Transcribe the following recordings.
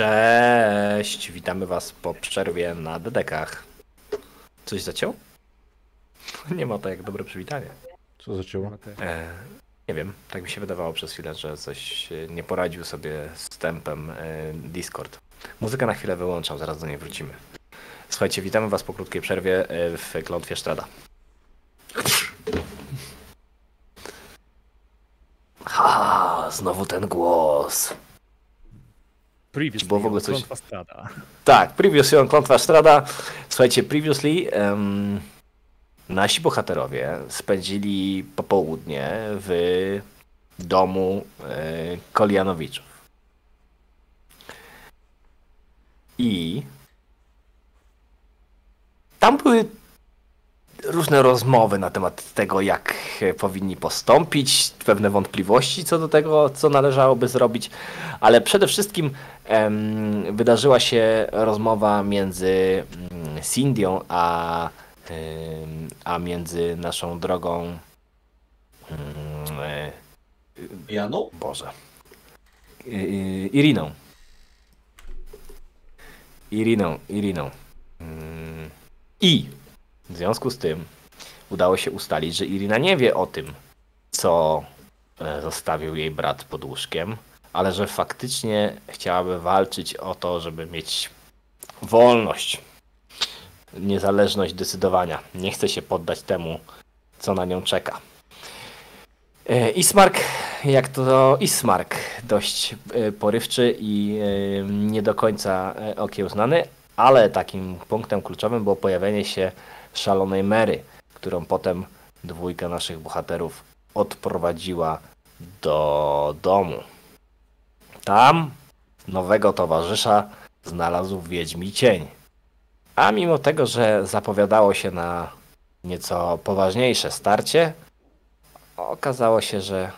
Cześć, witamy was po przerwie na dedekach. Coś zaciął? Nie ma to jak dobre przywitanie. Co zacięło? E, nie wiem, tak mi się wydawało przez chwilę, że coś nie poradził sobie z tempem e, Discord. Muzykę na chwilę wyłączam, zaraz do niej wrócimy. Słuchajcie, witamy was po krótkiej przerwie e, w klątwie Strada. Ha, znowu ten głos. Previously Było w ogóle coś- Strada. Tak, previously on Klątwa Strada. Słuchajcie, previously em, nasi bohaterowie spędzili popołudnie w domu e, Kolianowiczów. I tam były różne rozmowy na temat tego, jak e, powinni postąpić, pewne wątpliwości co do tego, co należałoby zrobić, ale przede wszystkim em, wydarzyła się rozmowa między mm, Cindią a, em, a między naszą drogą mm, e, Janu? Boże. I- Iriną. Iriną, Iriną. Mm. I w związku z tym udało się ustalić, że Irina nie wie o tym, co e, zostawił jej brat pod łóżkiem, ale że faktycznie chciałaby walczyć o to, żeby mieć wolność, niezależność decydowania. Nie chce się poddać temu, co na nią czeka. E, Ismark, jak to Ismark, dość e, porywczy i nie do końca okiełznany, ale takim punktem kluczowym było pojawienie się szalonej Mary, którą potem dwójka naszych bohaterów odprowadziła do domu. Tam nowego towarzysza znalazł Wiedźmi Cień. A mimo tego, że zapowiadało się na nieco poważniejsze starcie, okazało się, że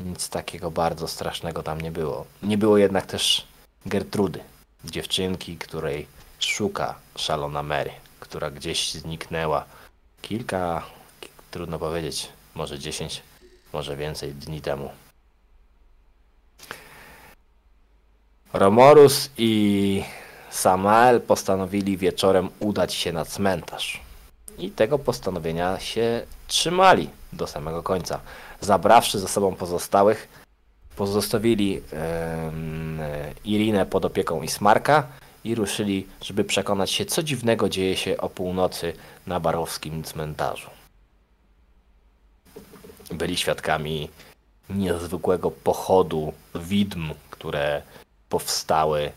nic takiego bardzo strasznego tam nie było. Nie było jednak też Gertrudy, dziewczynki, której szuka szalona Mary, która gdzieś zniknęła kilka, trudno powiedzieć, może 10, może więcej dni temu. Romorus i Samael postanowili wieczorem udać się na cmentarz. I tego postanowienia się trzymali do samego końca. Zabrawszy ze sobą pozostałych, pozostawili em, Irinę pod opieką Ismarka i ruszyli, żeby przekonać się, co dziwnego dzieje się o północy na barowskim cmentarzu. Byli świadkami niezwykłego pochodu widm, które powstały e,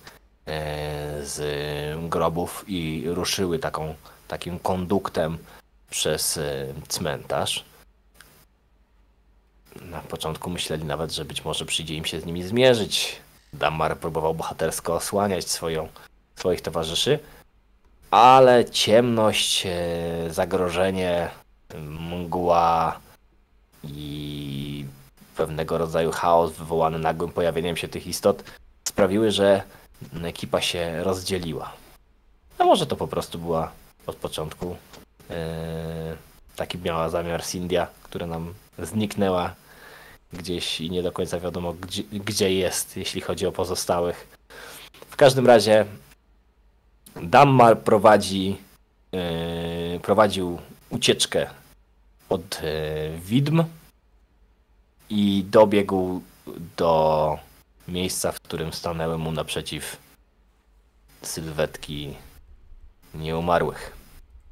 z grobów i ruszyły taką, takim konduktem przez e, cmentarz. Na początku myśleli nawet, że być może przyjdzie im się z nimi zmierzyć. Dammar próbował bohatersko osłaniać swoją, swoich towarzyszy, ale ciemność, e, zagrożenie, mgła i pewnego rodzaju chaos wywołany nagłym pojawieniem się tych istot sprawiły, że ekipa się rozdzieliła. A może to po prostu była od początku e, taki miała zamiar Cindia, która nam zniknęła gdzieś i nie do końca wiadomo gdzie, gdzie jest, jeśli chodzi o pozostałych. W każdym razie Dammar prowadzi, e, prowadził ucieczkę od e, widm i dobiegł do miejsca, w którym stanęły mu naprzeciw sylwetki nieumarłych,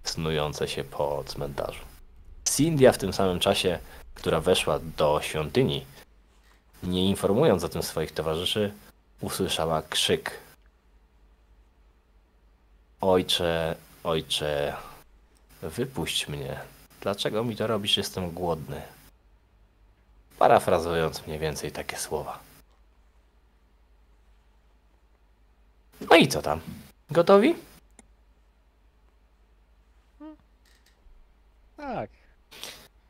snujące się po cmentarzu. Cindia w tym samym czasie, która weszła do świątyni, nie informując o tym swoich towarzyszy, usłyszała krzyk. Ojcze, ojcze, wypuść mnie. Dlaczego mi to robisz? Jestem głodny. Parafrazując mniej więcej takie słowa. No i co tam? Gotowi? Tak.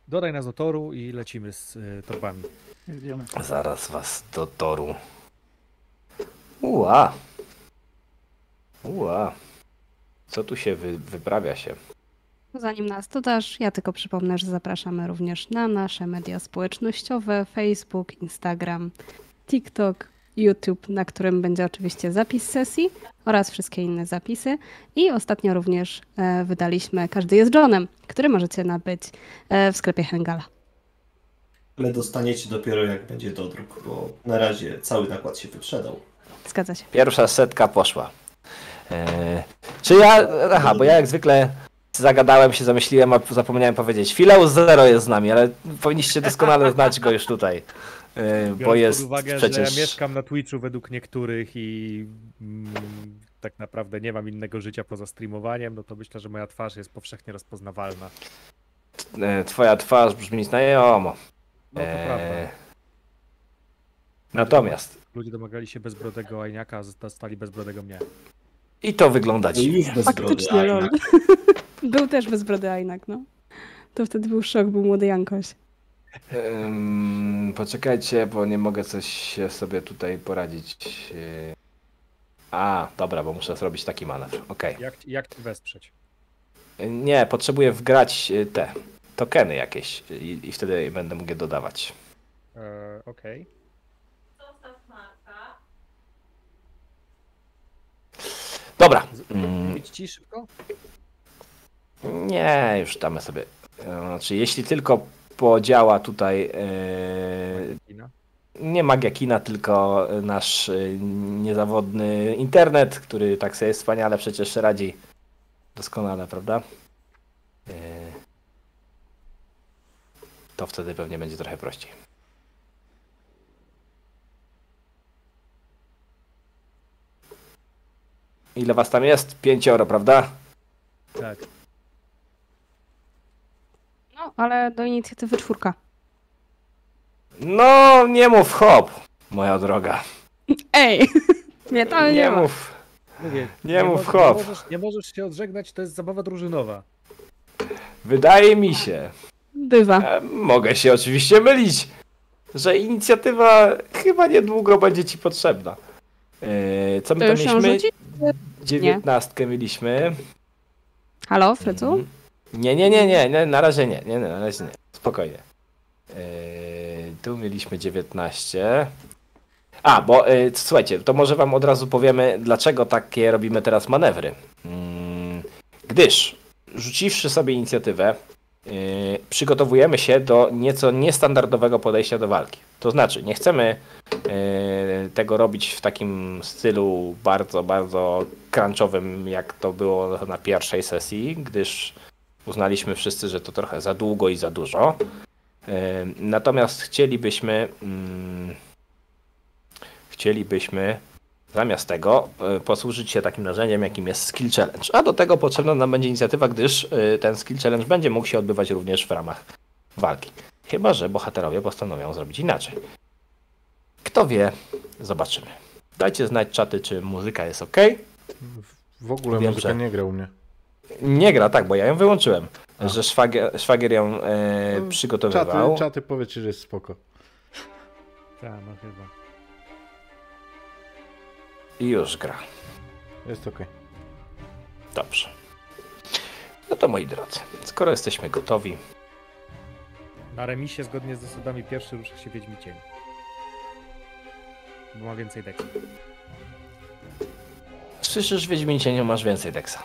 Dodaj nas do toru i lecimy z y, torbami. Jedziemy. Zaraz was do toru. Ua. Ua. Co tu się wy, wyprawia się? Zanim nas dodasz, ja tylko przypomnę, że zapraszamy również na nasze media społecznościowe: Facebook, Instagram, TikTok, YouTube, na którym będzie oczywiście zapis sesji oraz wszystkie inne zapisy. I ostatnio również e, wydaliśmy Każdy jest Johnem, który możecie nabyć e, w sklepie Hengala. Ale dostaniecie dopiero jak będzie dodruk, bo na razie cały nakład się wyprzedał. Zgadza się. Pierwsza setka poszła. Eee, czy ja. Aha, bo ja jak zwykle zagadałem się, zamyśliłem, a zapomniałem powiedzieć. Fileus Zero jest z nami, ale powinniście doskonale znać go już tutaj. Bo Biorąc jest pod uwagę, przecież. że ja mieszkam na Twitchu według niektórych i mm, tak naprawdę nie mam innego życia poza streamowaniem, no to myślę, że moja twarz jest powszechnie rozpoznawalna. e, Twoja twarz brzmi znajomo. No to prawda. Natomiast. Ludzie domagali się bezbrodego Ajniaka, a dostali bezbrodego mnie. I to wygląda No i dziwnie. już bez brody, Faktycznie, lol. jednak Był też bez brody Ajnak, no. To wtedy był szok, był młody Jankoś. Ym, poczekajcie, bo nie mogę coś sobie tutaj poradzić. Yy. A, dobra, bo muszę zrobić taki manewr. Okej. Jak, jak ci wesprzeć? Nie, potrzebuję wgrać y, te tokeny jakieś i, i wtedy będę mógł je dodawać. E, Okej. Dobra. Mm, ci szybko? nie, już damy sobie. e, Znaczy, jeśli tylko podziała tutaj. e, nie magia kina, tylko nasz y, niezawodny internet, który tak sobie wspaniale przecież radzi doskonale, prawda? Y, To wtedy pewnie będzie trochę prościej. Ile was tam jest? Pięcioro, prawda? Tak. No, ale do inicjatywy czwórka. No, nie mów hop, moja droga. Ej! Nie, to nie, Nie mów. Mówię, Nie mów możesz- hop. Nie możesz, nie możesz się odżegnać, to jest zabawa drużynowa. Wydaje mi się, Bywa. E, Mogę się oczywiście mylić, że inicjatywa chyba niedługo będzie ci potrzebna. E, Co my To tam mieliśmy? Dziewiętnastkę mieliśmy. Halo, Frycu? Mhm. Nie, nie, nie, nie, nie, na razie nie, nie, nie, na razie nie. Spokojnie. E, Tu mieliśmy 19. A, bo e, słuchajcie, to może wam od razu powiemy, dlaczego takie robimy teraz manewry. Mm, Gdyż, rzuciwszy sobie inicjatywę, yy, przygotowujemy się do nieco niestandardowego podejścia do walki. To znaczy, nie chcemy yy, tego robić w takim stylu bardzo, bardzo crunchowym, jak to było na pierwszej sesji, gdyż uznaliśmy wszyscy, że to trochę za długo i za dużo. Yy, Natomiast chcielibyśmy, mm, chcielibyśmy Zamiast tego y, posłużyć się takim narzędziem, jakim jest Skill Challenge. A do tego potrzebna nam będzie inicjatywa, gdyż y, ten Skill Challenge będzie mógł się odbywać również w ramach walki. Chyba, że bohaterowie postanowią zrobić inaczej. Kto wie, zobaczymy. Dajcie znać czaty, czy muzyka jest ok. W- ogóle Wiem, muzyka że- nie gra u mnie. Nie gra, tak, bo ja ją wyłączyłem. A. Że szwagier, szwagier ją e, No, przygotowywał. Czaty, czaty powiecie, że jest spoko. Tak, no chyba. I już gra. Jest okej. Dobrze. No to moi drodzy, skoro jesteśmy gotowi, Na remisie zgodnie z zasadami pierwszy rusza się Wiedźmi Cień. Bo ma więcej deków. słyszysz Wiedźmincieniu, masz więcej deksa.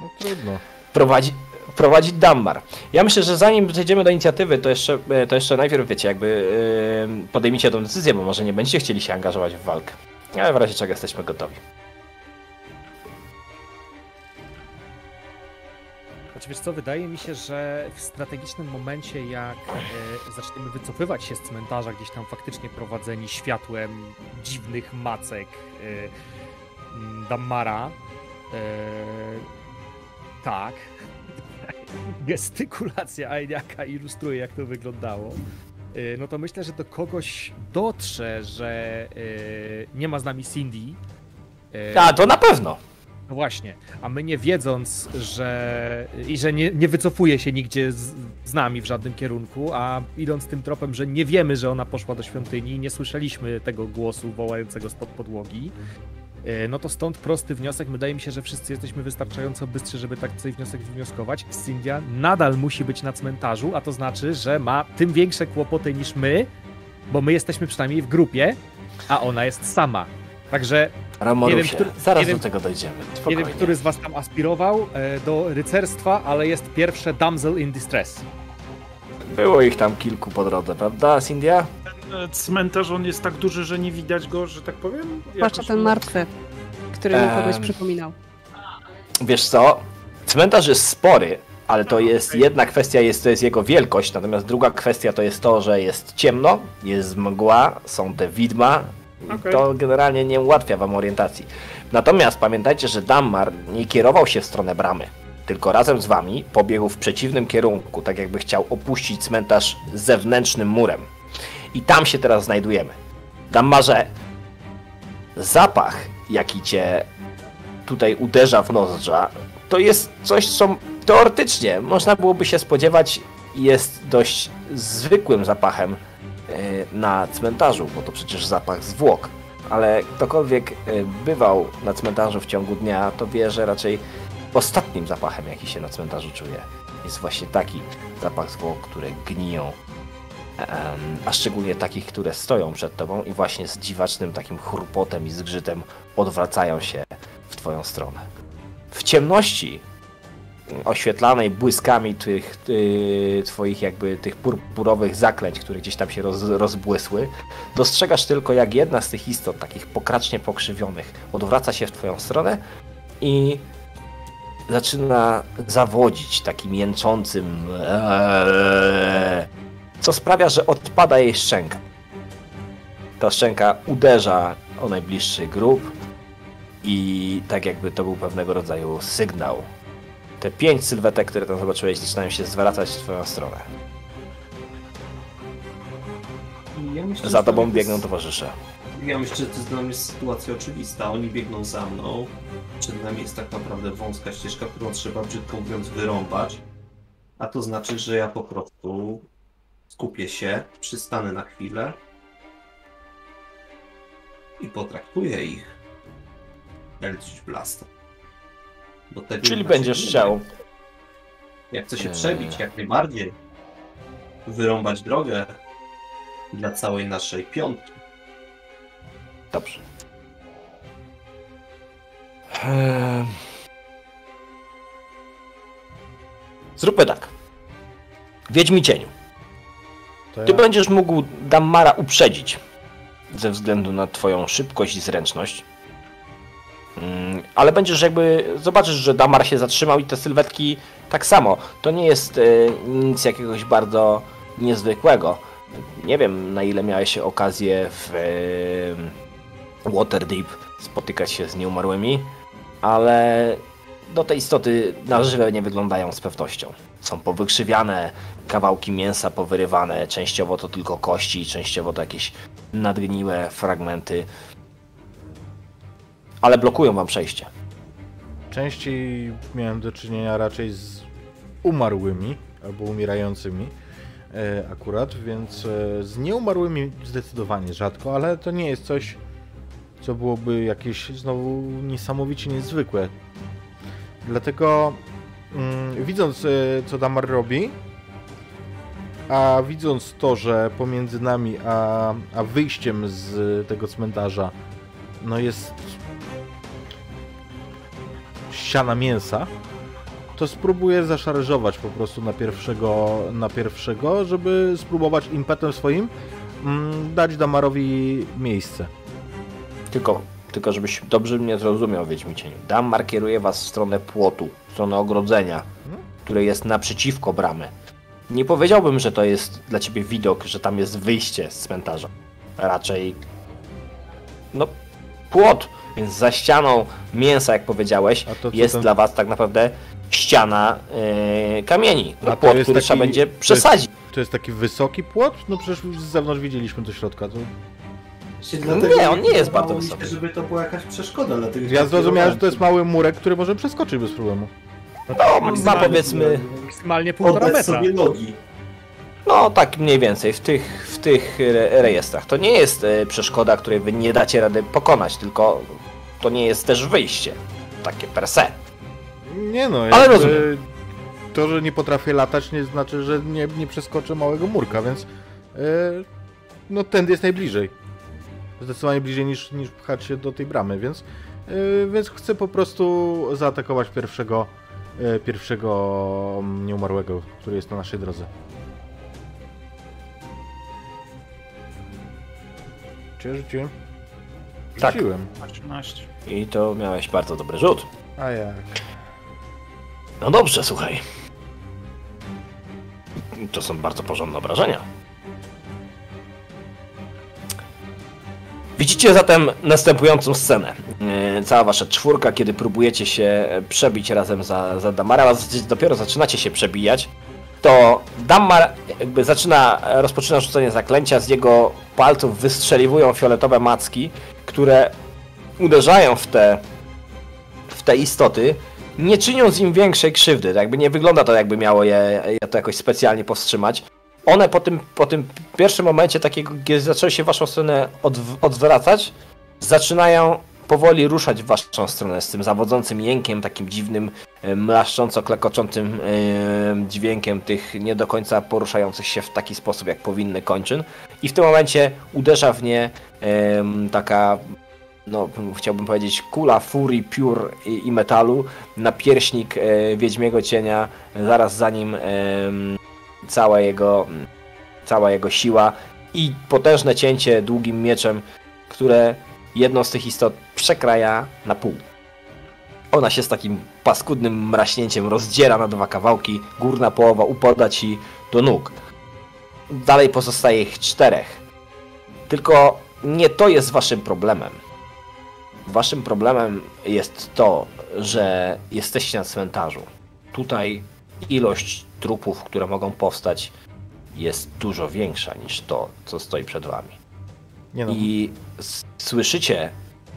No trudno. prowadzi, prowadzi Dammar. Ja myślę, że zanim przejdziemy do inicjatywy, to jeszcze, e, to jeszcze najpierw wiecie, jakby yy, podejmijcie tę decyzję, bo może nie będziecie chcieli się angażować w walkę. Ale w razie czego jesteśmy gotowi. Znaczy wiesz co, wydaje mi się, że w strategicznym momencie, jak e, zaczniemy wycofywać się z cmentarza, gdzieś tam faktycznie prowadzeni światłem dziwnych macek e, m, Dammara, e, tak, gestykulacja Ajniaka ilustruje, jak to wyglądało, no to myślę, że do kogoś dotrze, że e, nie ma z nami Cindy. e, A, to na pewno! no właśnie, a my nie wiedząc, że i że nie, nie wycofuje się nigdzie z, z nami w żadnym kierunku, a idąc tym tropem, że nie wiemy, że ona poszła do świątyni nie słyszeliśmy tego głosu wołającego spod podłogi, no to stąd prosty wniosek. Wydaje mi się, że wszyscy jesteśmy wystarczająco bystrzy, żeby tak sobie wniosek wywnioskować. Cynthia nadal musi być na cmentarzu, a to znaczy, że ma tym większe kłopoty niż my, bo my jesteśmy przynajmniej w grupie, a ona jest sama. Także Ramorusie, Nie wiem, który- zaraz nie wiem- do tego dojdziemy. nie Spokojnie. wiem, który z was tam aspirował e, do rycerstwa, ale jest pierwsze Damsel in Distress. Było ich tam kilku po drodze, prawda, Cindia? E, Cmentarz on jest tak duży, że nie widać go, że tak powiem? Zwłaszcza Jakoś- ten martwy, który mi kogoś przypominał. Wiesz co, cmentarz jest spory, ale to jest jedna kwestia, jest, to jest jego wielkość, natomiast druga kwestia to jest to, że jest ciemno, jest mgła, są te widma, i Okej. to generalnie nie ułatwia wam orientacji. Natomiast pamiętajcie, że Dammar nie kierował się w stronę bramy, tylko razem z wami pobiegł w przeciwnym kierunku, tak jakby chciał opuścić cmentarz zewnętrznym murem. I tam się teraz znajdujemy. Dammarze, zapach, jaki cię tutaj uderza w nozdrza, to jest coś, co teoretycznie można byłoby się spodziewać jest dość zwykłym zapachem e, na cmentarzu, bo to przecież zapach zwłok. Ale ktokolwiek e, bywał na cmentarzu w ciągu dnia, to wie, że raczej ostatnim zapachem, jaki się na cmentarzu czuje, jest właśnie taki zapach zwłok, które gniją. A szczególnie takich, które stoją przed tobą i właśnie z dziwacznym takim chrupotem i zgrzytem odwracają się w twoją stronę. W ciemności oświetlanej błyskami tych twoich jakby tych purpurowych zaklęć, które gdzieś tam się roz, rozbłysły, dostrzegasz tylko jak jedna z tych istot, takich pokracznie pokrzywionych, odwraca się w twoją stronę i zaczyna zawodzić takim jęczącym eee, co sprawia, że odpada jej szczęka. Ta szczęka uderza o najbliższy grób i tak jakby to był pewnego rodzaju sygnał. Te pięć sylwetek, które tam zobaczyłeś, zaczynają się zwracać w twoją stronę. Ja myślę, Za tobą to jest- biegną towarzysze. Ja myślę, że to jest dla mnie sytuacja oczywista. Oni biegną za mną. Przed nami jest tak naprawdę wąska ścieżka, którą trzeba brzydko mówiąc wyrąbać. A to znaczy, że ja po prostu skupię się, przystanę na chwilę i potraktuję ich Eldritch tego Czyli będziesz chciał. wiem. Ja chcę się Eee. przebić jak najbardziej. Wyrąbać drogę dla całej naszej piątki. Dobrze. Eee... Zróbmy tak. Wiedźmi cieniu. Ty będziesz mógł Dammara uprzedzić ze względu na twoją szybkość i zręczność. Mm, Ale będziesz jakby. Zobaczysz, że Damar się zatrzymał i te sylwetki tak samo. To nie jest e, nic jakiegoś bardzo niezwykłego. Nie wiem, na ile miałeś okazję w e, Waterdeep spotykać się z nieumarłymi, ale do tej istoty na żywe nie wyglądają z pewnością. Są powykrzywiane, kawałki mięsa powyrywane, częściowo to tylko kości, częściowo to jakieś nadgniłe fragmenty. Ale blokują wam przejście. częściej miałem do czynienia raczej z umarłymi albo umierającymi e, akurat, więc e, z nieumarłymi zdecydowanie rzadko, ale to nie jest coś, co byłoby jakieś znowu niesamowicie niezwykłe. Dlatego mm, widząc e, co Damar robi, a widząc to, że pomiędzy nami a, a wyjściem z tego cmentarza no jest ściana mięsa, to spróbuję zaszarżować po prostu na pierwszego, na pierwszego, żeby spróbować impetem swoim mm, dać Damarowi miejsce. Tylko, tylko żebyś dobrze mnie zrozumiał, Wiedźmi Cieniu. Dammar kieruje was w stronę płotu, w stronę ogrodzenia, które jest naprzeciwko bramy. Nie powiedziałbym, że to jest dla ciebie widok, że tam jest wyjście z cmentarza. Raczej, no, płot, więc za ścianą mięsa, jak powiedziałeś, A to jest tam- dla was tak naprawdę ściana yy, kamieni. A to płot, jest który taki- trzeba będzie to jest- przesadzić. To jest taki wysoki płot? No przecież już z zewnątrz widzieliśmy do środka. To... Się Nie, on nie jest bardzo mi się, wysoki. żeby to była jakaś przeszkoda dla tych Ja zrozumiałem, że to jest mały murek, który może przeskoczyć bez problemu. No, ma powiedzmy, Maksymalnie półtora metra. sobie nogi. no tak mniej więcej w tych, w tych re rejestrach. To nie jest e, przeszkoda, której wy nie dacie rady pokonać, tylko to nie jest też wyjście. Takie per se. Nie no, Ale rozumiem. To, że nie potrafię latać, nie znaczy, że nie, nie przeskoczę małego murka, więc yy, no tędy jest najbliżej. zdecydowanie bliżej niż, niż pchać się do tej bramy, więc, yy, więc chcę po prostu zaatakować pierwszego, pierwszego mm, nieumarłego, który jest na naszej drodze. Czy ja rzuciłem? Tak. Rzuciłem. 13. I to miałeś bardzo dobry rzut. A jak? No dobrze, słuchaj. To są bardzo porządne obrażenia. Widzicie zatem następującą scenę. Yy, Cała wasza czwórka, kiedy próbujecie się przebić razem za, za Damarem, a dopiero zaczynacie się przebijać, to Damar jakby zaczyna, rozpoczyna rzucenie zaklęcia, z jego palców wystrzeliwują fioletowe macki, które uderzają w te, w te istoty, nie czyniąc im większej krzywdy. Jakby nie wygląda to, jakby miało je, je to jakoś specjalnie powstrzymać. One po tym, po tym pierwszym momencie, takiego, kiedy zaczęły się w waszą stronę odw- odwracać, zaczynają powoli ruszać w waszą stronę z tym zawodzącym jękiem, takim dziwnym, e, mlaszcząco klekoczącym e, dźwiękiem tych nie do końca poruszających się w taki sposób, jak powinny kończyn. I w tym momencie uderza w nie taka no, chciałbym powiedzieć, kula furii, piór i, metalu na pierśnik e, Wiedźmiego Cienia, zaraz za nim cała, jego, cała jego siła i potężne cięcie długim mieczem, które jedną z tych istot przekraja na pół. Ona się z takim paskudnym mraśnięciem rozdziera na dwa kawałki, górna połowa upada ci do nóg. Dalej pozostaje ich czterech. Tylko nie to jest waszym problemem. Waszym problemem jest to, że jesteście na cmentarzu. Tutaj ilość trupów, które mogą powstać, jest dużo większa niż to, co stoi przed wami. No, I słyszycie,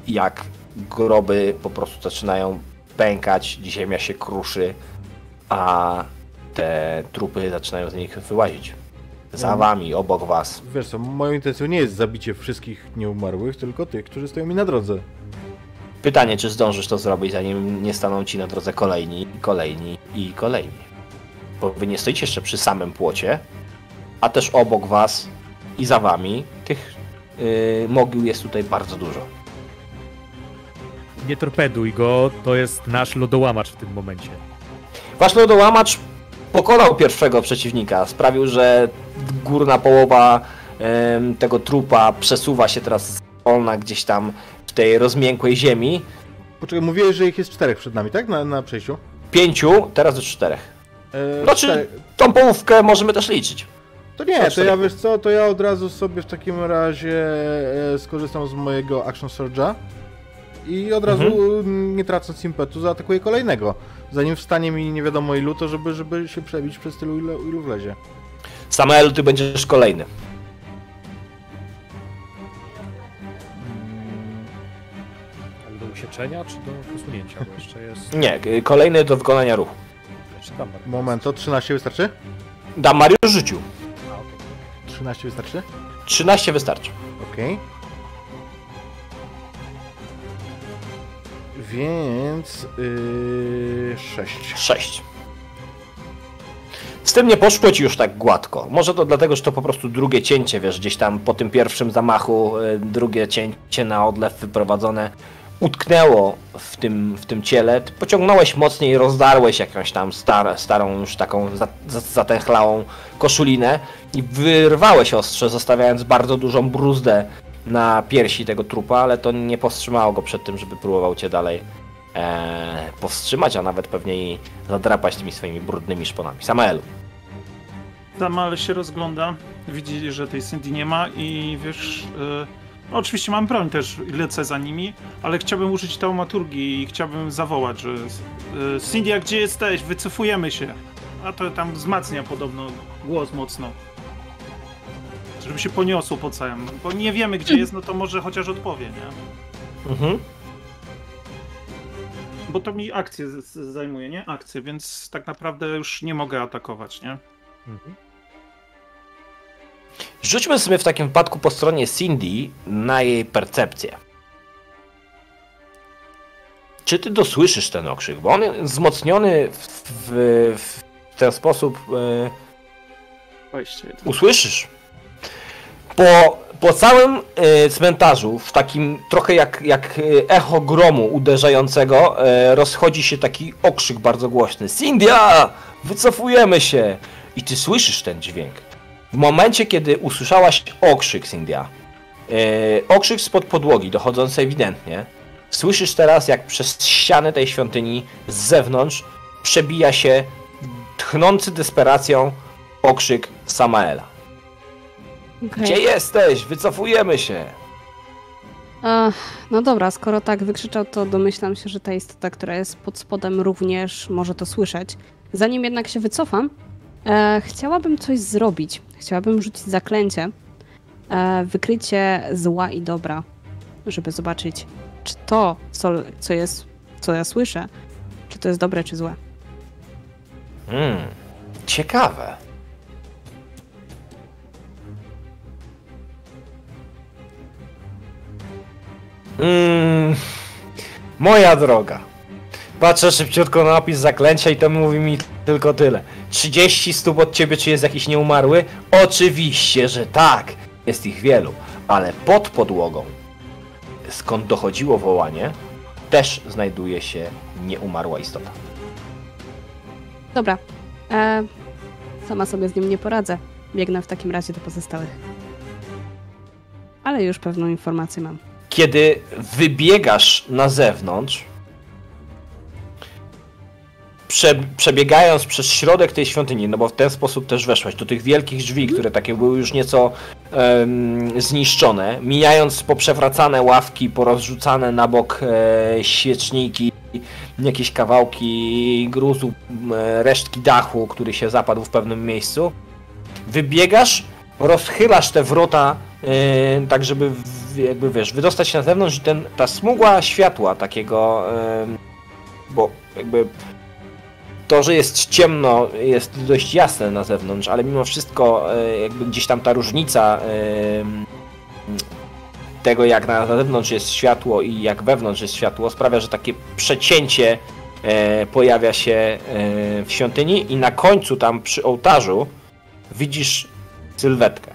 jak groby po prostu zaczynają pękać, ziemia się kruszy, a te trupy zaczynają z nich wyłazić. Za Mhm. wami, obok was. wiesz co, moją intencją nie jest zabicie wszystkich nieumarłych, tylko tych, którzy stoją mi na drodze. Pytanie, czy zdążysz to zrobić, zanim nie staną ci na drodze kolejni, kolejni i kolejni. Bo wy nie stoicie jeszcze przy samym płocie, a też obok was i za wami tych yy, mogił jest tutaj bardzo dużo. Nie torpeduj go, to jest nasz lodołamacz w tym momencie. Wasz lodołamacz pokonał pierwszego przeciwnika. Sprawił, że górna połowa em, tego trupa przesuwa się teraz wolna gdzieś tam w tej rozmiękłej ziemi. Poczekaj, mówiłeś, że ich jest czterech przed nami, tak? Na, na przejściu? Pięciu, teraz do czterech. E, Znaczy, tą połówkę możemy też liczyć. To nie, to ja wiesz co, to ja od razu sobie w takim razie e, skorzystam z mojego Action Surge'a i od razu Mhm. nie tracąc impetu zaatakuję kolejnego. Zanim wstanie mi nie wiadomo ilu, to żeby, żeby się przebić przez tylu ilu, ilu wlezie. Samuel, ty będziesz kolejny. Ale do usieczenia, czy do usunięcia? Bo jeszcze jest... Nie, kolejny do wykonania ruchu. Jeszcze. Moment, to 13 wystarczy? Damar już rzucił. A, okej. 13 wystarczy? 13 wystarczy. Okej. Więc... Yy, 6. 6. Z tym nie poszło ci już tak gładko. Może to dlatego, że to po prostu drugie cięcie, wiesz, gdzieś tam po tym pierwszym zamachu, y, drugie cięcie na odlew wyprowadzone utknęło w tym, w tym ciele. Pociągnąłeś mocniej, rozdarłeś jakąś tam star, starą, już taką za- za- zatęchlałą koszulinę i wyrwałeś ostrze, zostawiając bardzo dużą bruzdę na piersi tego trupa, ale to nie powstrzymało go przed tym, żeby próbował cię dalej e, powstrzymać, a nawet pewnie i zadrapać tymi swoimi brudnymi szponami. Samaelu. Tamal się rozgląda, widzi, że tej Cindy nie ma i wiesz... no oczywiście mam broń też i lecę za nimi, ale chciałbym użyć taumaturgii i chciałbym zawołać, że y, Cindy, gdzie jesteś? Wycofujemy się. A to tam wzmacnia podobno głos mocno. Żeby się poniosło po całym. Bo nie wiemy gdzie jest, no to może chociaż odpowie, nie? Mhm. Bo to mi akcję zajmuje, nie? Akcję, więc tak naprawdę już nie mogę atakować, nie? Mhm. Rzućmy sobie w takim wypadku po stronie Cindy na jej percepcję. Czy ty dosłyszysz ten okrzyk? Bo on jest wzmocniony w, w, w ten sposób. 21. usłyszysz. Po Po całym e, cmentarzu, w takim trochę jak, jak e, echo gromu uderzającego, rozchodzi się taki okrzyk bardzo głośny. Cindia! Wycofujemy się! I ty słyszysz ten dźwięk. W momencie, kiedy usłyszałaś okrzyk, Cindia, e, okrzyk spod podłogi, dochodzący ewidentnie, słyszysz teraz, jak przez ściany tej świątyni z zewnątrz przebija się tchnący desperacją okrzyk Samaela. Okej. Gdzie jesteś? Wycofujemy się! Ach, no dobra, skoro tak wykrzyczał, to domyślam się, że ta istota, która jest pod spodem, również może to słyszeć. Zanim jednak się wycofam, e, chciałabym coś zrobić. Chciałabym rzucić zaklęcie, e, wykrycie zła i dobra, żeby zobaczyć, czy to, co, jest, co ja słyszę, czy to jest dobre, czy złe. Hmm, ciekawe. Mm, moja droga. Patrzę szybciutko na napis zaklęcia i to mówi mi tylko tyle. 30 stóp od ciebie, czy jest jakiś nieumarły? Oczywiście, że tak. Jest ich wielu, ale pod podłogą, skąd dochodziło wołanie, też znajduje się nieumarła istota. Dobra, e, sama sobie z nim nie poradzę. Biegnę w takim razie do pozostałych. Ale już pewną informację mam. kiedy wybiegasz na zewnątrz, prze, przebiegając przez środek tej świątyni, no bo w ten sposób też weszłaś do tych wielkich drzwi, które takie były już nieco em, zniszczone, mijając poprzewracane ławki, porozrzucane na bok e, świeczniki, jakieś kawałki gruzu, m, resztki dachu, który się zapadł w pewnym miejscu, wybiegasz, rozchylasz te wrota Yy, tak żeby w, jakby wiesz, wydostać się na zewnątrz i ten, ta smugła światła takiego, bo jakby to, że jest ciemno jest dość jasne na zewnątrz, ale mimo wszystko yy, jakby gdzieś tam ta różnica yy, tego jak na zewnątrz jest światło i jak wewnątrz jest światło sprawia, że takie przecięcie yy, pojawia się w świątyni i na końcu tam przy ołtarzu widzisz sylwetkę.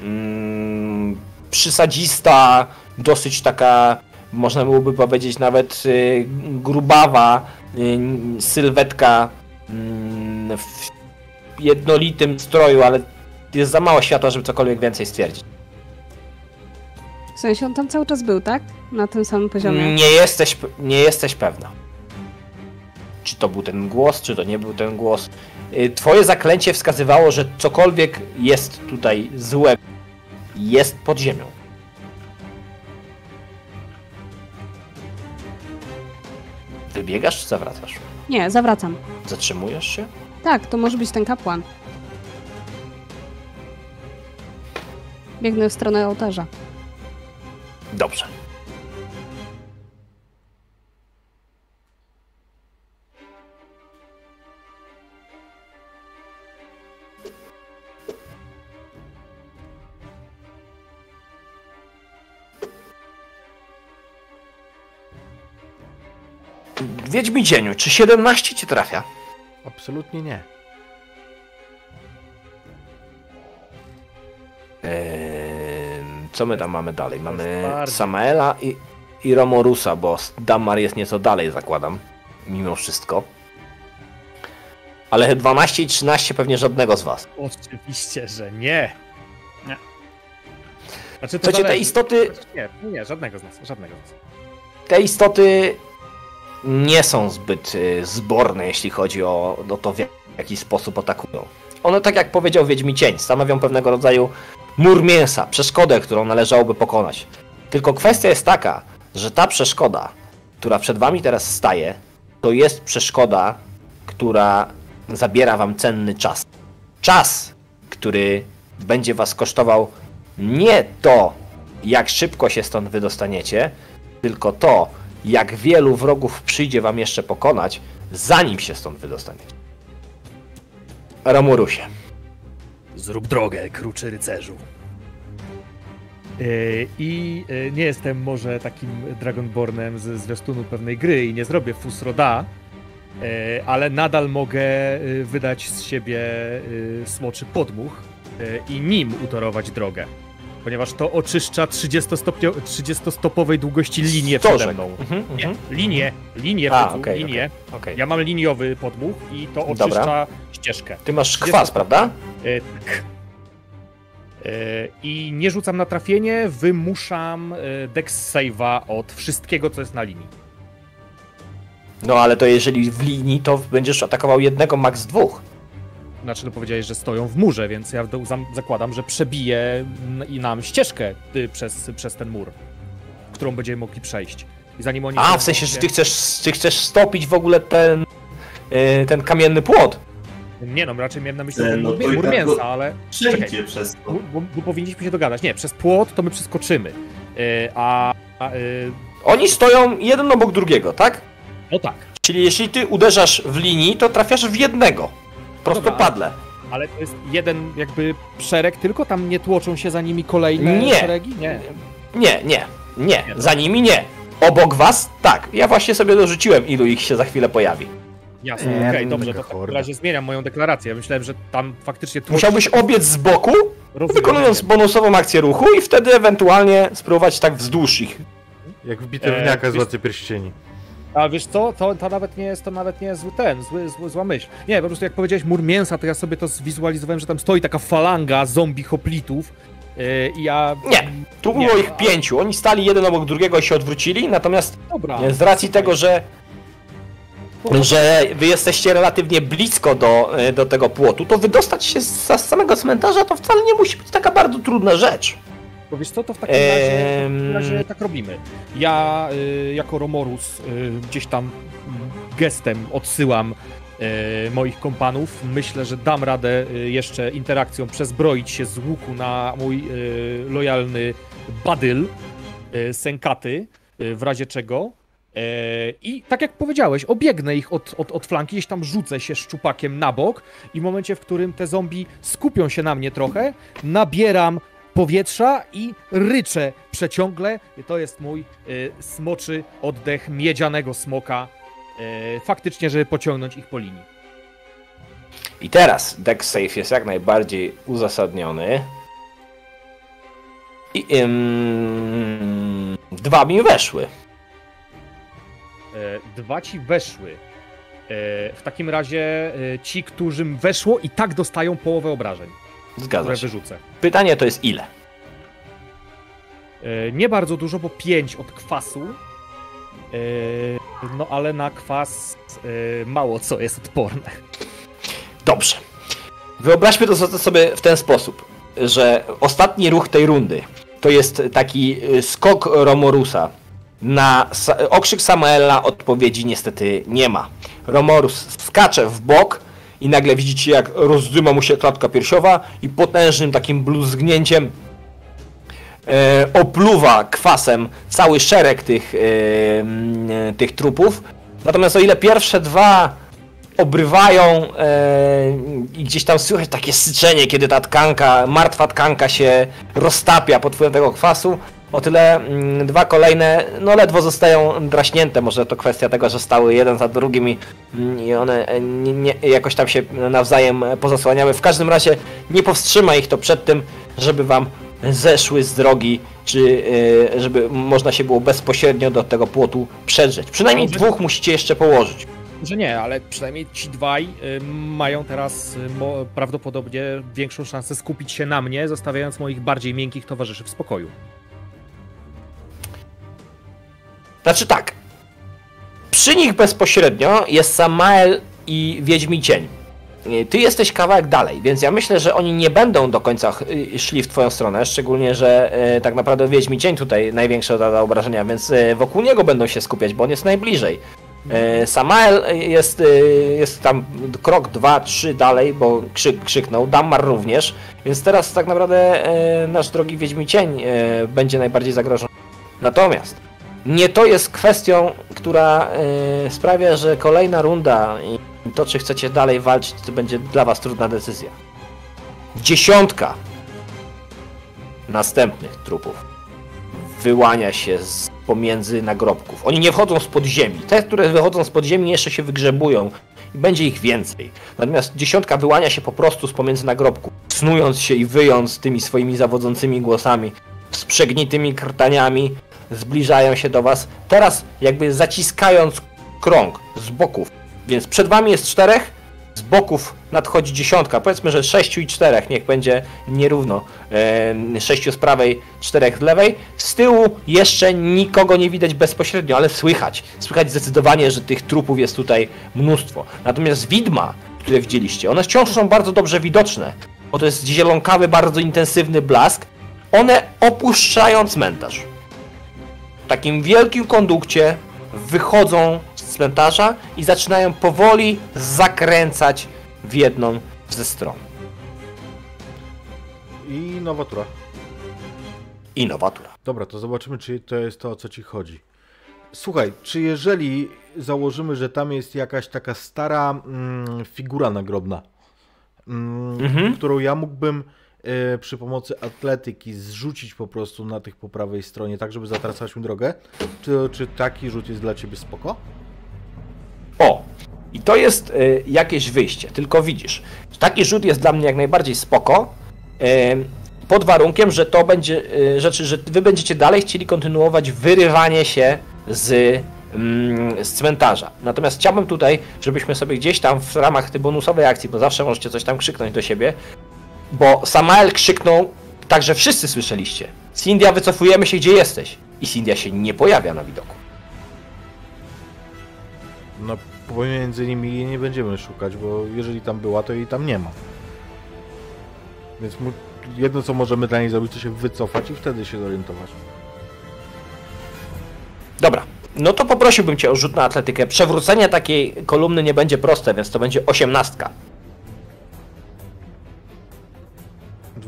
Mm, przysadzista, dosyć taka, można byłoby powiedzieć nawet y, grubawa y, sylwetka mm, w jednolitym stroju, ale jest za mało światła, żeby cokolwiek więcej stwierdzić. W sensie on tam cały czas był, tak? Na tym samym poziomie. Nie jesteś, nie jesteś pewna. Czy to był ten głos, czy to nie był ten głos. Y, Twoje zaklęcie wskazywało, że cokolwiek jest tutaj złe, jest pod ziemią. Wybiegasz czy zawracasz? Nie, zawracam. Zatrzymujesz się? Tak, to może być ten kapłan. Biegnę w stronę ołtarza. Dobrze. Wiedźmicieniu, czy 17 ci trafia? Absolutnie nie. Eee, co my tam mamy dalej? Mamy bardzo- Samaela i, i Romorusa, bo Damar jest nieco dalej, zakładam. Mimo wszystko. Ale 12 i 13 pewnie żadnego z was. Oczywiście, że nie. Nie. Znaczy, to Słuchajcie, te istoty, Nie, nie, żadnego z nas, żadnego z nas. te istoty nie są zbyt y, zborne, jeśli chodzi o, o to, w jaki sposób atakują. One, tak jak powiedział Wiedźmi Cień, stanowią pewnego rodzaju mur mięsa, przeszkodę, którą należałoby pokonać. Tylko kwestia jest taka, że ta przeszkoda, która przed wami teraz staje, to jest przeszkoda, która zabiera wam cenny czas. Czas, który będzie was kosztował nie to, jak szybko się stąd wydostaniecie, tylko to, jak wielu wrogów przyjdzie wam jeszcze pokonać, zanim się stąd wydostaniecie. Romurusie. Zrób drogę, kruczy rycerzu. Yy, I yy, nie jestem może takim Dragonbornem ze zwiastunu pewnej gry i nie zrobię Fusroda, yy, ale nadal mogę wydać z siebie smoczy podmuch i nim utorować drogę. Ponieważ to oczyszcza 30-stopnio- 30-stopowej długości linię Stożek. przede mną. Mhm, Nie, mhm. linię, linię, A, okej, linię. Okej. Ja mam liniowy podmuch i to Dobra. oczyszcza ścieżkę. Ty masz 30 kwas, prawda? E, tak. E, I nie rzucam na trafienie, wymuszam e, dex save'a od wszystkiego, co jest na linii. No ale to jeżeli w linii, to będziesz atakował jednego, max dwóch. Znaczy, no powiedziałeś, że stoją w murze, więc ja zakładam, że przebije i nam ścieżkę y, przez, przez ten mur, którą będziemy mogli przejść. I zanim oni... A, w sensie, że ty chcesz, ty chcesz stopić w ogóle ten, y, ten kamienny płot. Nie no, raczej miałem na myśli E, ten no mur, mur tak mięsa, go- ale... Przejdzie przez to. Bo, bo, bo powinniśmy się dogadać. Nie, przez płot to my przeskoczymy. Y, a... a y, Oni stoją jeden obok drugiego, tak? no tak. Czyli jeśli ty uderzasz w linii, to trafiasz w jednego. Prostopadle. Ale to jest jeden jakby szereg tylko? Tam nie tłoczą się za nimi kolejne Nie. szeregi? Nie. Nie, nie, nie. Nie, Za nimi nie. Obok was? Tak. Ja właśnie sobie dorzuciłem, ilu ich się za chwilę pojawi. Jasne, Nie, okej, to dobrze, to w takim razie zmieniam moją deklarację. Myślałem, że tam faktycznie tłoczy... Musiałbyś obiec z boku, Rozumiem, wykonując bonusową akcję ruchu i wtedy ewentualnie spróbować tak wzdłuż ich. Jak w bitewniaka E, z Władcy Pierścieni. A wiesz co, to, to nawet nie jest to nawet nie jest zły ten, zły, zły, zła myśl. Nie, po prostu jak powiedziałeś mur mięsa, to ja sobie to zwizualizowałem, że tam stoi taka falanga zombie hoplitów yy, i ja... Nie. Tu Nie, było ich a- pięciu. Oni stali jeden obok drugiego i się odwrócili, natomiast Dobra. z racji tego, że że wy jesteście relatywnie blisko do, e, do tego płotu, to wydostać się z, z samego cmentarza to wcale nie musi być taka bardzo trudna rzecz. Bo wiesz co, to w takim razie, w takim Em. razie tak robimy. Ja y, jako Romorus y, gdzieś tam gestem odsyłam y, moich kompanów. Myślę, że dam radę y, jeszcze interakcją przezbroić się z łuku na mój y, lojalny badyl y, Senkaty, w razie czego. E, I tak jak powiedziałeś, obiegnę ich od, od, od flanki, gdzieś tam rzucę się szczupakiem na bok i w momencie, w którym te zombie skupią się na mnie trochę, nabieram powietrza i ryczę przeciągle. To jest mój y, smoczy oddech miedzianego smoka, y, faktycznie, żeby pociągnąć ich po linii. I teraz deck save jest jak najbardziej uzasadniony. I ym, dwa mi weszły. E, Dwa ci weszły. E, W takim razie e, ci, którym weszło i tak dostają połowę obrażeń, Zgadza się. wyrzucę. Pytanie to jest ile? E, Nie bardzo dużo, bo 5 od kwasu. E, No ale na kwas e, mało co jest odporne. Dobrze. Wyobraźmy to so- sobie w ten sposób, że ostatni ruch tej rundy to jest taki skok Romorusa. Na okrzyk Samuela odpowiedzi niestety nie ma. Romorus skacze w bok i nagle widzicie jak rozdyma mu się klatka piersiowa i potężnym takim bluzgnięciem e, opluwa kwasem cały szereg tych, e, mm, tych trupów. Natomiast o ile pierwsze dwa obrywają e, i gdzieś tam słychać takie syczenie, kiedy ta tkanka, martwa tkanka się roztapia pod wpływem tego kwasu, o tyle mm, dwa kolejne, no ledwo zostają draśnięte, może to kwestia tego, że stały jeden za drugim i, mm, i one e, nie, nie, jakoś tam się nawzajem pozasłaniały. W każdym razie nie powstrzyma ich to przed tym, żeby wam zeszły z drogi, czy e, żeby można się było bezpośrednio do tego płotu przedrzeć. Przynajmniej dwóch musicie jeszcze położyć. Że nie, ale przynajmniej ci dwaj y, mają teraz y, prawdopodobnie większą szansę skupić się na mnie, zostawiając moich bardziej miękkich towarzyszy w spokoju. Znaczy tak. Przy nich bezpośrednio jest Samael i Wiedźmi Cień. Y, Ty jesteś kawałek dalej, więc ja myślę, że oni nie będą do końca y, szli w twoją stronę, szczególnie, że y, tak naprawdę Wiedźmi Cień tutaj największe zada obrażenia, więc wokół niego będą się skupiać, bo on jest najbliżej. Samael jest, jest tam krok, dwa, trzy dalej, bo krzyk, krzyknął, Dammar również, więc teraz tak naprawdę nasz drogi Wiedźmi Cień będzie najbardziej zagrożony. Natomiast nie to jest kwestią, która y, sprawia, że kolejna runda i to, czy chcecie dalej walczyć, to będzie dla was trudna decyzja. Dziesiątka następnych trupów wyłania się z pomiędzy nagrobków. Oni nie wchodzą z podziemi. Te, które wychodzą z podziemi, jeszcze się wygrzebują i będzie ich więcej. Natomiast dziesiątka wyłania się po prostu z pomiędzy nagrobków, snując się i wyjąc tymi swoimi zawodzącymi głosami, z przegnitymi krtaniami, zbliżają się do was. Teraz jakby zaciskając krąg z boków. Więc przed wami jest czterech, z boków nadchodzi dziesiątka. Powiedzmy, że sześciu i czterech, niech będzie nierówno. E, sześciu z prawej, czterech z lewej. Z tyłu jeszcze nikogo nie widać bezpośrednio, ale słychać. Słychać zdecydowanie, że tych trupów jest tutaj mnóstwo. Natomiast widma, które widzieliście, one wciąż są bardzo dobrze widoczne, bo to jest zielonkawy, bardzo intensywny blask. One opuszczają cmentarz. Takim wielkim kondukcie wychodzą z cmentarza i zaczynają powoli zakręcać w jedną ze stron. I nowatura. I nowatura. Dobra, to zobaczymy, czy to jest to, o co ci chodzi. Słuchaj, czy jeżeli założymy, że tam jest jakaś taka stara mm, figura nagrobna, mm, Mhm. którą ja mógłbym przy pomocy atletyki zrzucić po prostu na tych po prawej stronie, tak żeby zatracać mi drogę, czy, czy taki rzut jest dla ciebie spoko? O! I to jest y, jakieś wyjście, tylko widzisz, taki rzut jest dla mnie jak najbardziej spoko, y, pod warunkiem, że to będzie y, rzeczy, że wy będziecie dalej chcieli kontynuować wyrywanie się z, mm, z cmentarza. Natomiast chciałbym tutaj, żebyśmy sobie gdzieś tam w ramach tej bonusowej akcji, bo zawsze możecie coś tam krzyknąć do siebie, bo Samael krzyknął, tak że wszyscy słyszeliście. Cindia, wycofujemy się, gdzie jesteś. I Cindia się nie pojawia na widoku. No, pomiędzy nimi jej nie będziemy szukać, bo jeżeli tam była, to jej tam nie ma. Więc mu, jedno, co możemy dla niej zrobić, to się wycofać i wtedy się zorientować. Dobra, no to poprosiłbym cię o rzut na atletykę. Przewrócenie takiej kolumny nie będzie proste, więc to będzie osiemnastka.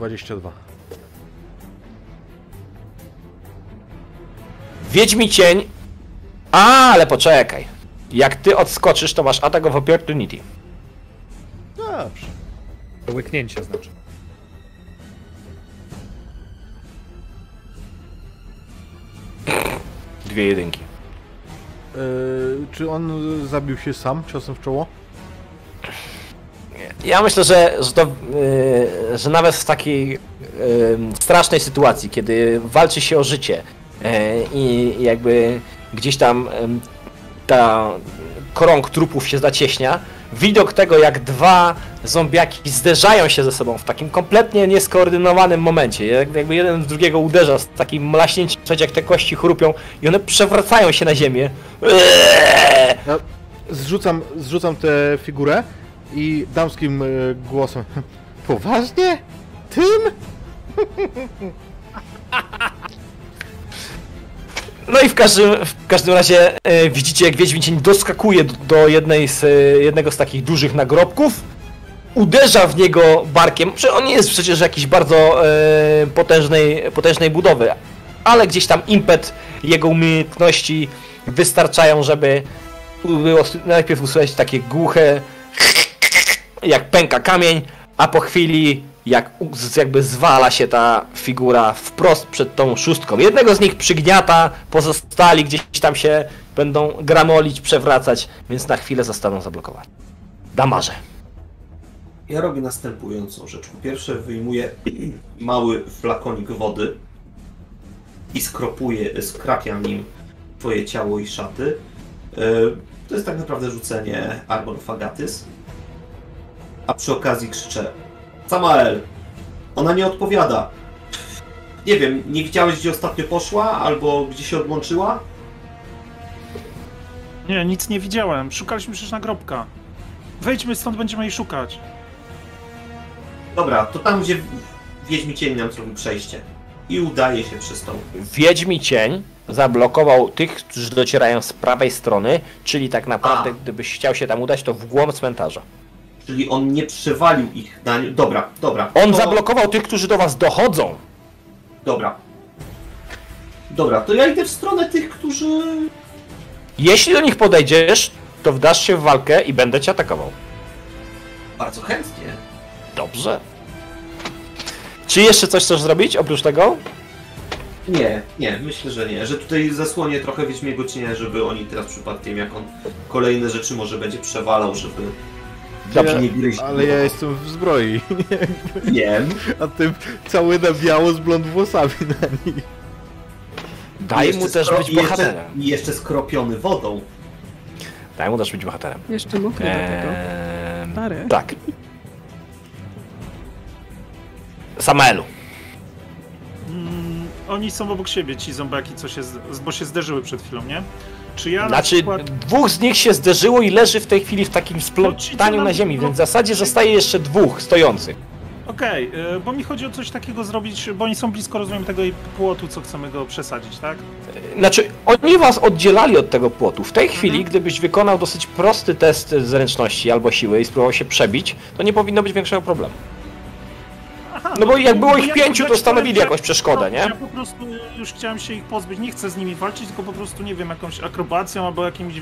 22. Wiedźmi cień. A, ale poczekaj. Jak ty odskoczysz, to masz attack of opportunity. Dobrze. Łyknięcie znaczy. Dwie jedynki. Yy, czy on zabił się sam ciosem w czoło? Ja myślę, że, że, to, yy, że nawet w takiej yy, strasznej sytuacji, kiedy walczy się o życie yy, i jakby gdzieś tam ta krąg trupów się zacieśnia, widok tego, jak dwa zombiaki zderzają się ze sobą w takim kompletnie nieskoordynowanym momencie, jak- jakby jeden z drugiego uderza z takim mlaśnięciem, jak te kości chrupią i one przewracają się na ziemię. Ja zrzucam, zrzucam tę figurę i damskim y, głosem. Poważnie? Tym? No i w każdym, w każdym razie e, widzicie, jak Wiedźmin Cień doskakuje do, do jednej z, e, jednego z takich dużych nagrobków, uderza w niego barkiem. On nie jest przecież jakiś bardzo e, potężnej, potężnej budowy, ale gdzieś tam impet jego umiejętności wystarczają, żeby było najpierw usłyszeć takie głuche, jak pęka kamień, a po chwili jak jakby zwala się ta figura wprost przed tą szóstką. Jednego z nich przygniata, pozostali gdzieś tam się będą gramolić, przewracać, więc na chwilę zostaną zablokowani. Damarze. Ja robię następującą rzecz. Po pierwsze wyjmuję mały flakonik wody i skropuję, skrapiam nim twoje ciało i szaty. E, To jest tak naprawdę rzucenie Arbor Fagatis. A przy okazji krzyczę Samael! Ona nie odpowiada. Nie wiem, nie widziałeś gdzie ostatnio poszła albo gdzie się odłączyła? Nie, nic nie widziałem. Szukaliśmy przecież nagrobka. Wejdźmy stąd, będziemy jej szukać. Dobra, to tam gdzie Wiedźmi Cień nam zrobił przejście. I udaje się przez tą Wiedźmi cień zablokował tych, którzy docierają z prawej strony, czyli tak naprawdę, A. gdybyś chciał się tam udać, to w głąb cmentarza. Czyli on nie przewalił ich na. Dobra, dobra. On to... zablokował tych, którzy do was dochodzą. Dobra. Dobra, to ja idę w stronę tych, którzy. Jeśli do nich podejdziesz, to wdasz się w walkę i będę cię atakował. Bardzo chętnie. Dobrze. Czy jeszcze coś chcesz zrobić oprócz tego? Nie, nie, myślę, że nie. Że tutaj zasłonię trochę Wiedźmiego cienia, żeby oni teraz przypadkiem, jak on kolejne rzeczy może będzie przewalał, żeby... Dobrze. nie. Ale ja jestem w zbroi, Wiem. a ty cały na biało z blond włosami na nich. Daj mu jeszcze też skro- być i jeszcze- bohaterem. I jeszcze skropiony wodą. Daj mu też być bohaterem. Jeszcze mokry do tego. Eee, Stary. tak. Samaelu. Mm, oni są obok siebie, ci zombiaki, co się, bo się zderzyły przed chwilą, nie? Czy ja na Znaczy, przykład... dwóch z nich się zderzyło i leży w tej chwili w takim splątaniu na ziemi, więc w zasadzie zostaje jeszcze dwóch stojących. Okej, y, bo mi chodzi o coś takiego zrobić, bo oni są blisko, rozumiem, tego płotu, co chcemy go przesadzić, tak? Znaczy, oni was oddzielali od tego płotu. W tej chwili, gdybyś wykonał dosyć prosty test zręczności albo siły i spróbował się przebić, to nie powinno być większego problemu. Aha, No bo jak było ich pięciu, to stanowili jakąś przeszkodę, że- nie? Ja po prostu już chciałem się ich pozbyć, nie chcę z nimi walczyć, tylko po prostu, nie wiem, jakąś akrobacją albo jakimiś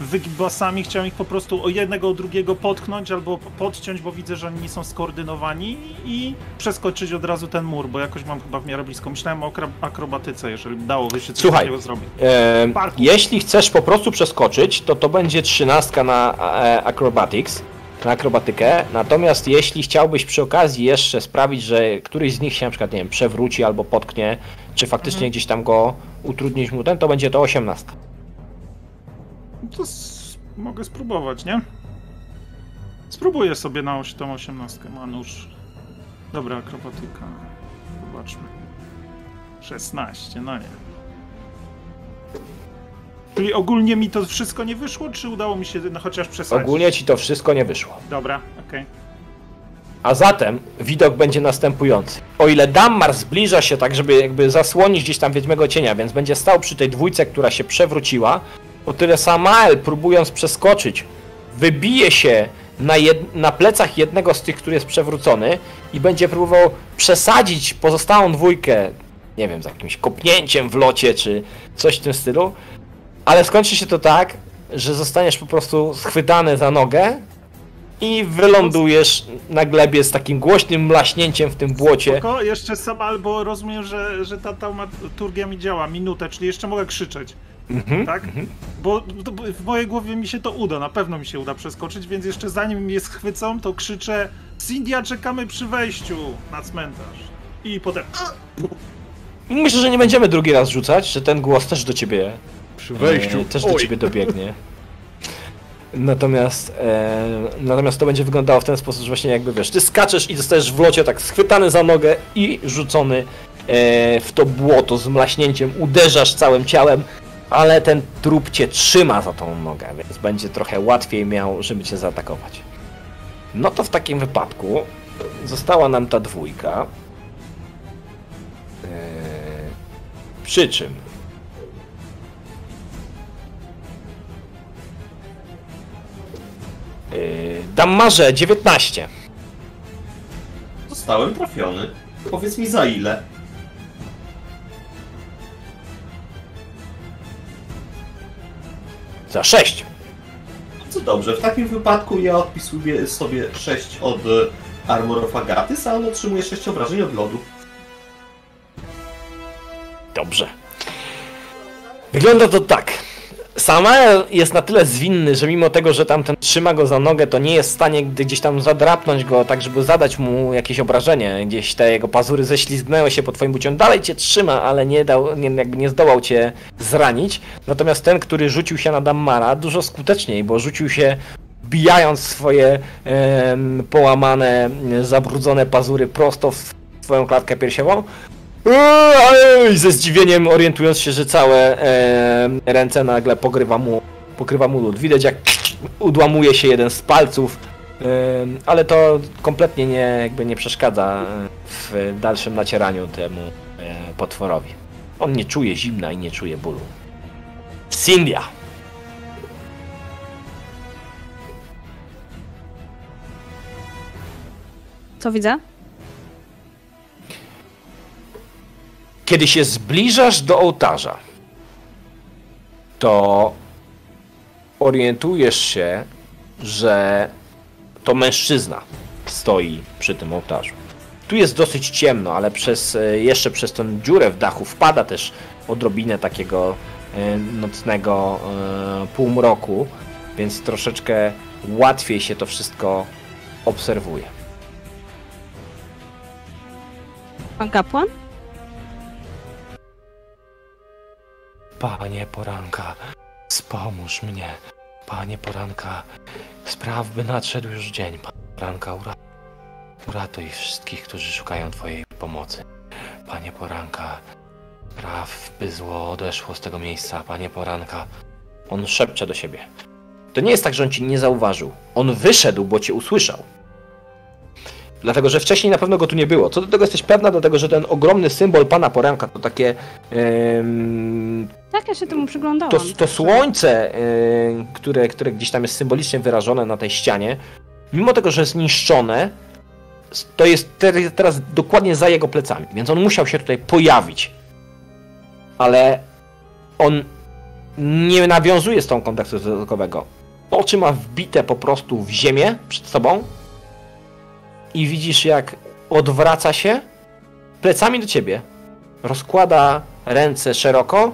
wygibasami chciałem ich po prostu o jednego, o drugiego potknąć albo podciąć, bo widzę, że oni nie są skoordynowani i przeskoczyć od razu ten mur, bo jakoś mam chyba w miarę blisko. Myślałem o akro- akrobatyce, jeżeli dałoby się coś Słuchaj. takiego zrobić. E, jeśli chcesz po prostu przeskoczyć, to to będzie trzynastka na e, acrobatics, na akrobatykę. Natomiast jeśli chciałbyś przy okazji jeszcze sprawić, że któryś z nich się na przykład, nie wiem, przewróci albo potknie, czy faktycznie Mhm. gdzieś tam go utrudnić mu ten, to będzie to osiemnastka. To s- mogę spróbować, nie? Spróbuję sobie na oś, tą osiemnastkę, ma nóż. Dobra, akrobatyka. Zobaczmy. 16, no nie. Czyli ogólnie mi to wszystko nie wyszło, czy udało mi się no, chociaż przesadzić? Ogólnie ci to wszystko nie wyszło. Dobra, okej. A zatem widok będzie następujący. O ile Dammar zbliża się tak, żeby jakby zasłonić gdzieś tam Wiedźmego Cienia, więc będzie stał przy tej dwójce, która się przewróciła, o tyle Samael, próbując przeskoczyć, wybije się na, jed- na plecach jednego z tych, który jest przewrócony i będzie próbował przesadzić pozostałą dwójkę, nie wiem, z jakimś kopnięciem w locie, czy coś w tym stylu, ale skończy się to tak, że zostaniesz po prostu schwytany za nogę i wylądujesz na glebie z takim głośnym mlaśnięciem w tym błocie. Spoko, jeszcze sam albo rozumiem, że, że ta taumaturgia mi działa minutę, czyli jeszcze mogę krzyczeć. Mhm. Tak? Bo to, bo w mojej głowie mi się to uda, na pewno mi się uda przeskoczyć, więc jeszcze zanim mnie schwycą, to krzyczę Cindia, czekamy przy wejściu na cmentarz. I potem... Myślę, że nie będziemy drugi raz rzucać, że ten głos też do ciebie Przy wejściu. e, też do Oj. ciebie dobiegnie. Natomiast, e, natomiast to będzie wyglądało w ten sposób, że właśnie jakby wiesz, ty skaczesz i zostajesz w locie tak schwytany za nogę i rzucony e, w to błoto z mlaśnięciem, uderzasz całym ciałem, ale ten trup cię trzyma za tą nogę, więc będzie trochę łatwiej miał, żeby cię zaatakować. No to w takim wypadku została nam ta dwójka. E, przy czym Yy, Dammarze 19. Zostałem trafiony. Powiedz mi za ile. Za 6. Co dobrze, w takim wypadku ja odpisuję sobie 6 od e, Armor of Agathys, a on otrzymuje 6 obrażeń od lodu. Dobrze. Wygląda to tak. Samael jest na tyle zwinny, że mimo tego, że tamten trzyma go za nogę, to nie jest w stanie gdzieś tam zadrapnąć go, tak żeby zadać mu jakieś obrażenie. Gdzieś te jego pazury ześlizgnęły się po twoim bucie. On dalej cię trzyma, ale nie, dał, nie, jakby nie zdołał cię zranić. Natomiast ten, który rzucił się na Dammara, dużo skuteczniej, bo rzucił się bijając swoje em, połamane, zabrudzone pazury prosto w twoją klatkę piersiową. I ze zdziwieniem orientując się, że całe e, ręce nagle pokrywa mu, pokrywa mu lód. Widać jak udłamuje się jeden z palców, e, ale to kompletnie nie, jakby nie przeszkadza w dalszym nacieraniu temu e, potworowi. On nie czuje zimna i nie czuje bólu. Cindia! Co widzę? Kiedy się zbliżasz do ołtarza, to orientujesz się, że to mężczyzna stoi przy tym ołtarzu. Tu jest dosyć ciemno, ale przez, e, jeszcze przez tą dziurę w dachu wpada też odrobinę takiego e, nocnego e, półmroku, więc troszeczkę łatwiej się to wszystko obserwuje. Pan kapłan? Panie poranka, wspomóż mnie. Panie poranka, spraw by nadszedł już dzień. Panie poranka, ura... uratuj wszystkich, którzy szukają Twojej pomocy. Panie poranka, spraw by zło odeszło z tego miejsca. Panie poranka. On szepcze do siebie. To nie jest tak, że on ci nie zauważył. On wyszedł, bo cię usłyszał. Dlatego, że wcześniej na pewno go tu nie było. Co do tego jesteś pewna, dlatego że ten ogromny symbol Pana Poranka to takie em, Tak, ja się temu przyglądałam. to, to słońce, y, które, które gdzieś tam jest symbolicznie wyrażone na tej ścianie, mimo tego, że zniszczone, to jest te- teraz dokładnie za jego plecami, więc on musiał się tutaj pojawić. Ale on nie nawiązuje z tą kontaktu wzrokowego. Oczy ma wbite po prostu w ziemię przed sobą i widzisz jak odwraca się plecami do ciebie, rozkłada ręce szeroko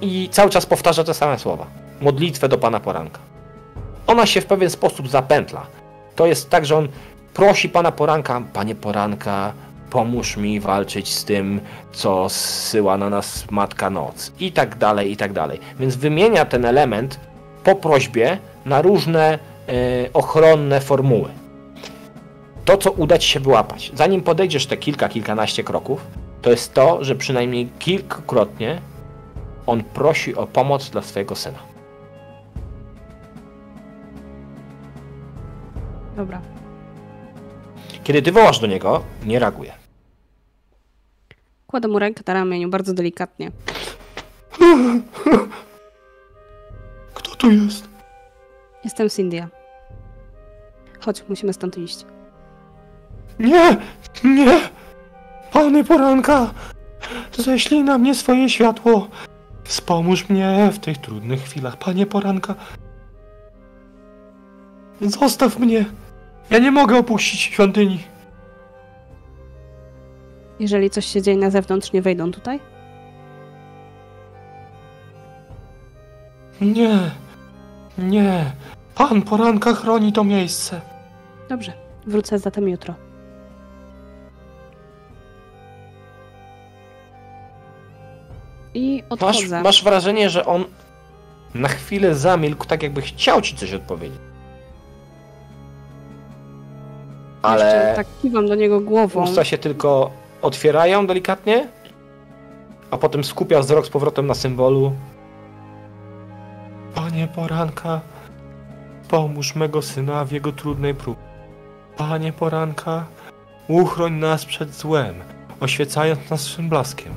i cały czas powtarza te same słowa. Modlitwę do Pana Poranka. Ona się w pewien sposób zapętla. To jest tak, że on prosi Pana Poranka, Panie Poranka, pomóż mi walczyć z tym, co zsyła na nas Matka Noc. I tak dalej, i tak dalej. Więc wymienia ten element po prośbie na różne e, ochronne formuły. To, co uda Ci się wyłapać, zanim podejdziesz te kilka, kilkanaście kroków, to jest to, że przynajmniej kilkukrotnie on prosi o pomoc dla swojego syna. Dobra. Kiedy ty wołasz do niego, nie reaguje. Kładę mu rękę na ramieniu, bardzo delikatnie. Kto tu jest? Jestem Cynthia. Chodź, musimy stąd iść. Nie! Nie! Pany poranka! Ześlij na mnie swoje światło! Wspomóż mnie w tych trudnych chwilach, panie poranka! Zostaw mnie! Ja nie mogę opuścić świątyni! Jeżeli coś się dzieje na zewnątrz, nie wejdą tutaj? Nie! Nie! Pan poranka chroni to miejsce! Dobrze, wrócę zatem jutro. I Masz, odchodzę. masz wrażenie, że on na chwilę zamilkł, tak jakby chciał ci coś odpowiedzieć. Ale Jeszcze tak kiwam do niego głową. usta się tylko otwierają delikatnie, a potem skupia wzrok z powrotem na symbolu. Panie poranka, pomóż mego syna w jego trudnej próbie. Panie poranka, uchroń nas przed złem, oświecając nas swym blaskiem.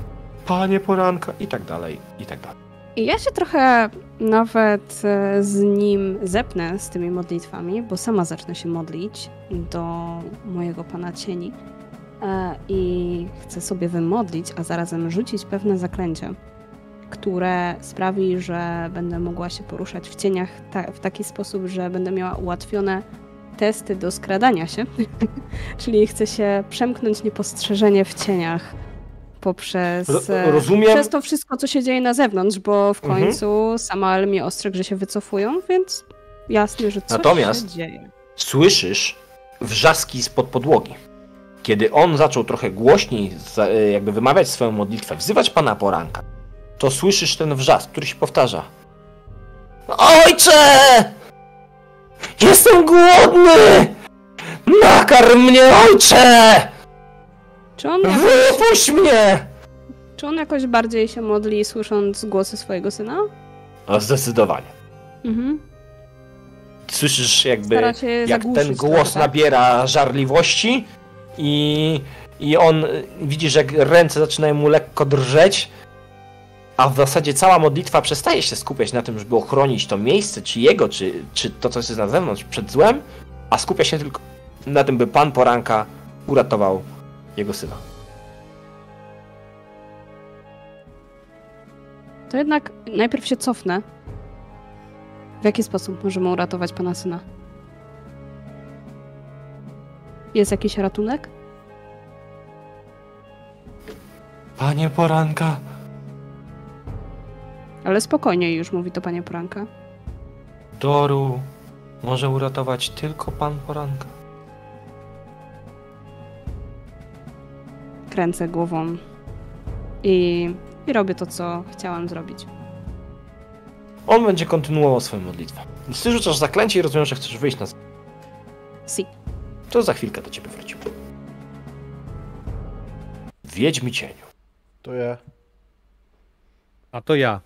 Panie poranka i tak dalej, i tak dalej. I ja się trochę nawet e, z nim zepnę z tymi modlitwami, bo sama zacznę się modlić do mojego pana cieni. E, I chcę sobie wymodlić, a zarazem rzucić pewne zaklęcie, które sprawi, że będę mogła się poruszać w cieniach ta- w taki sposób, że będę miała ułatwione testy do skradania się. Czyli chcę się przemknąć niepostrzeżenie w cieniach poprzez. E, rozumiem. Przez to wszystko, co się dzieje na zewnątrz, bo w Mhm. końcu Samael mnie ostrzegł, że się wycofują, więc jasne, że coś Natomiast- się dzieje. Słyszysz wrzaski spod podłogi. Kiedy on zaczął trochę głośniej e, jakby wymawiać swoją modlitwę, wzywać pana poranka, to słyszysz ten wrzask, który się powtarza. Ojcze! Jestem głodny! Nakarm mnie, ojcze! Czy on, jakoś, Wypuść mnie! czy on jakoś bardziej się modli, słysząc głosy swojego syna? O, zdecydowanie. Mhm. Słyszysz jakby, jak ten głos tak? nabiera żarliwości i, i on, y, widzisz jak ręce zaczynają mu lekko drżeć, a w zasadzie cała modlitwa przestaje się skupiać na tym, żeby ochronić to miejsce, czy jego, czy, czy to, co jest na zewnątrz, przed złem, a skupia się tylko na tym, by Pan Poranka uratował jego syna. To jednak najpierw się cofnę. W jaki sposób możemy uratować pana syna? Jest jakiś ratunek? Panie Poranka. Ale spokojnie już mówi to panie Poranka. Doru może uratować tylko pan Poranka. Kręcę głową i, i robię to, co chciałam zrobić. On będzie kontynuował swoją modlitwę. Więc ty rzucasz zaklęcie i rozumiem, że chcesz wyjść na... Si. To za chwilkę do ciebie wrócimy. Wiedźmi cieniu. To ja. A to ja.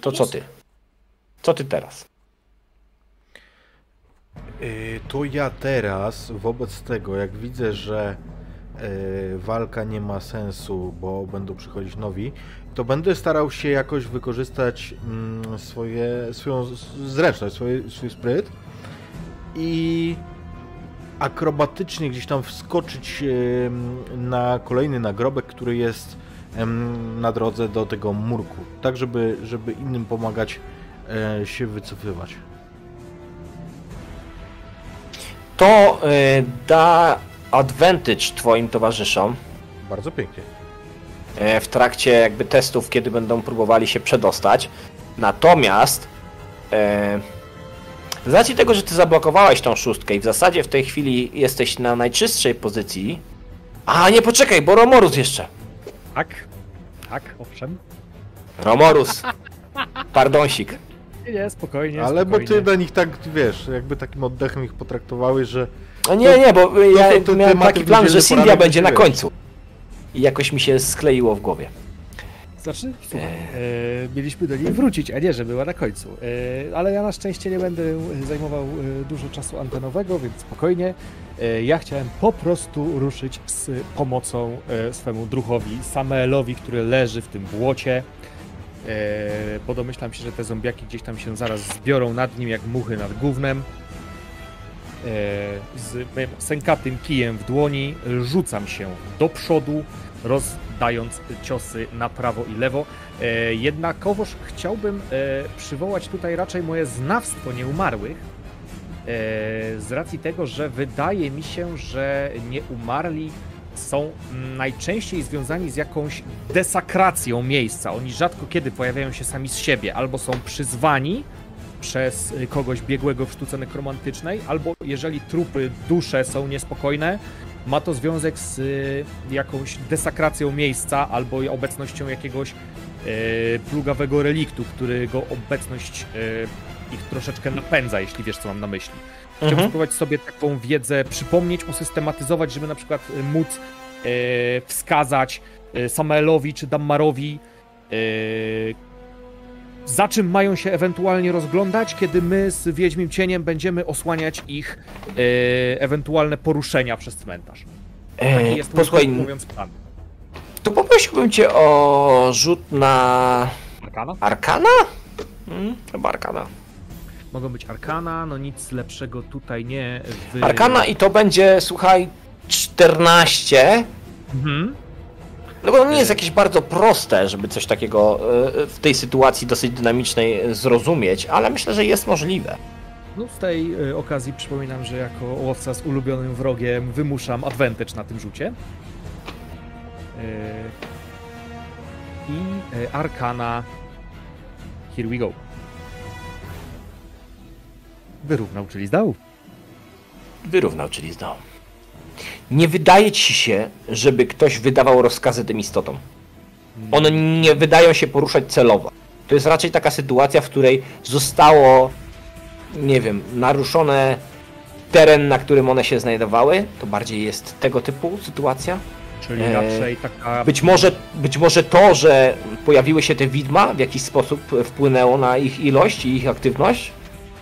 To co ty? Co ty teraz? Yy, to ja teraz, wobec tego, jak widzę, że walka nie ma sensu, bo będą przychodzić nowi, to będę starał się jakoś wykorzystać mm, swoje, swoją zręczność, swój, swój spryt i akrobatycznie gdzieś tam wskoczyć na kolejny nagrobek, który jest na drodze do tego murku, tak żeby, żeby innym pomagać e, się wycofywać. To y, da advantage twoim towarzyszom Bardzo pięknie. y, w trakcie jakby testów, kiedy będą próbowali się przedostać. Natomiast y, z racji tego, że ty zablokowałeś tą szóstkę i w zasadzie w tej chwili jesteś na najczystszej pozycji. A nie poczekaj, bo Romorus jeszcze. Tak, tak, owszem. Romorus. Pardonsik. Nie, nie, spokojnie, Ale bo ty na nich tak, wiesz, jakby takim oddechem ich potraktowałeś, że No nie, nie, bo ja to- to miałem taki plan, że Sylwia będzie na końcu. I jakoś mi się skleiło w głowie. Znaczy, słuchaj, e, mieliśmy do niej wrócić, a nie, że była na końcu. E, ale ja na szczęście nie będę zajmował e, dużo czasu antenowego, więc spokojnie. E, ja chciałem po prostu ruszyć z pomocą e, swemu druhowi, Samuelowi, który leży w tym błocie. E, bo domyślam się, że te zombiaki gdzieś tam się zaraz zbiorą nad nim jak muchy nad gównem. E, z sękatym kijem w dłoni rzucam się do przodu, rozdając ciosy na prawo i lewo. E, jednakowoż chciałbym e, przywołać tutaj raczej moje znawstwo nieumarłych, z racji tego, że wydaje mi się, że nieumarli są najczęściej związani z jakąś desakracją miejsca. Oni rzadko kiedy pojawiają się sami z siebie, albo są przyzwani przez kogoś biegłego w sztuce nekromantycznej, albo jeżeli trupy, dusze są niespokojne, ma to związek z y, jakąś desakracją miejsca albo obecnością jakiegoś y, plugawego reliktu, którego obecność y, ich troszeczkę napędza, jeśli wiesz, co mam na myśli. Chciałbym Mhm. spróbować sobie taką wiedzę przypomnieć, usystematyzować, żeby na przykład móc wskazać Samuelowi czy Dammarowi, za czym mają się ewentualnie rozglądać, kiedy my z Wiedźmim Cieniem będziemy osłaniać ich y, ewentualne poruszenia przez cmentarz. Taki E, jest mój, posłuchaj, mówiąc plan. to poprosiłbym cię o rzut na Arkana? Arkana? Hmm, chyba Arkana. Mogą być Arkana, no nic lepszego tutaj nie. W... Arkana i to będzie, słuchaj, 14. Mhm. No bo to nie jest jakieś bardzo proste, żeby coś takiego e, w tej sytuacji dosyć dynamicznej e, zrozumieć, ale myślę, że jest możliwe. No z tej y, okazji przypominam, że jako łowca z ulubionym wrogiem wymuszam advantage na tym rzucie. Y, I y, Arkana. Here we go. Wyrównał, czyli zdał. Wyrównał, czyli zdał. Nie wydaje ci się, żeby ktoś wydawał rozkazy tym istotom. One nie wydają się poruszać celowo. To jest raczej taka sytuacja, w której zostało, nie wiem, naruszone teren, na którym one się znajdowały. To bardziej jest tego typu sytuacja. Czyli Eee, raczej taka. Być może, być może to, że pojawiły się te widma, w jakiś sposób wpłynęło na ich ilość i ich aktywność?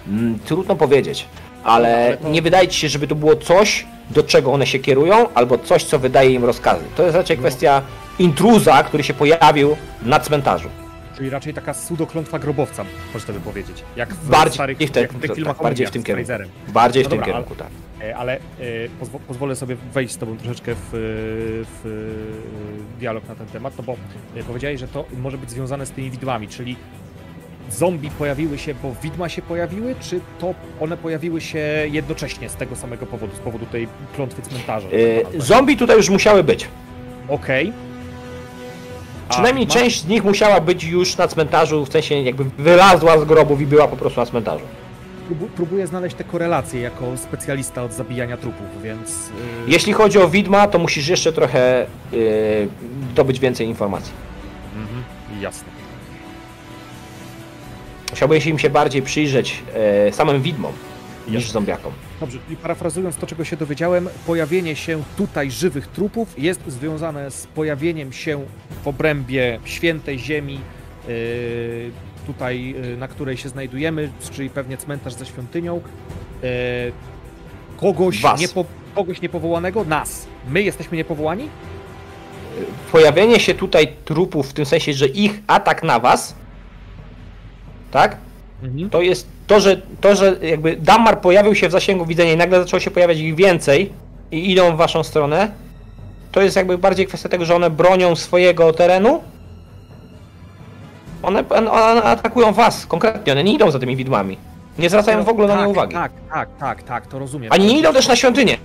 Mm, trudno powiedzieć, ale, ale to- nie wydaje ci się, żeby to było coś, do czego one się kierują, albo coś, co wydaje im rozkazy. To jest raczej No. kwestia intruza, który się pojawił na cmentarzu. Czyli raczej taka pseudoklątwa grobowca, można by powiedzieć. Jak w Bardziej starych w te- jak w tych tak, filmach bardziej o w tym kierunku. Bardziej w No tym dobra, kierunku, tak. E, Ale e, pozwo- pozwolę sobie wejść z tobą troszeczkę w, w e, dialog na ten temat, no bo e, powiedziałeś, że to może być związane z tymi widmami, czyli zombie pojawiły się, bo widma się pojawiły, czy to one pojawiły się jednocześnie z tego samego powodu, z powodu tej klątwy cmentarza? Yy, zombie tutaj już musiały być. Okej. Przynajmniej ma- część z nich musiała być już na cmentarzu, w sensie jakby wylazła z grobów i była po prostu na cmentarzu. Próbu- Próbuję znaleźć te korelacje jako specjalista od zabijania trupów, więc. y, Jeśli chodzi o widma, to musisz jeszcze trochę yy, zdobyć więcej informacji. Mhm, jasne. Musiałbyś im się bardziej przyjrzeć e, samym widmom niż zombiakom. Dobrze, i parafrazując to, czego się dowiedziałem, pojawienie się tutaj żywych trupów jest związane z pojawieniem się w obrębie świętej ziemi, yy, tutaj, yy, na której się znajdujemy, czyli pewnie cmentarz ze świątynią. Yy, kogoś, niepo, kogoś niepowołanego? Nas. My jesteśmy niepowołani? Pojawienie się tutaj trupów w tym sensie, że ich atak na was, tak? Mhm. To jest to, że, to, że jakby Dammar pojawił się w zasięgu widzenia i nagle zaczęło się pojawiać ich więcej i idą w waszą stronę, to jest jakby bardziej kwestia tego, że one bronią swojego terenu. One, one atakują was konkretnie, one nie idą za tymi widmami. Nie zwracają w ogóle na tak, nie uwagi. Tak, tak, tak, tak, to rozumiem. Ani nie idą też na świątynię.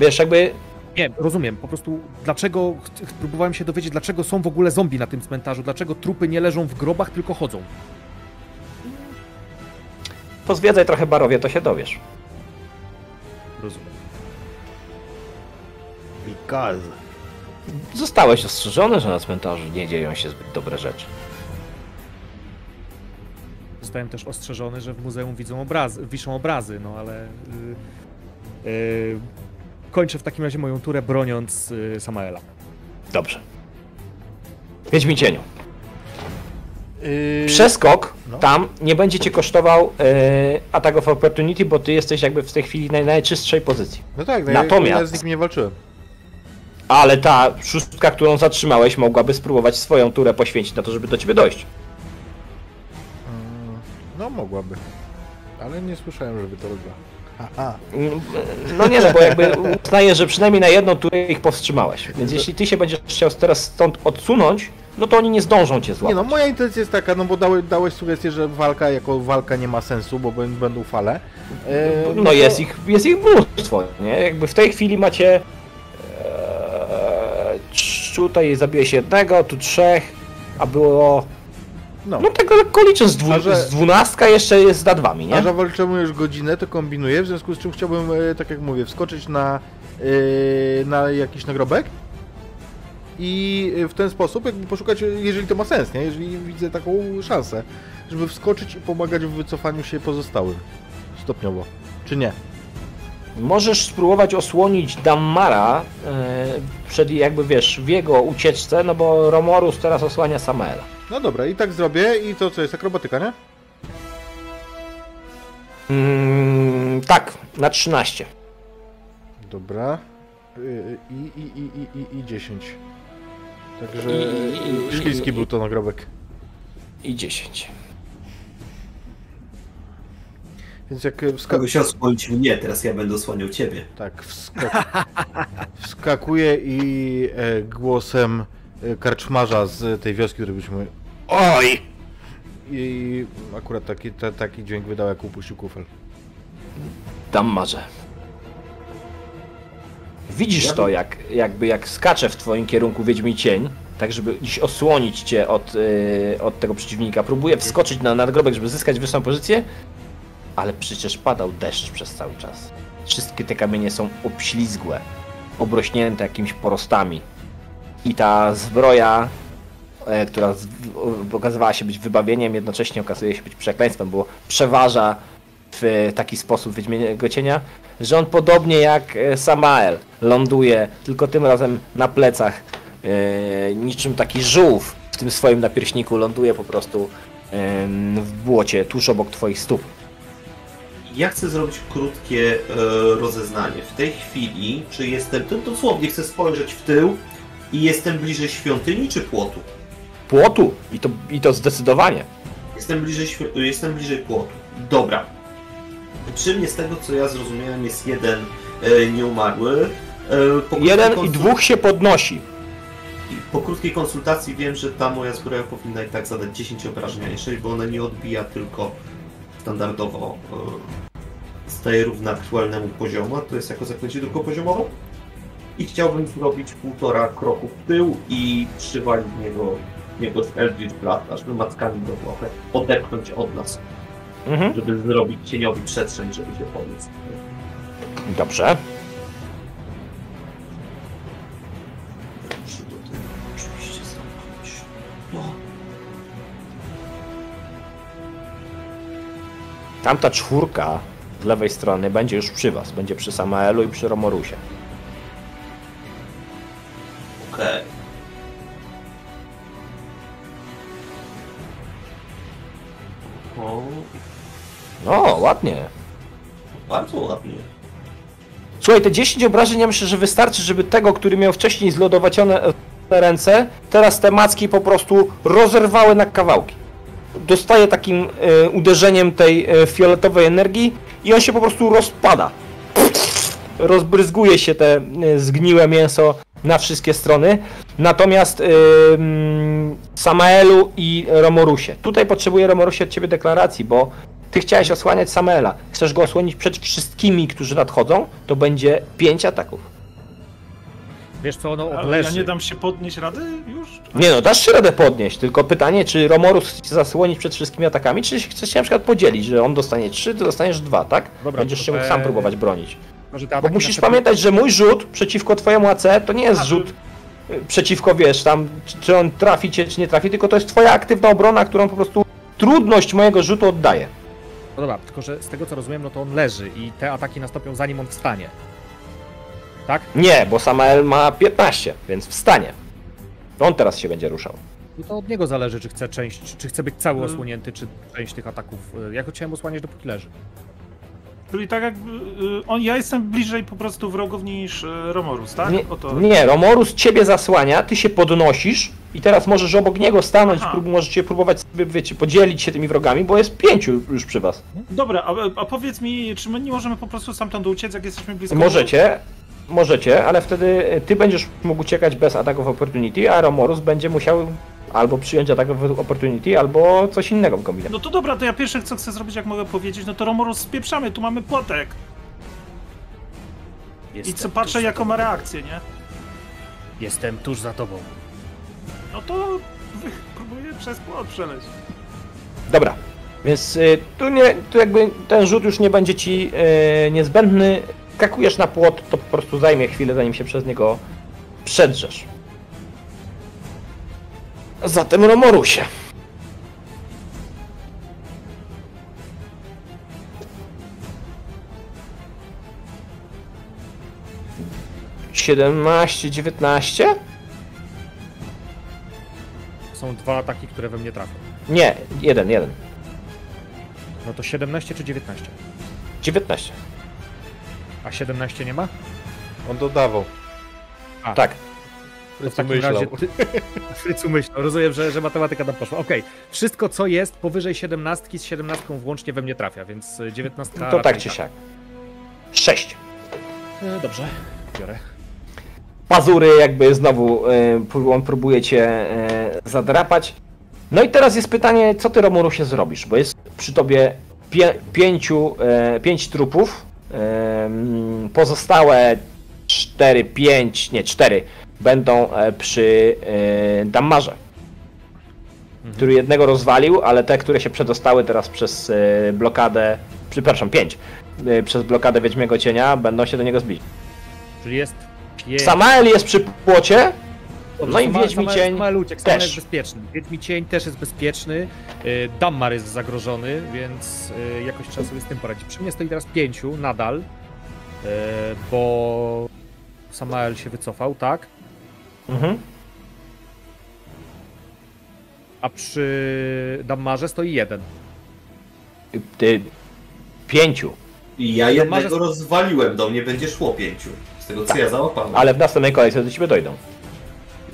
Wiesz, jakby Nie, rozumiem. Po prostu dlaczego, próbowałem się dowiedzieć, dlaczego są w ogóle zombie na tym cmentarzu, dlaczego trupy nie leżą w grobach, tylko chodzą. Pozwiedzaj trochę barowie, to się dowiesz. Rozumiem. Because. Zostałeś ostrzeżony, że na cmentarzu nie dzieją się zbyt dobre rzeczy. Zostałem też ostrzeżony, że w muzeum widzą obrazy, wiszą obrazy, no ale. Yy, yy, kończę w takim razie moją turę broniąc yy, Samaela. Dobrze. Wiedźmi cieniu. Yy, Przeskok no. tam nie będzie cię kosztował e, attack of opportunity, bo ty jesteś jakby w tej chwili na najczystszej pozycji. No tak, Natomiast- ja z nikim nie walczyłem. Ale ta szóstka, którą zatrzymałeś, mogłaby spróbować swoją turę poświęcić na to, żeby do ciebie dojść. Mm, No mogłaby. Ale nie słyszałem, żeby to robiła. Aha. Mm, No nie, no bo jakby uznaję, że przynajmniej na jedną turę ich powstrzymałeś. Więc jeśli ty się będziesz chciał teraz stąd odsunąć, no to oni nie zdążą cię Nie złapać. no, moja intencja jest taka, no bo dałeś, dałeś sugestię, że walka jako walka nie ma sensu, bo bę- będą fale. E, No to- jest ich, jest ich mnóstwo, nie? Jakby w tej chwili macie... E, tutaj zabiłeś jednego, tu trzech, a było... No, No tego lekko liczę, z, dwu, A że- z dwunastka jeszcze jest za dwami, a nie? że walczymy już godzinę, to kombinuję, w związku z czym chciałbym, e, tak jak mówię, wskoczyć na, e, na jakiś nagrobek i e, w ten sposób jakby poszukać, jeżeli to ma sens, nie? Jeżeli widzę taką szansę, żeby wskoczyć i pomagać w wycofaniu się pozostałym. Stopniowo. Czy nie? Możesz spróbować osłonić Dammara e, przed jakby, wiesz, w jego ucieczce, no bo Romorus teraz osłania Samaela. No dobra, i tak zrobię i to co jest, akrobatyka, nie? Mm, tak, na 13. Dobra. Y, I, i, i, i, i, i 10. Także I- i- śliski i- był to nagrobek. I 10. Więc jak e, wska- Kogoś osłonić mnie, teraz ja będę osłaniał ciebie. tak, wskak- wskakuje i e, głosem e, karczmarza z tej wioski, który byśmy OJ! I akurat taki, ta, taki dźwięk wydał, jak upuścił kufel. Dammarze. Widzisz to, jak, jakby jak skacze w twoim kierunku Wiedźmi cień, tak żeby dziś osłonić cię od, y, od tego przeciwnika. Próbuje wskoczyć na nadgrobek, żeby zyskać wyższą pozycję, ale przecież padał deszcz przez cały czas. Wszystkie te kamienie są obślizgłe, obrośnięte jakimiś porostami. I ta zbroja, e, która z, o- okazywała się być wybawieniem, jednocześnie okazuje się być przekleństwem, bo przeważa w taki sposób Wiedźmiego Cienia, że on podobnie jak e, Samael ląduje, tylko tym razem na plecach, e, niczym taki żółw w tym swoim napierśniku ląduje po prostu w błocie tuż obok twoich stóp. Ja chcę zrobić krótkie e, rozeznanie. W tej chwili, czy jestem, to dosłownie chcę spojrzeć w tył i jestem bliżej świątyni czy płotu? Płotu! I to, i to zdecydowanie. Jestem bliżej, jestem bliżej płotu. Dobra. Przy mnie z tego co ja zrozumiałem jest jeden e, nieumarły. E, po Jeden krótkiej i dwóch się podnosi. Po krótkiej konsultacji wiem, że ta moja zbroja powinna i tak zadać 10 obrażeń, 6, bo ona nie odbija tylko standardowo e, staje równa aktualnemu poziomu, to jest jako zaklęcie drugopoziomowe. I chciałbym zrobić półtora kroku w tył i przywalić niego niego Eldritch Blast, aż wymackami go trochę odepchnąć od nas, Mhm. żeby zrobić cieniowi przestrzeń, żeby się pomóc. Dobrze. Tamta czwórka z lewej strony będzie już przy was. Będzie przy Samaelu i przy Romorusie. No, ładnie. bardzo ładnie. Słuchaj, te 10 obrażeń ja myślę, że wystarczy, żeby tego, który miał wcześniej zlodowacione ręce, teraz te macki po prostu rozerwały na kawałki. Dostaje takim e, uderzeniem tej e, fioletowej energii i on się po prostu rozpada. Rozbryzguje się te e, zgniłe mięso na wszystkie strony. Natomiast mm, Samaelu i Romorusie. Tutaj potrzebuję Romorusie od ciebie deklaracji, bo ty chciałeś osłaniać Samaela. Chcesz go osłonić przed wszystkimi, którzy nadchodzą, to będzie 5 ataków. Wiesz co, ono Ale ja nie dam się podnieść rady już? Nie no, dasz się radę podnieść, tylko pytanie, czy Romorus chce zasłonić przed wszystkimi atakami, czy chcesz się na przykład podzielić, że on dostanie 3, ty dostaniesz 2, tak? Dobra, Będziesz to się mógł sam próbować bronić. Może te Bo musisz pamiętać, że mój rzut przeciwko twojemu AC to nie jest A, rzut y, przeciwko, wiesz, tam, czy- on trafi cię, czy nie trafi, tylko to jest twoja aktywna obrona, którą po prostu trudność mojego rzutu oddaje. No dobra, tylko że z tego co rozumiem, no to on leży i te ataki nastąpią zanim on wstanie. Tak? Nie, bo Samael ma 15, więc wstanie. On teraz się będzie ruszał. No to od niego zależy, czy chce część, czy chce być cały Hmm. osłonięty, czy część tych ataków. y, Ja go chciałem osłaniać dopóki leży. Czyli tak jakby... y, On, ja jestem bliżej po prostu wrogów niż y, Romorus, tak? Nie, O to... nie, Romorus ciebie zasłania, ty się podnosisz i teraz możesz obok niego stanąć, prób, możecie próbować sobie, wiecie, podzielić się tymi wrogami, bo jest pięciu już przy was. Dobra, a, a powiedz mi, czy my nie możemy po prostu stamtąd uciec, jak jesteśmy blisko? Możecie, możecie, ale wtedy ty będziesz mógł uciekać bez ataków opportunity, a Romorus będzie musiał albo przyjąć atak opportunity, albo coś innego kombinować. No to dobra, to ja pierwsze co chcę zrobić, jak mogę powiedzieć, no to Romorus spieprzamy, tu mamy płotek. I co patrzę, jaką ma reakcję, nie? Jestem tuż za tobą. No to próbuję przez płot przeleźć. Dobra, więc y, tu, nie, tu jakby ten rzut już nie będzie ci y, niezbędny. Skakujesz na płot, to po prostu zajmie chwilę, zanim się przez niego przedrzesz. Zatem Romorusie. Siedemnaście, dziewiętnaście? Są dwa ataki, które we mnie trafią. Nie, jeden, jeden. No to 17 czy 19? 19. A 17 nie ma? On dodawał. Tak. To w takim myślał. razie ty... Frycu myślał. Rozumiem, że, że matematyka tam poszła. Okej. Wszystko co jest powyżej 17 z 17 włącznie we mnie trafia, więc y, 19 To tak czy siak. 6. E, Dobrze, biorę. pazury jakby znowu y, pró- on próbuje cię y, zadrapać. No i teraz jest pytanie, co ty Romurusie zrobisz, bo jest przy tobie pie, pięciu, e, pięć trupów, pozostałe cztery, pięć, nie cztery będą e, przy e, Dammarze, który jednego rozwalił, ale te, które się przedostały teraz przez e, blokadę, przepraszam, pięć, przez blokadę Wiedźmiego Cienia będą się do niego zbliżyć. Czyli jest pięć. Samael jest przy płocie, Dobrze, no i Wiedźmi Cień Samael uciekł, też. jest bezpieczny. Wiedźmi Cień też jest bezpieczny. Dammar jest zagrożony, więc jakoś trzeba sobie z tym poradzić. Przy mnie stoi teraz pięciu nadal, bo Samael się wycofał, tak? Mhm. A przy Dammarze stoi jeden. Ty, pięciu, I ja jednego rozwaliłem, do mnie będzie szło pięciu. Z tego co ja załapałem. ale w następnej kolejce do ciebie dojdą.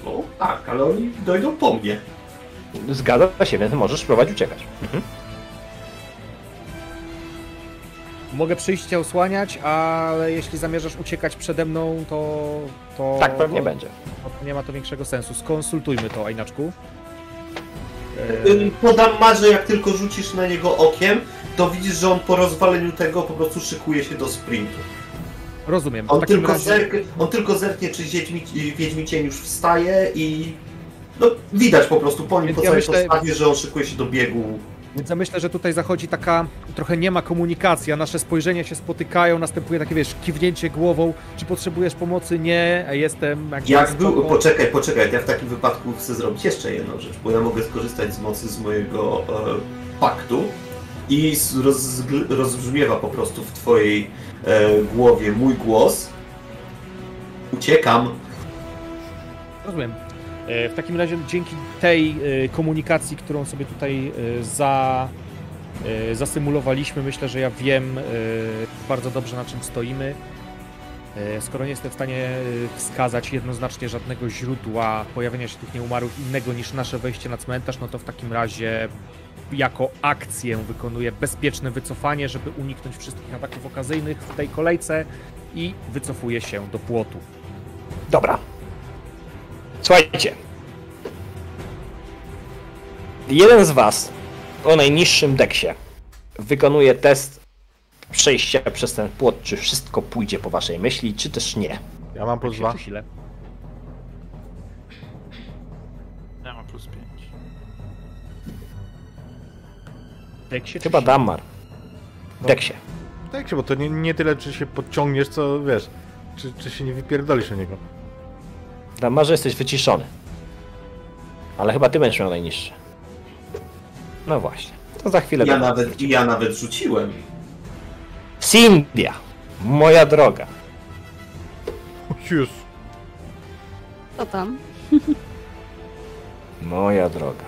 No tak, ale oni dojdą po mnie. Zgadza się, więc możesz spróbować uciekać. Mhm. Mogę przyjść cię osłaniać, ale jeśli zamierzasz uciekać przede mną, to... to Tak pewnie to, będzie. to nie ma to większego sensu. Skonsultujmy to, Ajnaczku. Ym, Podam marze, jak tylko rzucisz na niego okiem, to widzisz, że on po rozwaleniu tego po prostu szykuje się do sprintu. Rozumiem. On tylko, razie... zerk, on tylko zerknie, czy Wiedźmi, Wiedźmi Cień już wstaje i No, widać po prostu po nim, Więc po ja całej myślę- postawie, że on szykuje się do biegu. Więc ja myślę, że tutaj zachodzi taka trochę nie ma komunikacja, nasze spojrzenia się spotykają, następuje takie, wiesz, kiwnięcie głową, czy potrzebujesz pomocy? Nie, a jestem Jak spoko. był, poczekaj, poczekaj, ja w takim wypadku chcę zrobić jeszcze jedną rzecz, bo ja mogę skorzystać z mocy z mojego e, paktu i rozgl- rozbrzmiewa po prostu w twojej e, głowie mój głos. Uciekam. Rozumiem. E, W takim razie dzięki tej e, komunikacji, którą sobie tutaj e, za, zasymulowaliśmy, myślę, że ja wiem bardzo dobrze na czym stoimy. Skoro nie jestem w stanie wskazać jednoznacznie żadnego źródła pojawienia się tych nieumarłych innego niż nasze wejście na cmentarz, no to w takim razie jako akcję wykonuję bezpieczne wycofanie, żeby uniknąć wszystkich ataków okazyjnych w tej kolejce i wycofuję się do płotu. Dobra. Słuchajcie. Jeden z was o najniższym deksie wykonuje test przejścia przez ten płot, czy wszystko pójdzie po waszej myśli, czy też nie. Ja mam plus Jak się dwa. przesilę. Ja mam plus 5. Jak się Chyba przesilę. Dammar. Deksie. Tak się, bo to nie, nie tyle, czy się podciągniesz, co wiesz, czy, czy się nie wypierdolisz o niego. Dammarze jesteś wyciszony. Ale chyba ty będziesz miał najniższy. No właśnie. To za chwilę Ja będę- nawet, ja nawet rzuciłem. Cindia, moja droga. Już. Co tam? Moja droga.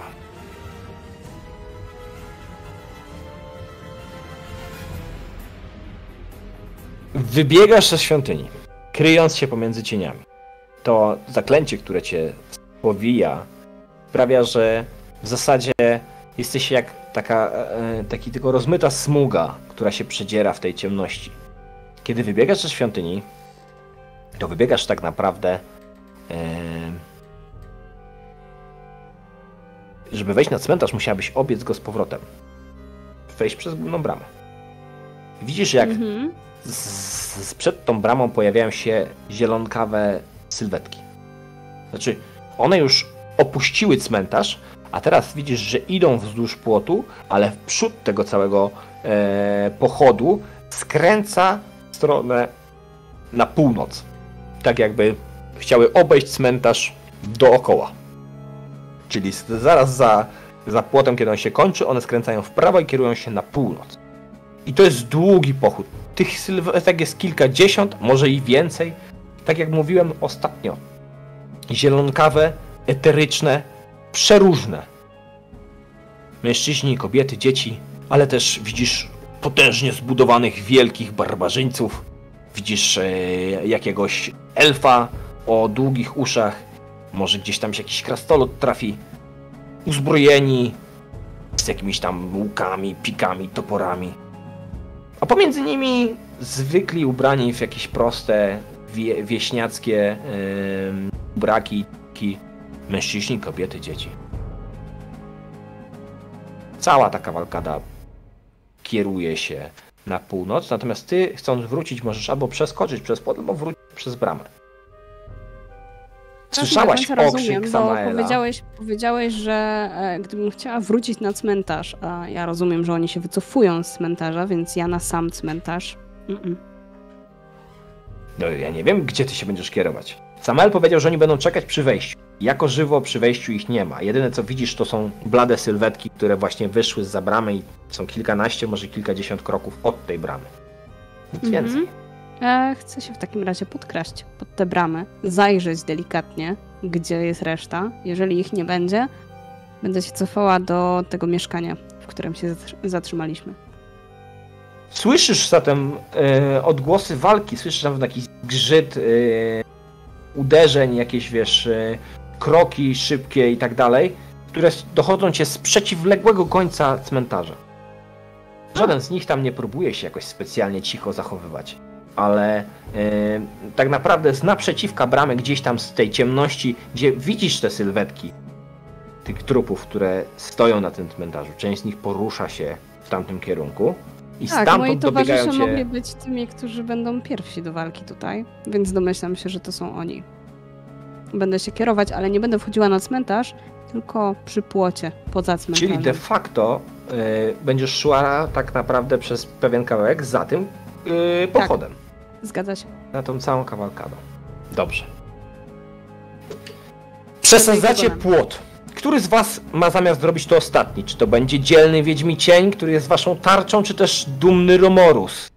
Wybiegasz ze świątyni, kryjąc się pomiędzy cieniami. To zaklęcie, które cię powija, sprawia, że w zasadzie jesteś jak taka, e, taki tylko rozmyta smuga, która się przedziera w tej ciemności. Kiedy wybiegasz ze świątyni, to wybiegasz tak naprawdę e, Żeby wejść na cmentarz, musiałabyś obiec go z powrotem. Wejść przez główną bramę. Widzisz, jak Mhm. z, z, przed tą bramą pojawiają się zielonkawe sylwetki. Znaczy, one już opuściły cmentarz, a teraz widzisz, że idą wzdłuż płotu, ale w przód tego całego e, pochodu skręca w stronę na północ. Tak jakby chciały obejść cmentarz dookoła. Czyli zaraz za, za płotem, kiedy on się kończy, one skręcają w prawo i kierują się na północ. I to jest długi pochód. Tych sylwetek jest kilkadziesiąt, może i więcej. Tak jak mówiłem ostatnio. Zielonkawe, eteryczne, przeróżne. Mężczyźni, kobiety, dzieci, ale też widzisz potężnie zbudowanych wielkich barbarzyńców. Widzisz e, jakiegoś elfa o długich uszach. Może gdzieś tam się jakiś krastolot trafi. Uzbrojeni z jakimiś tam łukami, pikami, toporami. A pomiędzy nimi zwykli ubrani w jakieś proste, wie, wieśniackie braki, ki- mężczyźni, kobiety, dzieci. Cała ta kawalkada kieruje się na północ, natomiast ty, chcąc wrócić, możesz albo przeskoczyć przez płot, albo wrócić przez bramę. Słyszałaś okrzyk rozumiem, bo Samaela. powiedziałeś, powiedziałeś, że e, gdybym chciała wrócić na cmentarz, a ja rozumiem, że oni się wycofują z cmentarza, więc ja na sam cmentarz. Mm-mm. No ja nie wiem, gdzie ty się będziesz kierować. Samael powiedział, że oni będą czekać przy wejściu. Jako żywo przy wejściu ich nie ma. Jedyne co widzisz to są blade sylwetki, które właśnie wyszły z za bramy i są kilkanaście, może kilkadziesiąt kroków od tej bramy. Nic Mhm. więcej. E, chcę się w takim razie podkraść pod tę bramę, zajrzeć delikatnie, gdzie jest reszta. Jeżeli ich nie będzie, będę się cofała do tego mieszkania, w którym się zatr- zatrzymaliśmy. Słyszysz zatem e, odgłosy walki, słyszysz tam jakiś grzyt, e, uderzeń, jakieś wiesz, e, kroki szybkie i tak dalej, które dochodzą cię z przeciwległego końca cmentarza. Żaden z nich tam nie próbuje się jakoś specjalnie cicho zachowywać, ale e, tak naprawdę z naprzeciwka bramy, gdzieś tam z tej ciemności, gdzie widzisz te sylwetki tych trupów, które stoją na tym cmentarzu, część z nich porusza się w tamtym kierunku. I Tak, moi stamtąd dobiegają towarzysze cię. mogli być tymi, którzy będą pierwsi do walki tutaj, więc domyślam się, że to są oni. będę się kierować, ale nie będę wchodziła na cmentarz, tylko przy płocie, poza cmentarzem. Czyli de facto y, będziesz szła tak naprawdę przez pewien kawałek za tym y, pochodem. Zgadza się. Na tą całą kawalkadą. Dobrze. Przesadzacie płot. Który z was ma zamiar zrobić to ostatni? Czy to będzie dzielny Wiedźmi Cień, który jest waszą tarczą, czy też dumny Romorus?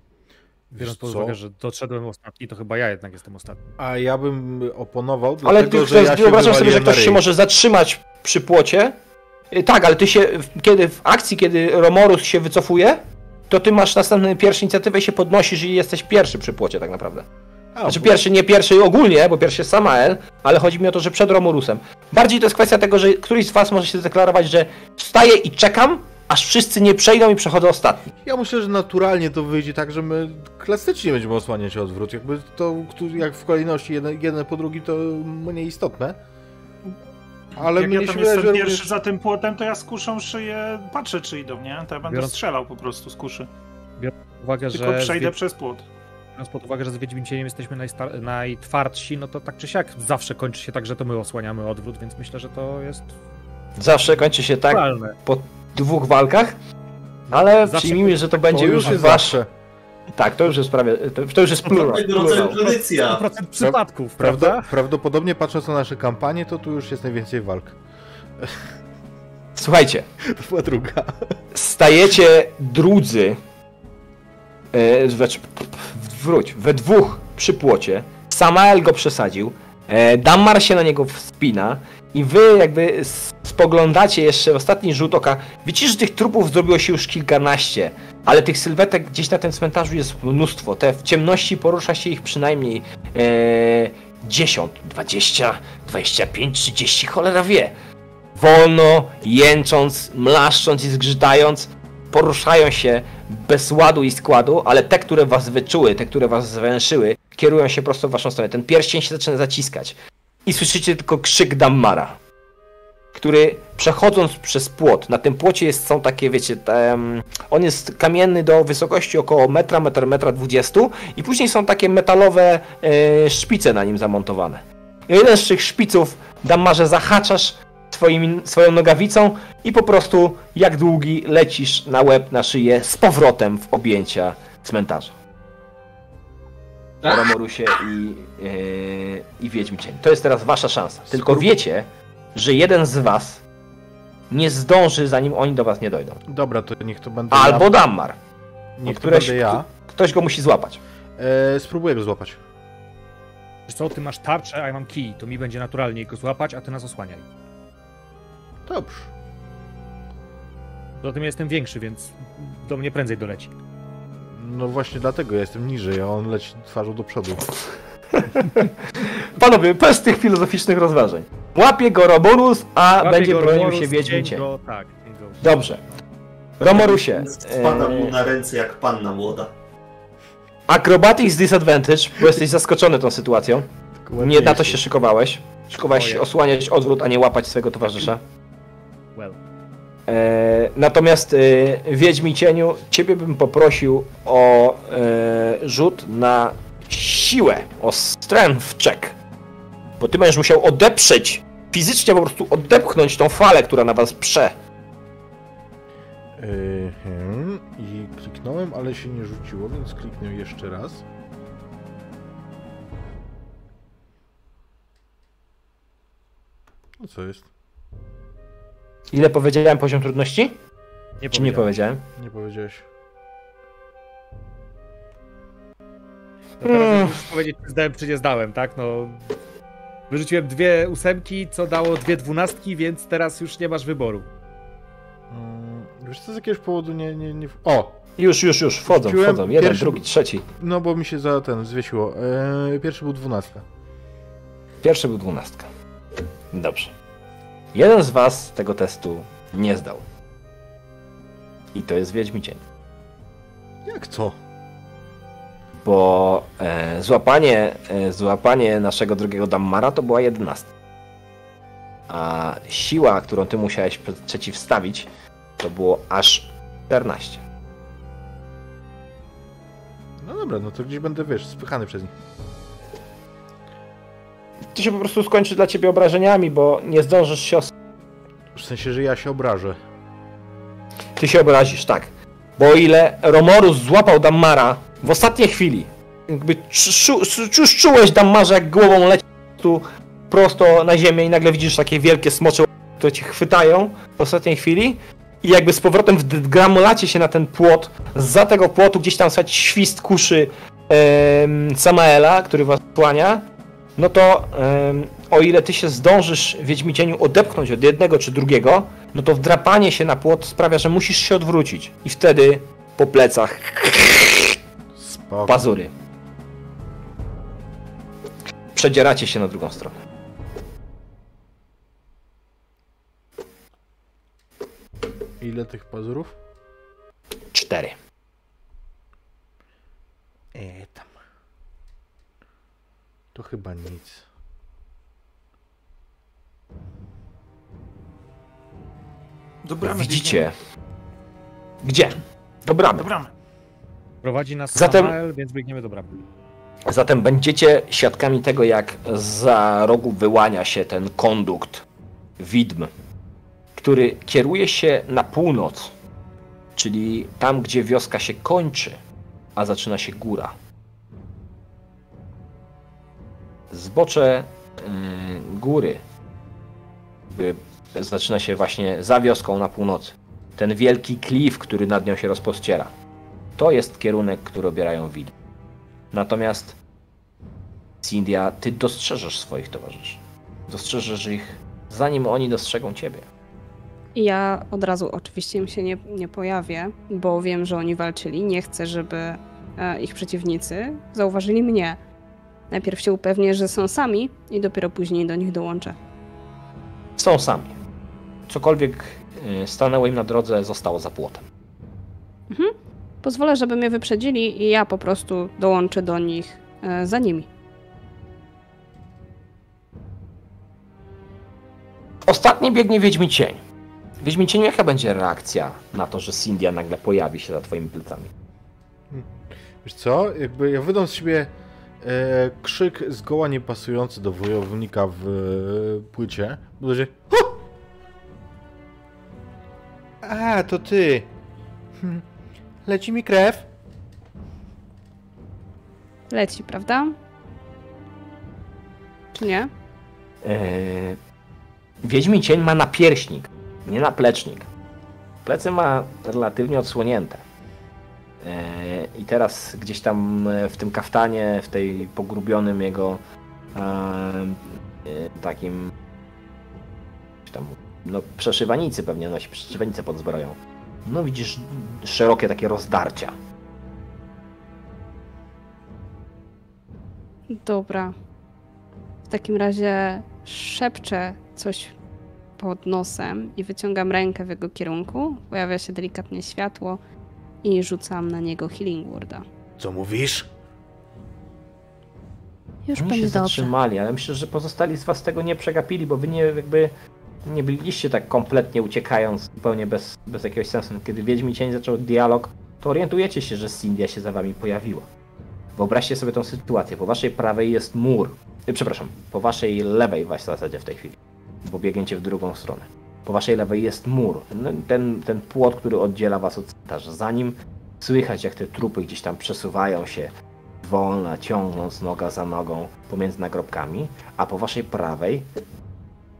Biorąc pod uwagę, że doszedłem ostatni, to chyba ja jednak jestem ostatni. A ja bym oponował, Ale dlatego, ty że ja się wyobrażasz sobie, że ktoś się może zatrzymać przy płocie? Y, Tak, ale ty się, w- kiedy w akcji, kiedy Romorus się wycofuje, to ty masz następny pierwszy inicjatywę i się podnosisz i jesteś pierwszy przy płocie tak naprawdę. Znaczy pierwszy, nie pierwszy ogólnie, bo pierwszy jest Samael, ale chodzi mi o to, że przed Romorusem. Bardziej to jest kwestia tego, że któryś z was może się zdeklarować, że wstaję i czekam, aż wszyscy nie przejdą i przechodzę ostatni. Ja myślę, że naturalnie to wyjdzie tak, że my klasycznie będziemy osłaniać odwrót. Jakby to, jak w kolejności jeden, jeden po drugim, to mniej istotne. Ale Jak mnie ja się tam jestem że pierwszy za tym płotem, to ja z kuszą szyję, patrzę czy idą, nie? To ja będę Biorąc- strzelał po prostu z kuszy. Uwagę, Tylko że przejdę z, przez płot. Biorąc pod uwagę, że z Wiedźmicieniem jesteśmy najstar- najtwardsi, no to tak czy siak zawsze kończy się tak, że to my osłaniamy odwrót, więc myślę, że to jest Zawsze kończy się tak naturalne. po dwóch walkach, ale Zawsze przyjmijmy, że to To będzie już już jest wasze. Tak, to już jest prawie, to, to już jest plural. Tego rodzaju plural. tradycja. 100% przypadków, Prawda? prawda? Prawdopodobnie patrząc na nasze kampanie, to tu już jest najwięcej walk. Słuchajcie, To była druga. stajecie drudzy, e, znaczy, wróć, we dwóch przy płocie, Samael go przesadził, e, Dammar się na niego wspina i wy jakby spoglądacie jeszcze ostatni rzut oka, widzicie, że tych trupów zrobiło się już kilkanaście, ale tych sylwetek gdzieś na tym cmentarzu jest mnóstwo, te w ciemności porusza się ich przynajmniej e, 10, 20, 25, 30, cholera wie. Wolno, jęcząc, mlaszcząc i zgrzytając, poruszają się bez ładu i składu, ale te, które was wyczuły, te, które was zwęszyły, kierują się prosto w waszą stronę. Ten pierścień się zaczyna zaciskać. I słyszycie tylko krzyk Dammara, który przechodząc przez płot, na tym płocie jest, są takie, wiecie, on jest kamienny do wysokości około metra, metr, metra dwudziestu i później są takie metalowe e, szpice na nim zamontowane. I jeden z tych szpiców, Dammarze, zahaczasz swoim, swoją nogawicą i po prostu jak długi lecisz na łeb, na szyję z powrotem w objęcia cmentarza. Romorusie i, yy, i Wiedźmi Cień. To jest teraz wasza szansa. Tylko wiecie, że jeden z was nie zdąży, zanim oni do was nie dojdą. Dobra, to niech to będę Albo ja. Dammar. Niech to któreś- będę ja. Ktoś go musi złapać. E, spróbuję go złapać. Wiesz co, ty masz tarczę, a ja mam kij, to mi będzie naturalnie go złapać, a ty nas osłaniaj. Dobrze. Poza tym ja jestem większy, więc do mnie prędzej doleci. No właśnie dlatego ja jestem niżej, a on leci twarzą do przodu. Panowie, bez tych filozoficznych rozważań. Łapie go Roborus, a Łapie będzie bronił się Wiedźmi cień Cień. go, Tak. Dobrze. Romorusie. Spada mu e, na ręce jak panna młoda. Acrobatics disadvantage, bo jesteś zaskoczony tą sytuacją. Nie na to się szykowałeś. Szykowałeś się osłaniać odwrót, a nie łapać swojego towarzysza. Well. E, natomiast e, Wiedźmi Cieniu, ciebie bym poprosił o e, rzut na siłę, o strength check. Bo ty będziesz musiał odeprzeć, fizycznie po prostu odepchnąć tą falę, która na was prze. Yy, hmm, I kliknąłem, ale się nie rzuciło, więc kliknę jeszcze raz. No co jest? Ile powiedziałem poziom trudności? Nie Czy nie powiedziałem. Nie powiedziałeś. To teraz Mm. musisz powiedzieć, czy zdałem, czy nie zdałem, tak? No. Wyrzuciłem dwie ósemki, co dało dwie dwunastki, więc teraz już nie masz wyboru. Mm, wiesz co, z jakiegoś powodu nie... nie, nie... O! Już, już, już, wchodzą, wchodzą. Jeden, pierwszy- drugi, trzeci. No bo mi się za ten zwiesiło. Yy, pierwszy był dwunastka. Pierwszy był dwunastka. Dobrze. Jeden z was tego testu nie zdał. I to jest Wiedźmi Cień. Jak co? Bo e, złapanie, e, złapanie naszego drugiego Dammara to była 11. A siła, którą ty musiałeś przeciwstawić, to było aż 14. No dobra, no to gdzieś będę, wiesz, spychany przez nich. To się po prostu skończy dla ciebie obrażeniami, bo nie zdążysz się os- W sensie, że ja się obrażę. Ty się obrazisz, tak. Bo o ile Romorus złapał Dammara w ostatniej chwili, jakby już czułeś Dammarze, jak głową leci tu prosto na ziemię i nagle widzisz takie wielkie smocze, które cię chwytają w ostatniej chwili i jakby z powrotem wgramulacie się na ten płot. Za tego płotu gdzieś tam słychać świst kuszy Samaela, który was słania. No to em, o ile ty się zdążysz Wiedźmicieniu odepchnąć od jednego czy drugiego, no to wdrapanie się na płot sprawia, że musisz się odwrócić. I wtedy po plecach Spoko. pazury. Przedzieracie się na drugą stronę. Ile tych pazurów? Cztery. E. To chyba nic. Do bramy Widzicie. Gdzie? Do bramy. Do bramy. Prowadzi nas Zatem- Samael, więc biegniemy do bramy. Zatem będziecie świadkami tego, jak za rogu wyłania się ten kondukt widm, który kieruje się na północ, czyli tam, gdzie wioska się kończy, a zaczyna się góra. Zbocze mm, góry zaczyna się właśnie za wioską na północy. Ten wielki klif, który nad nią się rozpościera. To jest kierunek, który obierają widm. Natomiast Cindia, ty dostrzeżesz swoich towarzyszy. Dostrzeżesz ich, zanim oni dostrzegą ciebie. Ja od razu oczywiście im się nie, nie pojawię, bo wiem, że oni walczyli. Nie chcę, żeby e, ich przeciwnicy zauważyli mnie. Najpierw się upewnię, że są sami i dopiero później do nich dołączę. Są sami. Cokolwiek y, stanęło im na drodze, zostało za płotem. Pozwolę, żeby mnie wyprzedzili i ja po prostu dołączę do nich e, za nimi. Ostatni biegnie Wiedźmi Cień. Wiedźmi Cień, jaka będzie reakcja na to, że Cindia nagle pojawi się za twoimi plecami? Wiesz co? Jakby ja wydam z siebie e, krzyk zgoła niepasujący do wojownika w e, płycie. Będzie "Hu!" A, to ty. Hm. Leci mi krew. Leci, prawda? Czy nie? Eee, Wiedźmi Cień ma napierśnik, nie naplecznik. Plecy ma relatywnie odsłonięte. Eee, I teraz gdzieś tam e, w tym kaftanie, w tej pogrubionym jego em, e, takim tam, no przeszywanicy pewnie nosi przeszywanicę pod zbroją. No widzisz szerokie takie rozdarcia. Dobra. W takim razie szepczę coś pod nosem i wyciągam rękę w jego kierunku. Pojawia się delikatnie światło i rzucam na niego healing worda. Co mówisz? Już Oni się będzie dobrze. zatrzymali, ale myślę, że pozostali z was tego nie przegapili, bo wy nie jakby nie byliście tak kompletnie uciekając zupełnie bez, bez jakiegoś sensu. Kiedy Wiedźmi Cień zaczął dialog, to orientujecie się, że Cindia się za wami pojawiła. Wyobraźcie sobie tą sytuację. Po waszej prawej jest mur. Y, Przepraszam, po waszej lewej w zasadzie w tej chwili, bo biegniecie w drugą stronę. Po waszej lewej jest mur. No, Ten, ten płot, który oddziela was od cmentarza. Zanim słychać, jak te trupy gdzieś tam przesuwają się wolno, ciągnąc noga za nogą pomiędzy nagrobkami, a po waszej prawej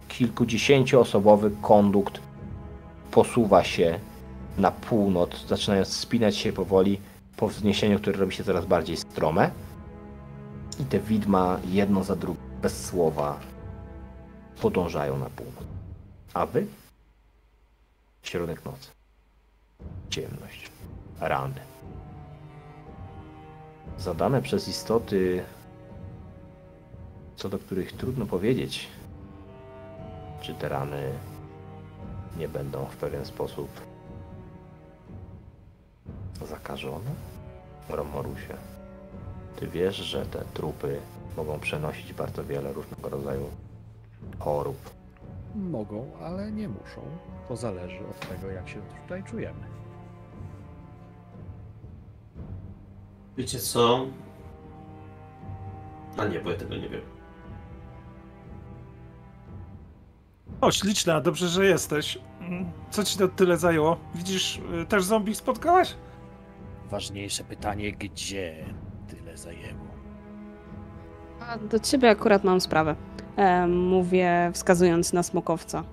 kilkudziesięcioosobowy kondukt posuwa się na północ, zaczynając spinać się powoli po wzniesieniu, które robi się coraz bardziej strome. I te widma jedno za drugim, bez słowa, podążają na północ. A wy? Środek nocy. Ciemność. Rany. Zadane przez istoty, co do których trudno powiedzieć, czy te rany nie będą w pewien sposób zakażone? Romorusie, ty wiesz, że te trupy mogą przenosić bardzo wiele różnego rodzaju chorób. Mogą, ale nie muszą. To zależy od tego, jak się tutaj czujemy. Wiecie co? A nie, bo ja tego nie wiem. O, śliczna, dobrze, że jesteś. Mm, Co ci to tyle zajęło? Widzisz, y, też zombie spotkałaś? Ważniejsze pytanie, gdzie tyle zajęło? A do ciebie akurat mam sprawę. E, mówię, wskazując na smokowca.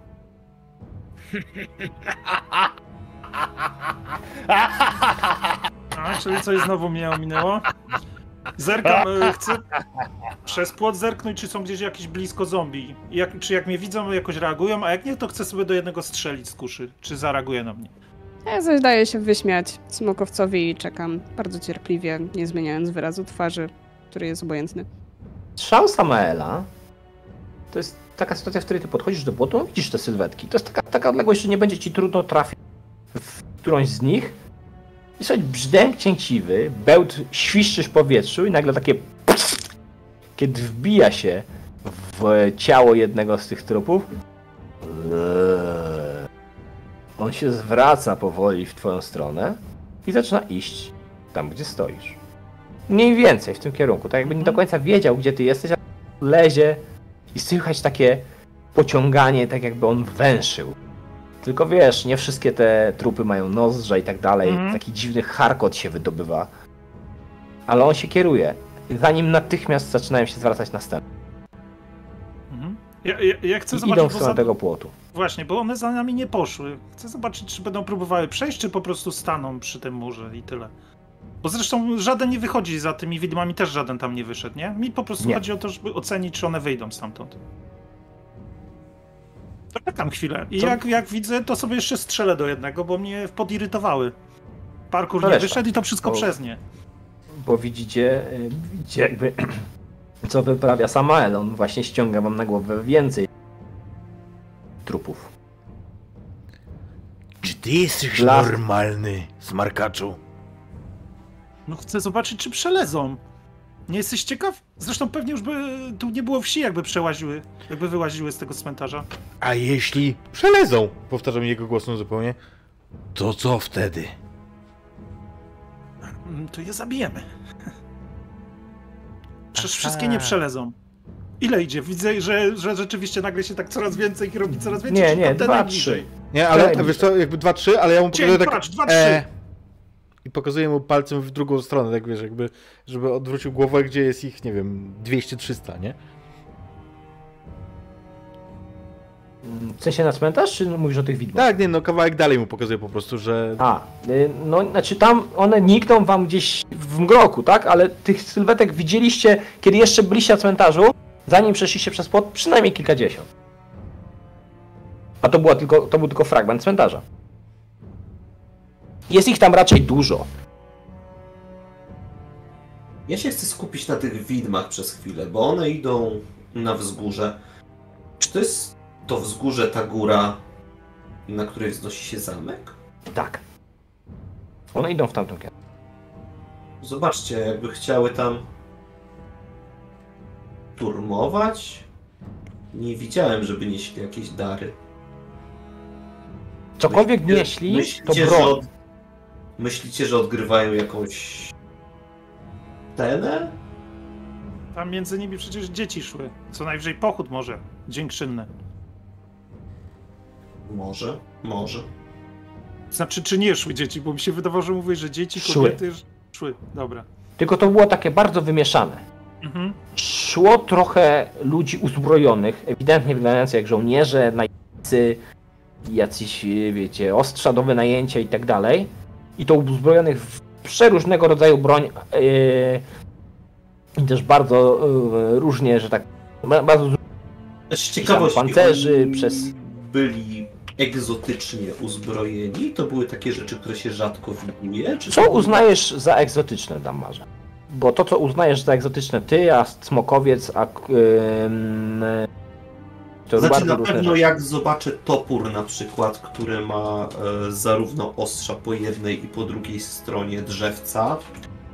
A, czyli coś znowu mnie ominęło? Zerkam, y, chcę przez płot zerknąć, czy są gdzieś jakieś blisko zombie. Jak, czy jak mnie widzą, jakoś reagują, a jak nie, to chcę sobie do jednego strzelić z kuszy. Czy zareaguje na mnie? Ja coś daję się wyśmiać smokowcowi i czekam bardzo cierpliwie, nie zmieniając wyrazu twarzy, który jest obojętny. Strzał Samaela to jest taka sytuacja, w której ty podchodzisz do płotu, widzisz te sylwetki. To jest taka, taka odległość, że nie będzie ci trudno trafić w którąś z nich. I słuchaj, brzdęk cięciwy, bełt świszczysz w powietrzu i nagle takie kiedy wbija się w ciało jednego z tych trupów on się zwraca powoli w twoją stronę i zaczyna iść tam, gdzie stoisz. Mniej więcej w tym kierunku. Tak jakby nie do końca wiedział, gdzie ty jesteś, ale lezie i słychać takie pociąganie, tak jakby on węszył. Tylko wiesz, nie wszystkie te trupy mają nozdrza i tak dalej. Mhm. Taki dziwny charkot się wydobywa. Ale on się kieruje. Zanim natychmiast zaczynają się zwracać następne. Mhm. Ja, ja, ja chcę I zobaczyć, idą w stronę za... tego płotu. Właśnie, bo one za nami nie poszły. Chcę zobaczyć, czy będą próbowały przejść, czy po prostu staną przy tym murze i tyle. Bo zresztą żaden nie wychodzi za tymi widmami, też żaden tam nie wyszedł, nie? Mi po prostu Nie. chodzi o to, żeby ocenić, czy one wyjdą stamtąd. To czekam chwilę. I Co? jak, jak widzę, to sobie jeszcze strzelę do jednego, bo mnie podirytowały. Parkour To nie reszta. wyszedł i to wszystko Bo- przez nie. Bo widzicie, y, widzicie jakby co wyprawia Samael. On właśnie ściąga wam na głowę więcej trupów. Czy ty jesteś Dla- normalny, smarkaczu? No chcę zobaczyć, czy przelezą. Nie jesteś ciekaw? Zresztą pewnie już by tu nie było wsi, jakby przełaziły, jakby wyłaziły z tego cmentarza. A jeśli przelezą, powtarzam jego głosem zupełnie, to co wtedy? Mm, To je zabijemy. Przecież Aha. wszystkie nie przelezą. Ile idzie? Widzę, że, że rzeczywiście nagle się tak coraz więcej i robi coraz więcej. Nie, nie, dwa, trzy. Nie, ale Czekaj. wiesz co, jakby 2-3, ale ja mu pokazuję tak... patrz, dwa, trzy. I pokazuję mu palcem w drugą stronę, tak wiesz, jakby, żeby odwrócił głowę, gdzie jest ich, nie wiem, 200-300, nie? W sensie na cmentarz, czy mówisz o tych widmach? Tak, nie, no kawałek dalej mu pokazuję po prostu, że... A, y, no znaczy tam one nikną wam gdzieś w mgroku, tak? Ale tych sylwetek widzieliście, kiedy jeszcze byliście na cmentarzu, zanim przeszliście przez płot, przynajmniej kilkadziesiąt. A to, była tylko, to był tylko fragment cmentarza. Jest ich tam raczej dużo. Ja się chcę skupić na tych widmach przez chwilę, bo one idą na wzgórze. Czy to jest to wzgórze, ta góra, na której wznosi się zamek? Tak. One idą w tamtą kierunku. Zobaczcie, jakby chciały tam turmować. Nie widziałem, żeby nieśli jakieś dary. Cokolwiek Myślicie- nieśli, to myślicie, że broń. od... Myślicie, że odgrywają jakąś scenę? Tam między nimi przecież dzieci szły. Co najwyżej pochód może. Dziękczynny. Może, może. Znaczy, czy nie szły dzieci, bo mi się wydawało, że mówisz, że dzieci, Szły. kobiety szły. Dobra. Tylko to było takie bardzo wymieszane. Mhm. Szło trochę ludzi uzbrojonych, ewidentnie wyglądających jak żołnierze, najemcy, jacyś, wiecie, ostrza do wynajęcia i tak dalej. I to uzbrojonych w przeróżnego rodzaju broń yy, i też bardzo yy, różnie, że tak, ba- bardzo Z ciekawości, pancerzy, przez- byli egzotycznie uzbrojeni? To były takie rzeczy, które się rzadko widuje? Czy Co to- uznajesz za egzotyczne, Damarze? Bo to, co uznajesz za egzotyczne ty, a smokowiec, a... Ym, to Znaczy na pewno rzeczy. jak zobaczę topór na przykład, który ma e, zarówno ostrza po jednej i po drugiej stronie drzewca,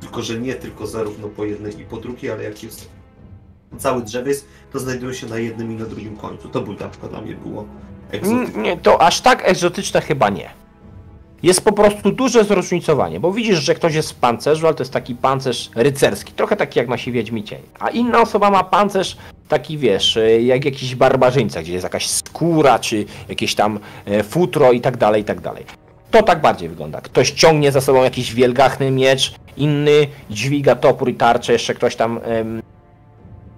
tylko że nie tylko zarówno po jednej i po drugiej, ale jak jest cały drzewiec, to znajdują się na jednym i na drugim końcu. To był na przykład dla mnie było egzotyczne. Mm, Nie, to aż tak egzotyczne chyba nie. Jest po prostu duże zróżnicowanie, bo widzisz, że ktoś jest w pancerzu, ale to jest taki pancerz rycerski, trochę taki jak nasi wiedźmi cień. A inna osoba ma pancerz taki, wiesz, y, jak jakiś barbarzyńca, gdzie jest jakaś skóra, czy jakieś tam e, futro i tak dalej, i tak dalej. To tak bardziej wygląda. Ktoś ciągnie za sobą jakiś wielgachny miecz, inny dźwiga topór i tarczę, jeszcze ktoś tam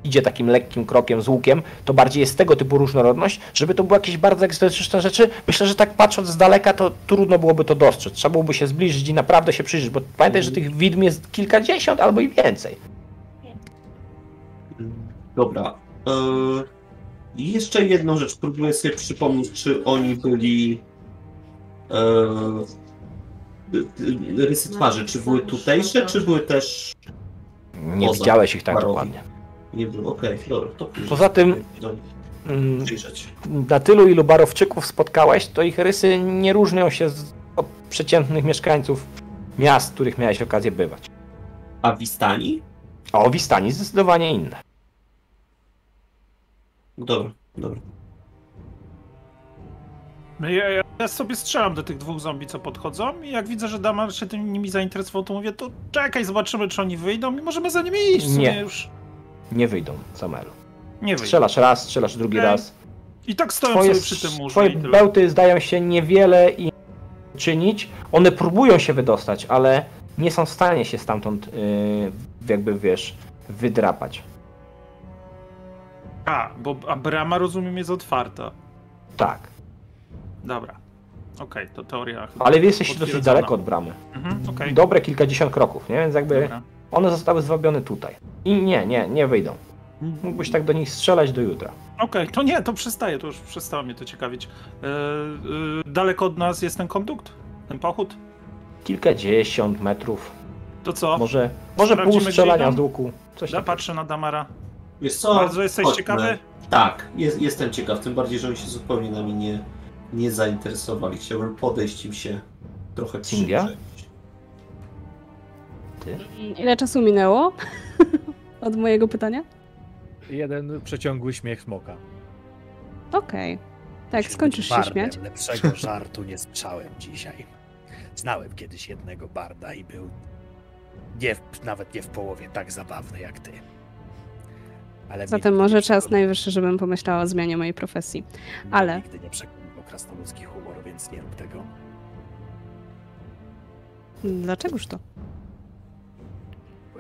idzie takim lekkim krokiem z łukiem, to bardziej jest tego typu różnorodność, żeby to były jakieś bardzo egzotyczne rzeczy. Myślę, że tak patrząc z daleka, to trudno byłoby to dostrzec. Trzeba byłoby się zbliżyć i naprawdę się przyjrzeć, bo pamiętaj, że tych widm jest kilkadziesiąt albo i więcej. Dobra. E, I jeszcze jedną rzecz. Próbuję sobie przypomnieć, czy oni byli. E, y- y- rysy twarzy, czy były tutejsze, czy były też. Nie Poza widziałeś ich tak dokładnie. Nie było. Okej, dobra. To Poza tym- Mm, przyjrzeć. Na tylu, ilu barowczyków spotkałeś, to ich rysy nie różnią się z, od przeciętnych mieszkańców miast, w których miałeś okazję bywać. A Wistani? A o Wistani zdecydowanie inne. Dobra, dobra. No Ja, ja, ja sobie strzelam do tych dwóch zombie, co podchodzą i jak widzę, że Damar się tym nimi zainteresował, to mówię, to czekaj, zobaczymy, czy oni wyjdą i możemy za nimi iść. W sumie Nie. już Nie wyjdą, Samelu. nie wyjdą. Strzelasz raz, strzelasz drugi Okej. raz. I tak stoją Twoje, sobie przy tym murze twoje bełty zdają się niewiele czynić. One próbują się wydostać, ale nie są w stanie się stamtąd yy, jakby wiesz, wydrapać. A, bo a brama, rozumiem, jest otwarta. Tak. Dobra. Okej, to teoria chyba Ale wy jesteście dosyć daleko od bramy. Mhm, okej. Dobre kilkadziesiąt kroków, nie? Więc jakby Dobra. One zostały zwabione tutaj. I nie, nie, nie wyjdą. Mógłbyś tak do nich strzelać do jutra. Okej, to nie, to przestaje, to już przestało mnie to ciekawić. E, e, daleko od nas jest ten kondukt? Ten pochód? Kilkadziesiąt metrów. To co? Może, może pół Sprawdzimy, strzelania z łuku. Coś Ja patrzę na Damara. Wiesz co? Bardzo jesteś chodźmy. ciekawy? Tak, jest, jestem ciekaw. Tym bardziej, że oni się zupełnie nami nie, nie zainteresowali. Chciałbym podejść im się trochę przyjrzeć. Ty? Ile czasu minęło od mojego pytania? Jeden przeciągły śmiech smoka. Okej. Tak, Musisz skończysz się śmiać. Lepszego żartu nie słyszałem dzisiaj. Znałem kiedyś jednego barda i był nie w, nawet nie w połowie tak zabawny jak ty. Ale Zatem może czas najwyższy, żebym pomyślała o zmianie mojej profesji. ale- Nigdy nie przekonywał krasnoludzki humor, więc nie rób tego. Dlaczegoż to?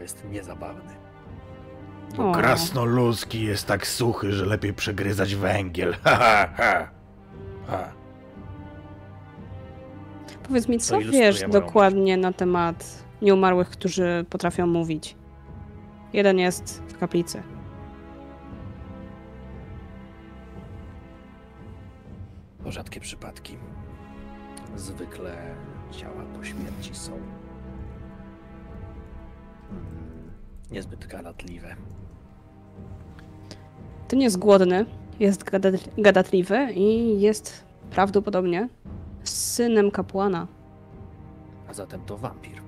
Bo jest niezabawny. O. Krasnoludzki jest tak suchy, że lepiej przegryzać węgiel. Ha, ha, ha. ha. Powiedz mi, co wiesz dokładnie na temat nieumarłych, którzy potrafią mówić? Jeden jest w kaplicy. To rzadkie przypadki. Zwykle ciała po śmierci są niezbyt gadatliwe. Ten jest głodny, jest gadat- gadatliwy i jest prawdopodobnie synem kapłana. A zatem to wampir.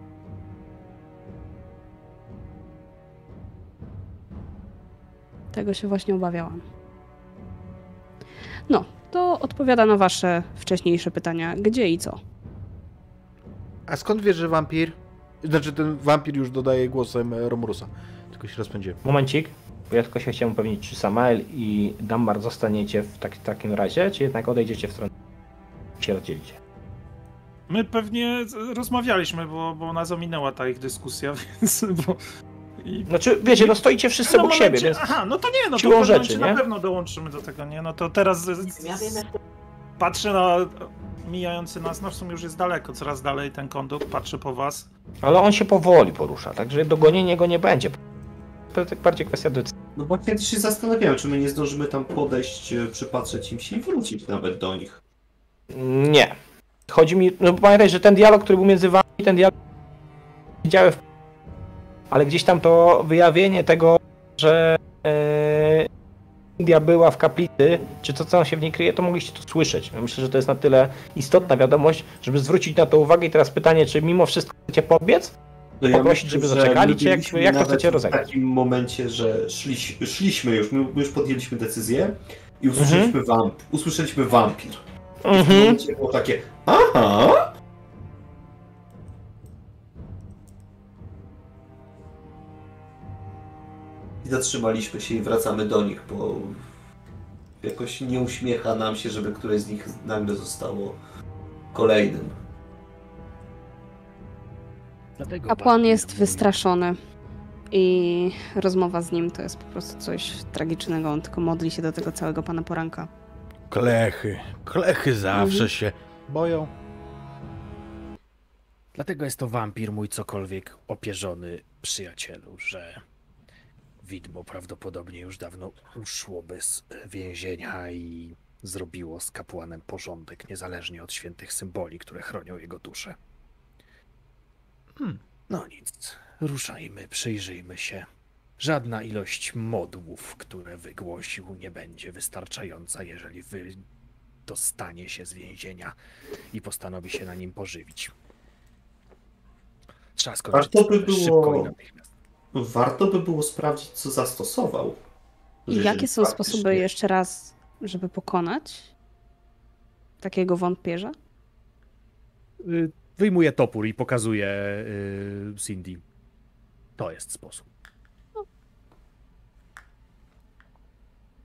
Tego się właśnie obawiałam. No, to odpowiada na wasze wcześniejsze pytania. Gdzie i co? A skąd wiesz, że wampir? Znaczy ten wampir już dodaje głosem e, Romurusa. Tylko się rozpędziłem. Momencik. Bo ja tylko się chciałem upewnić, czy Samael i Dammar zostaniecie w tak, takim razie, czy jednak odejdziecie w stronę i się rozdzielicie. My pewnie rozmawialiśmy, bo, bo nas ominęła ta ich dyskusja, więc... Bo... I... Znaczy, wiecie, no stoicie wszyscy No, obok momencie- siebie, więc Aha, no to nie, no to w rzeczy, nie? na pewno dołączymy do tego, nie? No to teraz z- z- patrzę na mijający nas, no w sumie już jest daleko, coraz dalej ten kondukt, patrzy po was. ale on się powoli porusza, także dogonienie go nie będzie. To tak bardziej kwestia decyzji. No właśnie też się zastanawiałem, czy my nie zdążymy tam podejść, e, przypatrzeć im się i wrócić nawet do nich. Nie. Chodzi mi, no pamiętaj, że ten dialog, który był między wami, ten dialog widziałem, w... ale gdzieś tam to wyjawienie tego, że e, India była w kaplicy, czy to, co się w niej kryje, to mogliście to słyszeć. Ja myślę, że to jest na tyle istotna wiadomość, żeby zwrócić na to uwagę i teraz pytanie, czy mimo wszystko chcecie pobiec? No Poprosić, żeby że zaczekali, czy jak- jak to chcecie w rozegrać? takim momencie, że szliś, szliśmy już, my, już podjęliśmy decyzję i usłyszeliśmy, Mhm. wamp, usłyszeliśmy wampir. W tym Mhm. momencie było takie, aha, I zatrzymaliśmy się i wracamy do nich, bo jakoś nie uśmiecha nam się, żeby któreś z nich nagle zostało kolejnym. Dlatego Kapłan jest wystraszony. I rozmowa z nim to jest po prostu coś tragicznego. On tylko modli się do tego całego pana poranka. Klechy, klechy zawsze Mhm. się boją. Dlatego jest to wampir, mój cokolwiek opierzony przyjacielu, że widmo prawdopodobnie już dawno uszłoby z więzienia i zrobiło z kapłanem porządek, niezależnie od świętych symboli, które chronią jego duszę. Hmm. No nic, ruszajmy, przyjrzyjmy się. Żadna ilość modłów, które wygłosił, nie będzie wystarczająca, jeżeli wy dostanie się z więzienia i postanowi się na nim pożywić. Trzeba skończyć Warto by sprawę było- szybko i natychmiast. Warto by było sprawdzić, co zastosował. I jakie są faktycznie- sposoby jeszcze raz, żeby pokonać takiego wątpierza? Y, Wyjmuje topór i pokazuje y, Cindy. To jest sposób.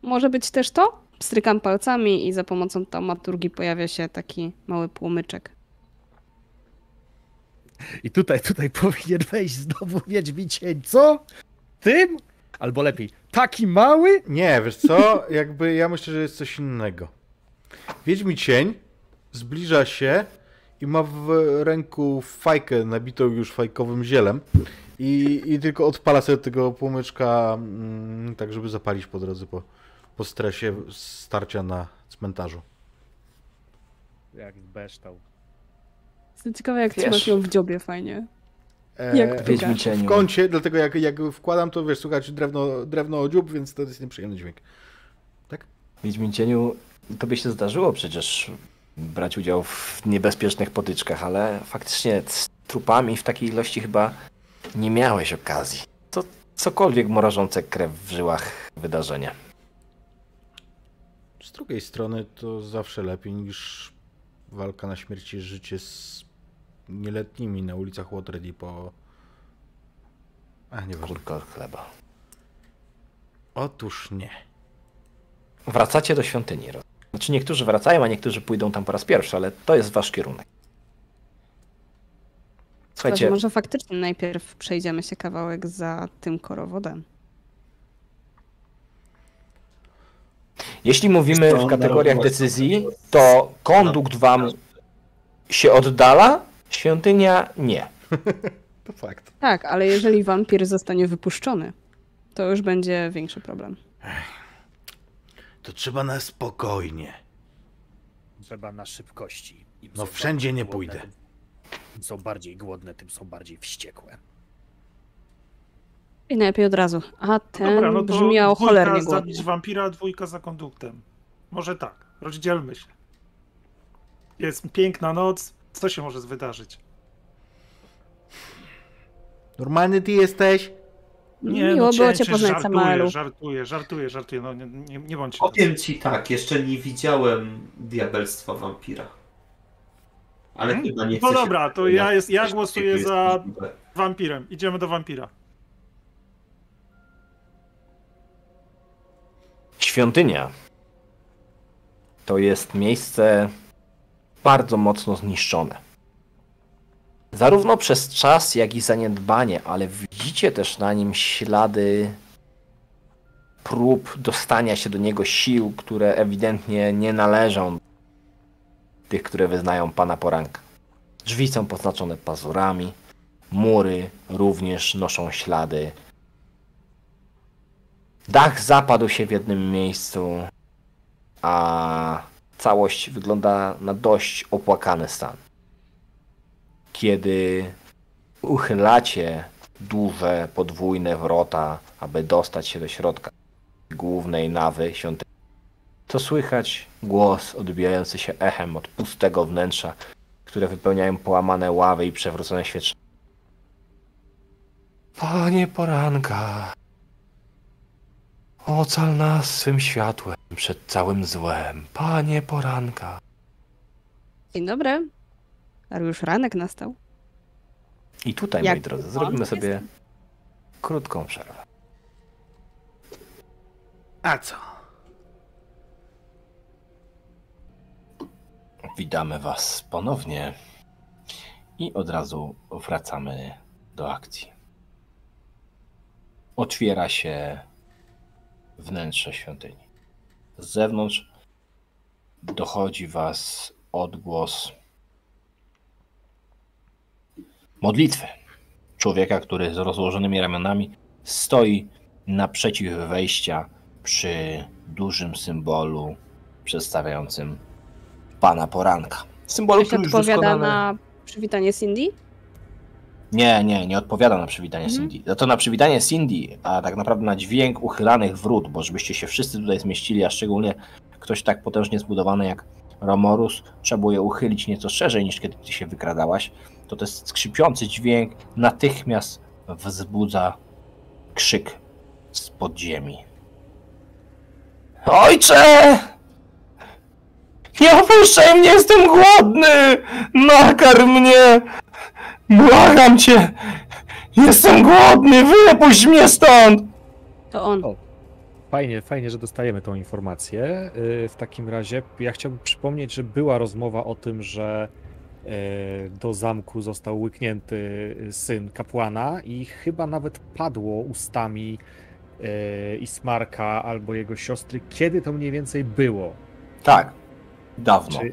Może być też to? Strykam palcami i za pomocą taumaturgii pojawia się taki mały płomyczek. I tutaj, tutaj powinien wejść znowu Wiedźmi cień. Co? Tym? Albo lepiej, taki mały? Nie, wiesz co? Jakby ja myślę, że jest coś innego. Wiedźmi cień zbliża się i ma w ręku fajkę nabitą już fajkowym zielem i, i tylko odpala sobie tego płomyczka mm, tak, żeby zapalić po drodze po, po stresie starcia na cmentarzu. Jak beształ. Ciekawa, jak Wiesz- trzymasz ją w dziobie fajnie. E, Jak Wiedźmi w kącie, dlatego jak, jak wkładam, to wiesz, słuchać drewno, drewno o dziób, więc to jest nieprzyjemny dźwięk. Wiedźmin cieniu, tobie się zdarzyło przecież brać udział w niebezpiecznych potyczkach, ale faktycznie z trupami w takiej ilości chyba nie miałeś okazji. To cokolwiek mrożące krew w żyłach wydarzenie. Z drugiej strony to zawsze lepiej niż walka na śmierć i życie z nieletnimi na ulicach Waterdeep po... A, nieważne. Kurko chleba. Otóż nie. Wracacie do świątyni. Znaczy niektórzy wracają, a niektórzy pójdą tam po raz pierwszy, ale to jest wasz kierunek. Słuchajcie, Może faktycznie najpierw przejdziemy się kawałek za tym korowodem. jeśli mówimy w kategoriach decyzji, to kondukt wam się oddala, świątynia nie. To fakt. Tak, ale jeżeli wampir zostanie wypuszczony, to już będzie większy problem. To trzeba na spokojnie. Trzeba na szybkości. Im No wszędzie nie głodne, pójdę. Tym, im są bardziej głodne, tym są bardziej wściekłe. I najlepiej od razu. A ten Dobra, no brzmiał cholernie głodnie. zabić wampira, dwójka za konduktem. Może tak, rozdzielmy się. Jest piękna noc, co się może wydarzyć? Normalny ty jesteś? Miło no było cię- poznać, żartuję, Samaelu. Żartuję, żartuję, żartuję, no nie, nie, nie bądźcie Powiem ci tak, jeszcze nie widziałem diabelstwa wampira. Ale Hmm? chyba nie No dobra, to ja jest- ja głosuję takiego za- jest możliwe. wampirem. Idziemy do wampira. Świątynia to jest miejsce bardzo mocno zniszczone. Zarówno przez czas, jak i zaniedbanie, ale widzicie też na nim ślady prób dostania się do niego sił, które ewidentnie nie należą tych, które wyznają pana poranka. Drzwi są poznaczone pazurami, mury również noszą ślady Dach zapadł się w jednym miejscu, a całość wygląda na dość opłakany stan. Kiedy uchylacie duże, podwójne wrota, aby dostać się do środka głównej nawy świątyni, to słychać głos odbijający się echem od pustego wnętrza, które wypełniają połamane ławy i przewrócone świeczne. Panie poranka, Ocal nas swym światłem przed całym złem, panie poranka. Dzień dobry. Ale już ranek nastał. I tutaj, Jak moi drodzy, zrobimy jest? sobie krótką przerwę. A co? Witamy Was ponownie i od razu wracamy do akcji. Otwiera się wnętrze świątyni. Z zewnątrz dochodzi Was odgłos modlitwy. Człowieka, który z rozłożonymi ramionami stoi naprzeciw wejścia przy dużym symbolu przedstawiającym Pana Poranka. Symbolu, który już odpowiada doskonale... na przywitanie Cindy? Nie, nie, nie odpowiada na przywitanie Mhm. Cindy. Za to na przywitanie Cindy, a tak naprawdę na dźwięk uchylanych wrót, bo żebyście się wszyscy tutaj zmieścili, a szczególnie ktoś tak potężnie zbudowany jak Romorus, trzeba było je uchylić nieco szerzej niż kiedy ty się wykradałaś, to ten skrzypiący dźwięk natychmiast wzbudza krzyk z podziemi. Ojcze! Nie opuszczaj mnie, jestem głodny! Nakarm mnie! Błagam cię! Jestem głodny! Wypuść mnie stąd! To on. O. Fajnie, fajnie, że dostajemy tą informację. Yy, W takim razie ja chciałbym przypomnieć, że była rozmowa o tym, że yy, do zamku został łyknięty syn kapłana i chyba nawet padło ustami Ismarka albo jego siostry, kiedy to mniej więcej było. Tak. Dawno. Czy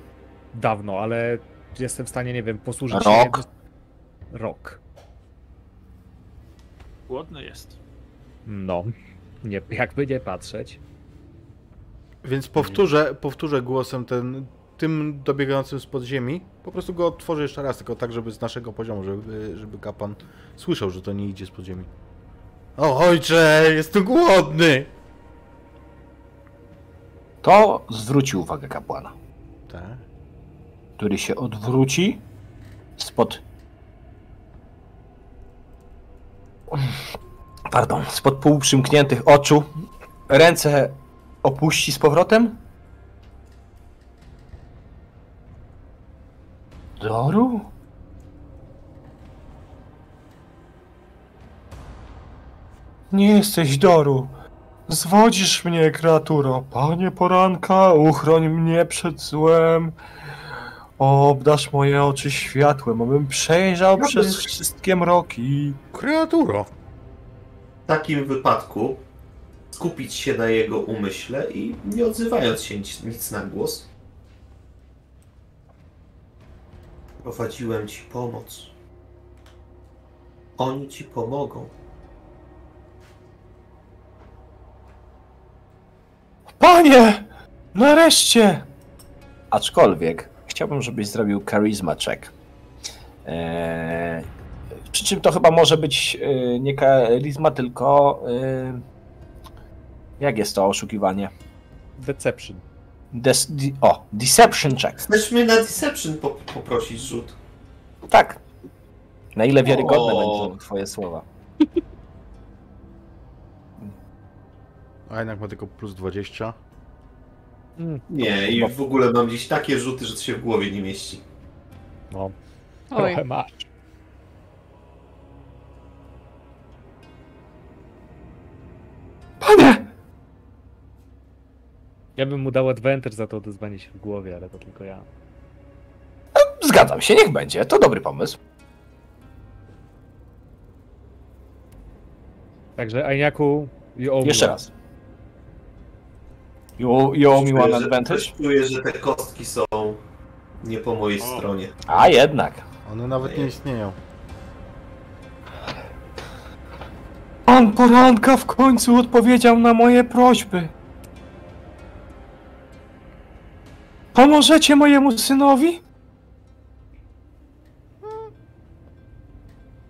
dawno, ale jestem w stanie, nie wiem, posłużyć Rok. się. Rok. Głodny jest. No, nie, jakby nie patrzeć. Więc powtórzę, powtórzę głosem ten, tym dobiegającym z podziemi. Po prostu go odtworzę jeszcze raz, tylko tak, żeby z naszego poziomu, żeby, żeby kapłan słyszał, że to nie idzie z podziemi. O ojcze, jestem głodny! To zwróci uwagę kapłana, Tak. który się odwróci spod. Pardon, spod półprzymkniętych oczu. Ręce opuści z powrotem. Doru? Nie jesteś Doru. Zwodzisz mnie, kreaturo. Panie poranka, uchroń mnie przed złem. Obdasz moje oczy światłem, abym przejrzał Dobry. przez wszystkie mroki. Kreaturo! W takim wypadku skupić się na jego umyśle i nie odzywając się nic, nic na głos. Prowadziłem ci pomoc. Oni ci pomogą. Panie! Nareszcie! Aczkolwiek chciałbym, żebyś zrobił charisma check. Eee, przy czym to chyba może być e, nie charisma, tylko. E, jak jest to oszukiwanie? Deception. Des, di, o, deception check. Chcesz mnie na Deception po, poprosić rzut? Tak. Na ile wiarygodne O. będą twoje słowa? A jednak ma tylko plus 20. Mm, Nie, i w ogóle mam gdzieś takie rzuty, że to się w głowie nie mieści. no, Oj, trochę masz. Panie! Ja bym mu dał advantage za to odezwanie się w głowie, ale to tylko ja. Zgadzam się, niech będzie. To dobry pomysł. Także Ajniaku, Jeszcze raz. You, you owe me one Czuję, że- advantage? Czuję, że te kostki są nie po mojej O. stronie. A jednak. One nawet nie istnieją. Pan poranka w końcu odpowiedział na moje prośby. Pomożecie mojemu synowi?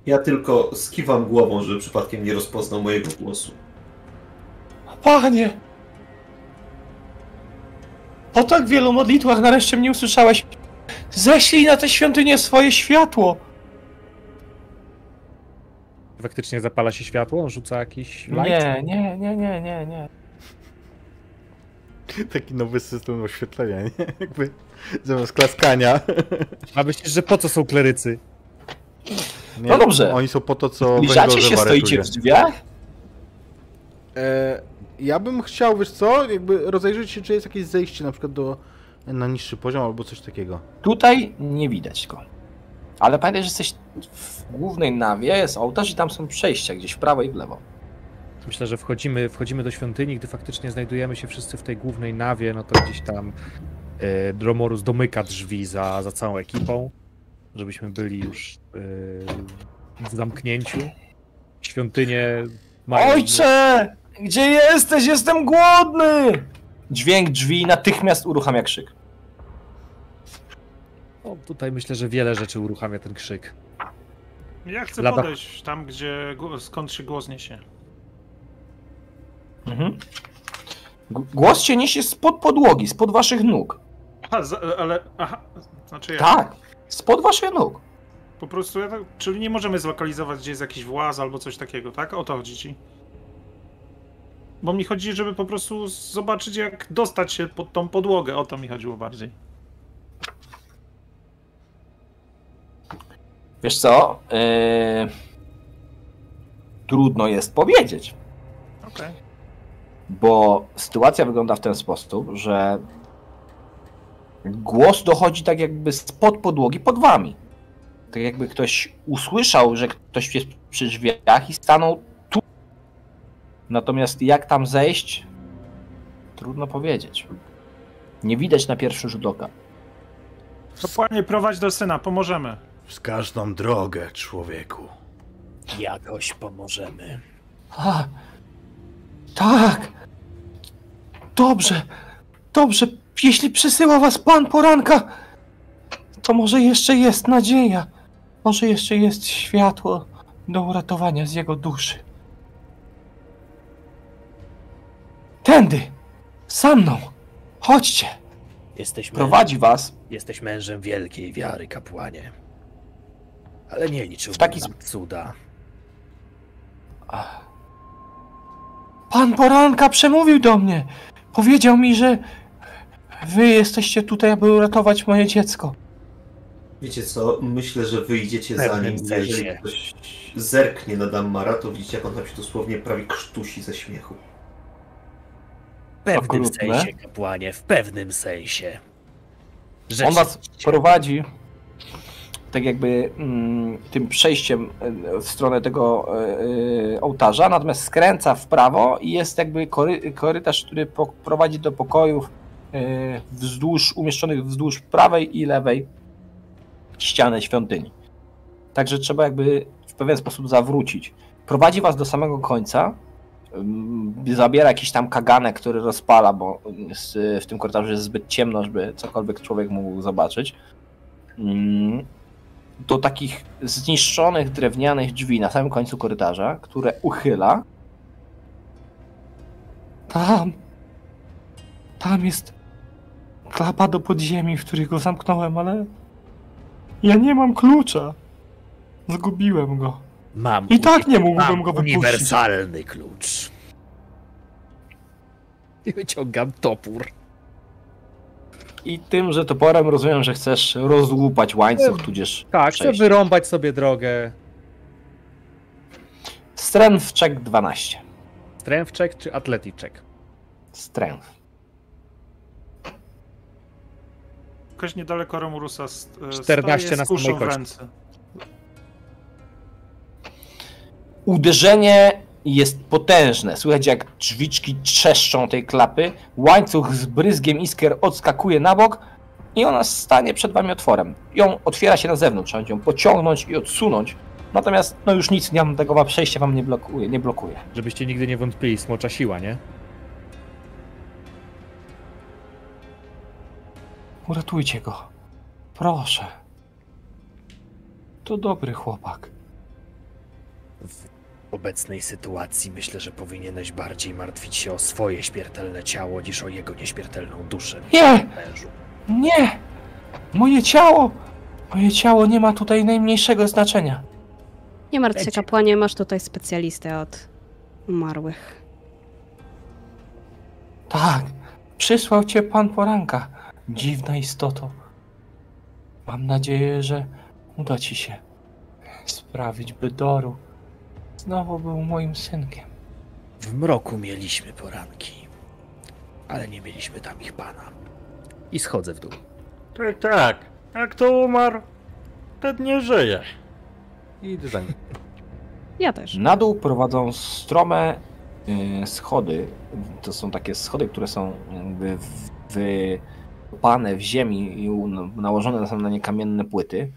Ja tylko skiwam głową, żeby przypadkiem nie rozpoznał mojego głosu. Panie! Po tak wielu modlitwach nareszcie mnie usłyszałeś. Ześlij na tę świątynię swoje światło. Faktycznie zapala się światło, on rzuca jakiś light. Nie, nie, nie, nie, nie, nie. Taki nowy system oświetlenia, nie? Jakby zamiast klaskania. A myślisz, że po co są klerycy? Nie, No dobrze. Oni są po to, co Zbliżacie się, stoicie w drzwiach? E, Ja bym chciał, wiesz co, jakby rozejrzeć się, czy jest jakieś zejście na przykład do, na niższy poziom albo coś takiego. Tutaj nie widać go. Ale pamiętaj, że jesteś w głównej nawie, jest ołtarz i tam są przejścia gdzieś w prawo i w lewo. Myślę, że wchodzimy, wchodzimy do świątyni, gdy faktycznie znajdujemy się wszyscy w tej głównej nawie, no to gdzieś tam e, Dromorus domyka drzwi za, za całą ekipą, żebyśmy byli już e, w zamknięciu. Świątynie mają... Ojcze! Gdzie jesteś? Jestem głodny! Dźwięk drzwi natychmiast uruchamia krzyk. O, tutaj myślę, że wiele rzeczy uruchamia ten krzyk. Ja chcę Lata- podejść tam, gdzie skąd się głos niesie. Mhm. Głos się niesie spod podłogi, spod waszych nóg. Aha, za, ale. Aha, znaczy ja. Tak, spod waszych nóg. Po prostu ja tak, czyli nie możemy zlokalizować, gdzie jest jakiś właz albo coś takiego, tak? O to chodzi ci. Bo mi chodzi, żeby po prostu zobaczyć, jak dostać się pod tą podłogę. O to mi chodziło bardziej. Wiesz co? Yy... Trudno jest powiedzieć, Okej. bo sytuacja wygląda w ten sposób, że głos dochodzi tak jakby spod podłogi pod wami. Tak jakby ktoś usłyszał, że ktoś jest przy drzwiach i stanął. Natomiast jak tam zejść? Trudno powiedzieć. Nie widać na pierwszy rzut oka. Kapłanie, prowadź do syna, pomożemy. Wskaż nam drogę, człowieku. Jakoś pomożemy. A, tak. Dobrze, dobrze. Jeśli przysyła was pan poranka, to może jeszcze jest nadzieja. Może jeszcze jest światło do uratowania z jego duszy. Tędy, za mną. Chodźcie. Jesteś, Prowadzi was jesteś mężem wielkiej wiary, kapłanie. Ale nie liczył W taki na cuda. Pan Poranka przemówił do mnie. Powiedział mi, że wy jesteście tutaj, aby uratować moje dziecko. Wiecie co, myślę, że wyjdziecie za nim. Jeżeli ktoś zerknie na Dammara, to widzicie, jak on tam się dosłownie prawie krztusi ze śmiechu. W pewnym Okrutne. sensie, kapłanie, w pewnym sensie. On was prowadzi tak jakby mm, tym przejściem e, w stronę tego e, ołtarza, natomiast skręca w prawo i jest jakby kory, korytarz, który po, prowadzi do pokojów e, wzdłuż, umieszczonych wzdłuż prawej i lewej ściany świątyni. Także trzeba jakby w pewien sposób zawrócić. Prowadzi was do samego końca, zabiera jakiś tam kaganek, który rozpala, bo y, w tym korytarzu jest zbyt ciemno, żeby cokolwiek człowiek mógł zobaczyć. Ym, Do takich zniszczonych drewnianych drzwi na samym końcu korytarza, które uchyla. Tam. Tam jest klapa do podziemi, w której go zamknąłem, ale ja nie mam klucza. Zgubiłem go. Mam, I tak nie mógłbym mam go wypuścić. uniwersalny klucz. I wyciągam topór. I tym, że toporem rozumiem, że chcesz rozłupać łańcuch, tudzież Tak, chcę przejście. wyrąbać sobie drogę. Strength check 12. Strength check czy athletic check? Strength. Jakoś niedaleko Romurusa st- e, 14 stoję na z kuszą samej w kości. Uderzenie jest potężne. Słychać jak drzwiczki trzeszczą tej klapy. Łańcuch z bryzgiem iskier odskakuje na bok i ona stanie przed wami otworem. Ją otwiera się na zewnątrz, trzeba ją pociągnąć i odsunąć. Natomiast no już nic nie, tego wam przejścia wam nie blokuje, nie blokuje. Żebyście nigdy nie wątpili, smocza siła, nie? Uratujcie go. Proszę. To dobry chłopak. W obecnej sytuacji myślę, że powinieneś bardziej martwić się o swoje śmiertelne ciało niż o jego nieśmiertelną duszę. Nie! Mężu. Nie! Moje ciało! Moje ciało nie ma tutaj najmniejszego znaczenia. Nie martw się, Będzie. kapłanie, masz tutaj specjalistę od umarłych. Tak, przysłał cię pan poranka. Dziwna istoto. Mam nadzieję, że uda ci się sprawić, by Doru znowu był moim synkiem. W mroku mieliśmy poranki, ale nie mieliśmy tam ich pana. I schodzę w dół. Tak, tak. Jak to umarł, ten nie żyje. I idę za nim. Ja też. Na dół prowadzą strome y, schody. To są takie schody, które są jakby wypane w ziemi i nałożone są na nie kamienne płyty.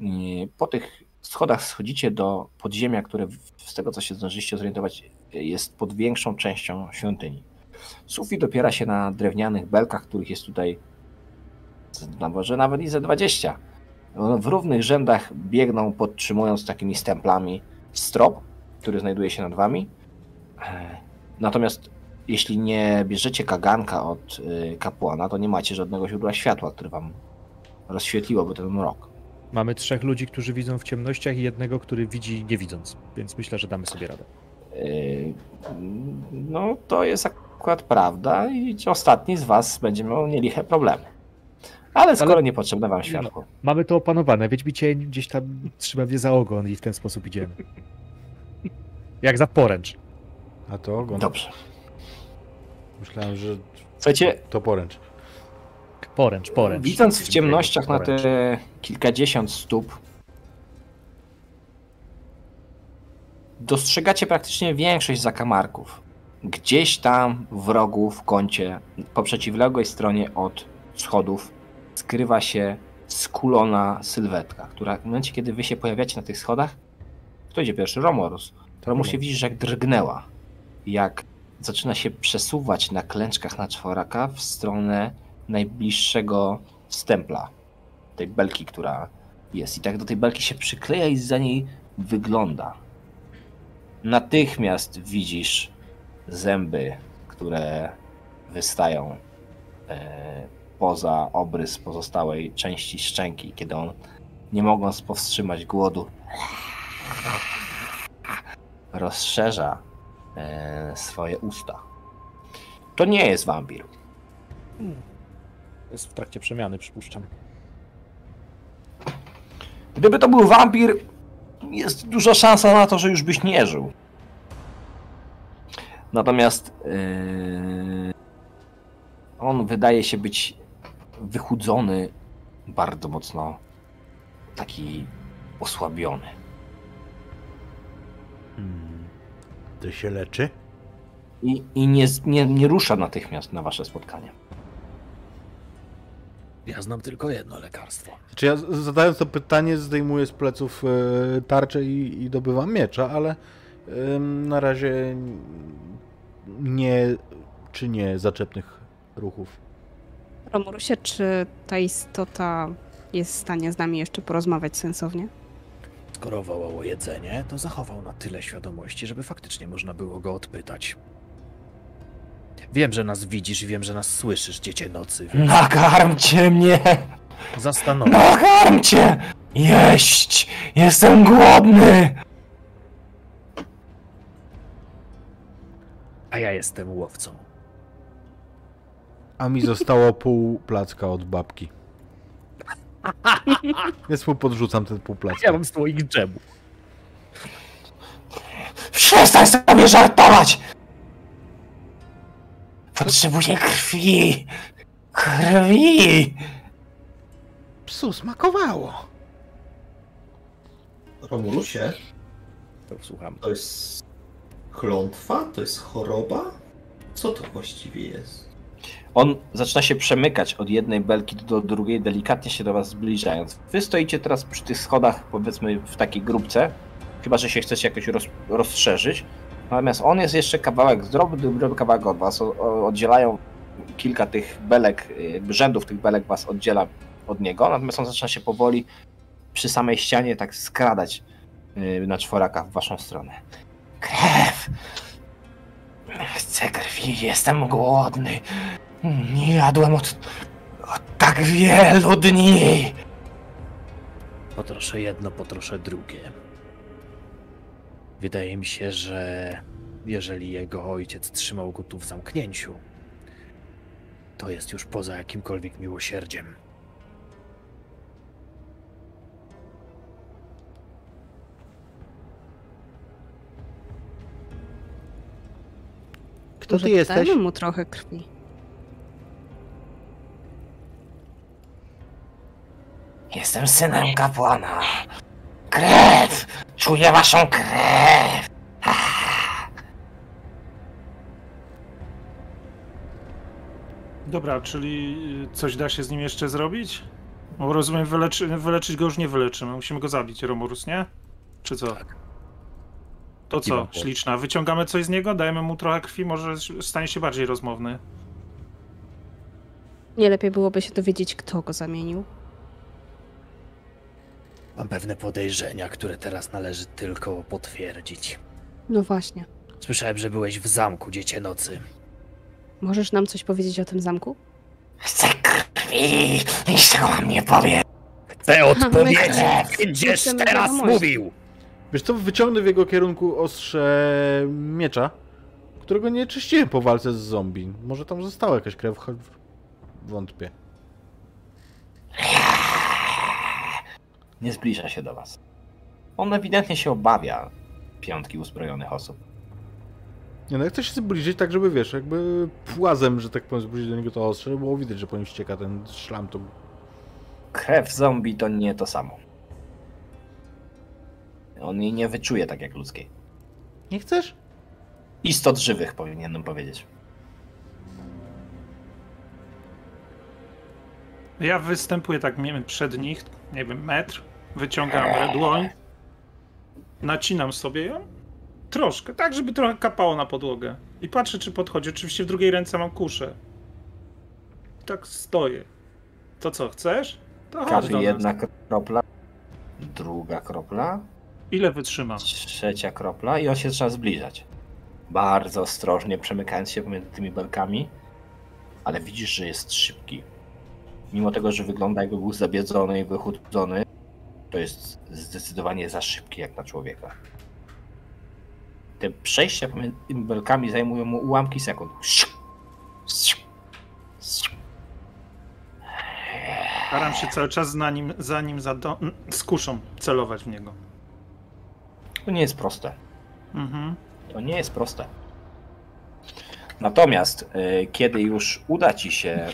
I Po tych schodach schodzicie do podziemia, które w- z tego co się zdążyliście zorientować jest pod większą częścią świątyni. Sufit opiera się na drewnianych belkach, których jest tutaj no może nawet i ze 20. One W równych rzędach biegną podtrzymując takimi stemplami strop, który znajduje się nad wami. E, Natomiast jeśli nie bierzecie kaganka od y, kapłana, to nie macie żadnego źródła światła, które wam rozświetliłoby ten mrok. Mamy trzech ludzi, którzy widzą w ciemnościach i jednego, który widzi nie widząc, więc myślę, że damy sobie radę. Y, No, to jest akurat prawda i ostatni z was będzie miał nieliche problemy. Ale skoro niepotrzebne wam światło. Mamy to opanowane, Wiedźmicie gdzieś tam trzyma mnie za ogon i w ten sposób idziemy. Jak za poręcz. A to ogon. Dobrze. Myślałem, że Słuchajcie, to poręcz. Poręcz, poręcz. Widząc w ciemnościach na te kilkadziesiąt stóp, dostrzegacie praktycznie większość zakamarków. Gdzieś tam w rogu, w kącie, po przeciwległej stronie od schodów, skrywa się skulona sylwetka, która w momencie, kiedy wy się pojawiacie na tych schodach, kto idzie pierwszy? Romorus. Romusie widzisz, jak drgnęła. Jak zaczyna się przesuwać na klęczkach na czworaka w stronę najbliższego stempla, tej belki, która jest. I tak do tej belki się przykleja i za niej wygląda. Natychmiast widzisz zęby, które wystają e, poza obrys pozostałej części szczęki, kiedy on, nie mogąc powstrzymać głodu, rozszerza e, swoje usta. To nie jest wampir. Jest w trakcie przemiany, przypuszczam. Gdyby to był wampir, jest duża szansa na to, że już byś nie żył. Natomiast yy, on wydaje się być wychudzony bardzo mocno, taki osłabiony. Hmm. To się leczy? I, i nie, nie, nie rusza natychmiast na wasze spotkanie. Ja znam tylko jedno lekarstwo. Znaczy ja zadając to pytanie zdejmuję z pleców e, tarczę i, i dobywam miecza, ale na razie nie czynię zaczepnych ruchów. Romurusie, czy ta istota jest w stanie z nami jeszcze porozmawiać sensownie? Skoro wołał o jedzenie, to zachował na tyle świadomości, żeby faktycznie można było go odpytać. Wiem, że nas widzisz i wiem, że nas słyszysz, dziecię nocy, więc Nakarmcie mnie! zastanowię. Nakarmcie! Jeść! Jestem głodny! A ja jestem łowcą. A mi zostało pół placka od babki. Więc mu podrzucam ten pół placka. Ja mam słoik dżemu. Przestań sobie żartować! Potrzebuję krwi! Krwi! Psu smakowało. Romulusie, To słucham. to jest klątwa? To jest choroba? Co to właściwie jest? On zaczyna się przemykać od jednej belki do drugiej, delikatnie się do was zbliżając. Wy stoicie teraz przy tych schodach, powiedzmy, w takiej grupce, chyba że się chcecie jakoś roz, rozszerzyć. Natomiast on jest jeszcze kawałek, zdrowy, dobry kawałek od was. Oddzielają kilka tych belek, jakby rzędów tych belek was oddziela od niego. Natomiast on zaczyna się powoli przy samej ścianie tak skradać yy, na czworaka w waszą stronę. Krew! Chcę krwi, jestem głodny. Nie jadłem od, od tak wielu dni. Potroszę jedno, potroszę drugie. Wydaje mi się, że jeżeli jego ojciec trzymał go tu w zamknięciu, to jest już poza jakimkolwiek miłosierdziem. Kto Może ty jesteś? Dajmy mu trochę krwi. Jestem synem kapłana. Krew! Czuję waszą krew! Dobra, czyli y, coś da się z nim jeszcze zrobić? Bo rozumiem, wyleczy, wyleczyć go już nie wyleczymy. Musimy go zabić, Romorus, nie? Czy co? To co, śliczna? Wyciągamy coś z niego, dajemy mu trochę krwi, może stanie się bardziej rozmowny. Nie lepiej byłoby się dowiedzieć, kto go zamienił. Mam pewne podejrzenia, które teraz należy tylko potwierdzić. No właśnie. Słyszałem, że byłeś w zamku Dziecię Nocy. Możesz nam coś powiedzieć o tym zamku? Chcę krwi! Nikt tego wam nie powie! Chcę odpowiedzieć! chcemy- Będziesz teraz mówił! Wiesz co, wyciągnę w jego kierunku ostrze miecza, którego nie czyściłem po walce z zombie. Może tam została jakaś krew, choć wątpię. Nie zbliża się do was. On ewidentnie się obawia piątki uzbrojonych osób. Nie no, ja chcę się zbliżyć tak, żeby wiesz, jakby płazem, że tak powiem, zbliżyć do niego to ostrze, było widać, że po nim ścieka ten szlam, to Krew zombie to nie to samo. On jej nie wyczuje tak jak ludzkiej. Nie chcesz? Istot żywych powinienem powiedzieć. Ja występuję tak przed nich, nie wiem, metr, wyciągam dłoń, nacinam sobie ją, troszkę, tak żeby trochę kapało na podłogę. I patrzę, czy podchodzi. Oczywiście w drugiej ręce mam kuszę. Tak stoję. To co, chcesz? To nas. jedna kropla, druga kropla, Ile wytrzymam? trzecia kropla i on się zaczyna zbliżać. Bardzo ostrożnie przemykając się pomiędzy tymi belkami, ale widzisz, że jest szybki. Mimo tego, że wygląda jakby był zabiedzony i wychudzony, to jest zdecydowanie za szybki jak na człowieka. Te przejścia pomiędzy tymi belkami zajmują mu ułamki sekund. Staram się cały czas za nim, za nim za do... z kuszą celować w niego. To nie jest proste. Mhm. To nie jest proste. Natomiast y, kiedy już uda ci się,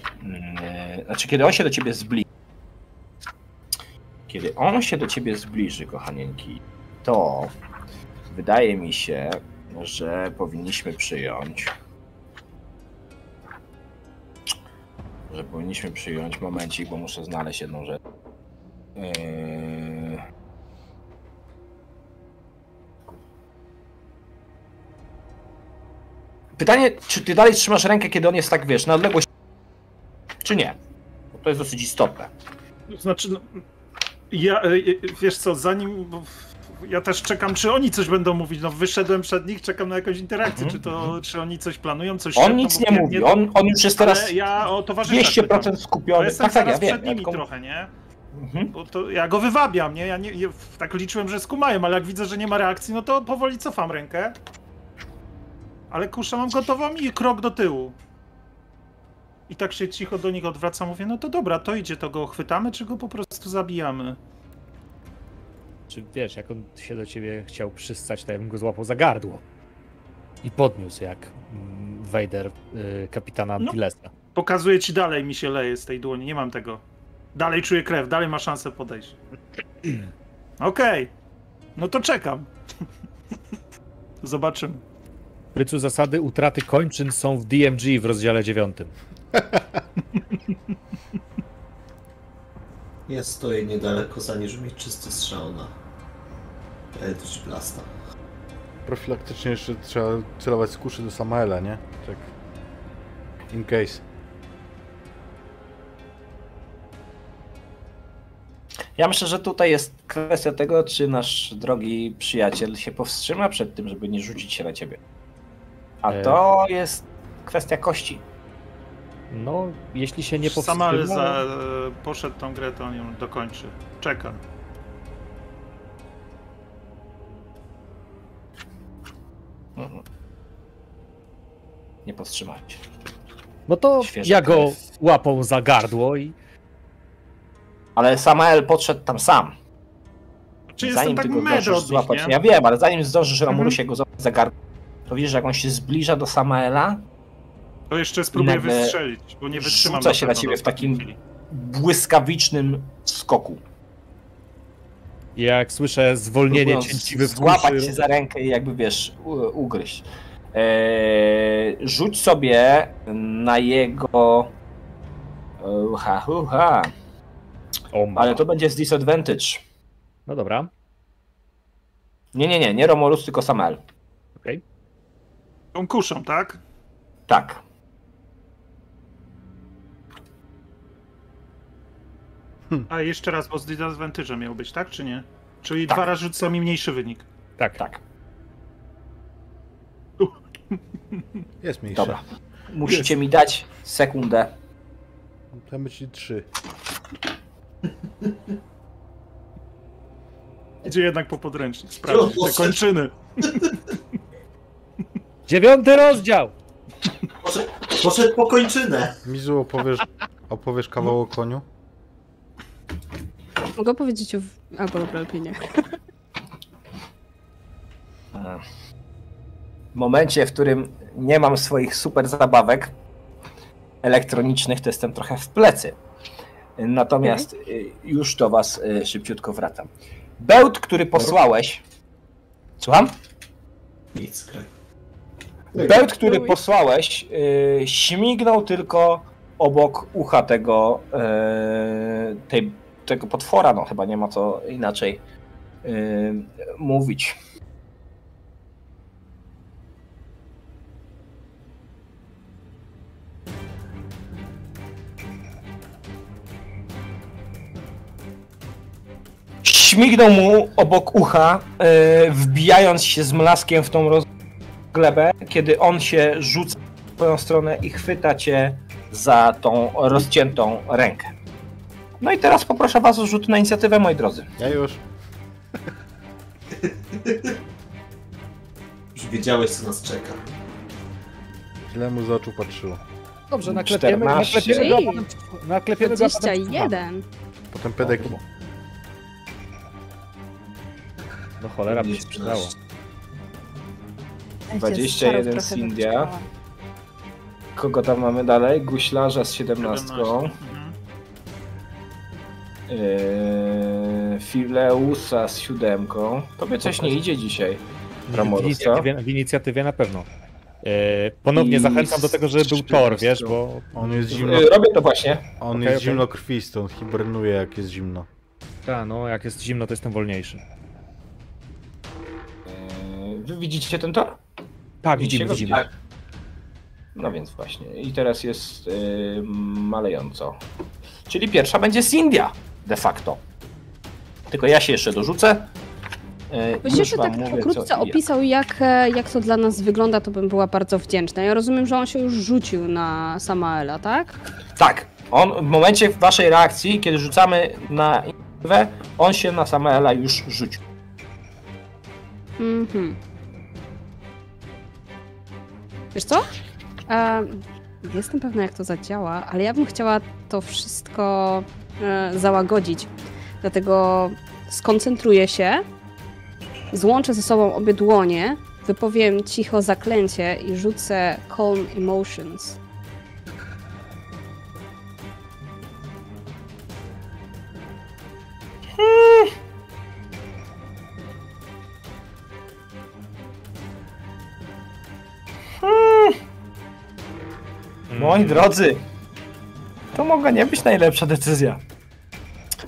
y, znaczy kiedy on się do ciebie zbliży, kiedy on się do ciebie zbliży, kochanieńki, to wydaje mi się, że powinniśmy przyjąć, że powinniśmy przyjąć momencik, bo muszę znaleźć jedną rzecz. Yy... Pytanie, czy ty dalej trzymasz rękę, kiedy on jest tak, wiesz, na odległość, czy nie? Bo to jest dosyć istotne. Znaczy, no, ja, e, wiesz co, zanim, ja też czekam, czy oni coś będą mówić, no wyszedłem przed nich, czekam na jakąś interakcję, Mhm, czy to, czy oni coś planują, coś On nic bo nie mówi, to- on, on już jest teraz ja o towarzyszach pytam. 200% Bo skupiony. jestem Tak, tak, ja wiem. przed nimi ja tylko- trochę, nie? Mhm. Bo to ja go wywabiam, nie? Ja nie, nie, tak liczyłem, że skumają, ale jak widzę, że nie ma reakcji, no to powoli cofam rękę. Ale kuszę mam gotową i krok do tyłu. I tak się cicho do nich odwracam, mówię, no to dobra, to idzie, to go chwytamy, czy go po prostu zabijamy? Czy wiesz, jak on się do ciebie chciał przystać, to ja bym go złapał za gardło. I podniósł jak mm, Vader y, kapitana No. Pokazuję ci dalej, mi się leje z tej dłoni, nie mam tego. Dalej czuję krew, dalej ma szansę podejść. Okej, no to czekam. Zobaczymy. Prycu zasady utraty kończyn są w DMG w rozdziale 9. Ja stoję niedaleko, zanim mieć czysty strzał na Eldritch Blasta. Profilaktycznie jeszcze trzeba celować z kuszy do Samaela, nie? Tak. In case. Ja myślę, że tutaj jest kwestia tego, czy nasz drogi przyjaciel się powstrzyma przed tym, żeby nie rzucić się na ciebie. A E. to jest kwestia kości. No, jeśli się nie powstrzyma... za, poszedł tą grę, to on ją dokończy. Czekam. Mhm. Nie powstrzymać. No to Świeża ja go krew. łapą za gardło i Ale Samael podszedł tam sam. Czy tak ty go metr zdążysz złapać, nie? ja wiem, ale zanim zdążysz Mhm. Romurusie go złapać za gardło, to widzisz, że jak on się zbliża do Samaela, To jeszcze spróbuję Nagle wystrzelić, bo nie wytrzymam. rzuca się na ciebie w takim- chwili. błyskawicznym skoku. Jak słyszę zwolnienie cięciwy w Złapać cię za rękę i jakby wiesz, ugryźć. Eee, rzuć sobie na jego. Uha, uha. Ale to będzie z disadvantage. No dobra, Nie, nie, nie, nie Romulus, tylko Samael. okej. Tą kuszą, tak? Tak. A jeszcze raz, bo z disadvantage'em miał być, tak czy nie? Czyli Tak. dwa razy rzucą mi mniejszy wynik. Tak, Tak. Jest mniejszy. Dobra. Musicie mi dać sekundę. Tam być trzy. Idzie jednak po podręcznik, sprawdzić te kończyny. Dziewiąty rozdział! Poszedł, poszedł po kończynę. Mizu, opowiesz, opowiesz kawał o koniu? Mogę powiedzieć o... Albo dobra, lepiej nie. W momencie, w którym nie mam swoich super zabawek elektronicznych, to jestem trochę w plecy. Natomiast y, już do was y, szybciutko wracam. Bełt, który posłałeś. Słucham? Nic, Bełt, który posłałeś, y, śmignął tylko obok ucha tego, y, tej, tego potwora. No chyba nie ma co inaczej y, mówić. Śmignął mu obok ucha, wbijając się z mlaskiem w tą roz glebę, kiedy on się rzuca w twoją stronę i chwyta cię za tą rozciętą rękę. No i teraz poproszę was o rzut na inicjatywę, moi drodzy. Ja już. Już wiedziałeś, co nas czeka. Źle mu z oczu patrzyło. Dobrze, naklepiemy, 14. naklepiemy go, a potem, naklepiemy go, a potem 21. Potem pedeki. No cholera by się przydało. 21 Cindia. Kogo tam mamy dalej? Guślarza z 17. 17. Mhm. Yy, Fileusa z 7. Tobie coś nie idzie dzisiaj. W Ramorus, inicjatywie, w inicjatywie na pewno. E, ponownie I zachęcam do tego, żeby był Thor, wiesz, 14. bo On jest zimno, Yy, Robię to właśnie. on Okej, jest okej. zimnokrwisty, on hibernuje jak jest zimno. ta, no, jak jest zimno, to jestem wolniejszy. Yy, Wy widzicie ten tor? Tak, widzimy, widzimy. Tak. No więc właśnie. I teraz jest yy, malejąco. Czyli pierwsza będzie Cindia de facto. Tylko ja się jeszcze dorzucę. Yy, Byś już jeszcze tak mówię, pokrótce co i jak. opisał, jak, e, jak to dla nas wygląda, to bym była bardzo wdzięczna. Ja rozumiem, że on się już rzucił na Samaela, tak? Tak. On w momencie waszej reakcji, kiedy rzucamy na inicjatywę, on się na Samaela już rzucił. Mhm. Wiesz co? E, jestem pewna, jak to zadziała, ale ja bym chciała to wszystko e, załagodzić. Dlatego skoncentruję się, złączę ze sobą obie dłonie, wypowiem cicho zaklęcie i rzucę Calm Emotions. Moi drodzy, to mogła nie być najlepsza decyzja.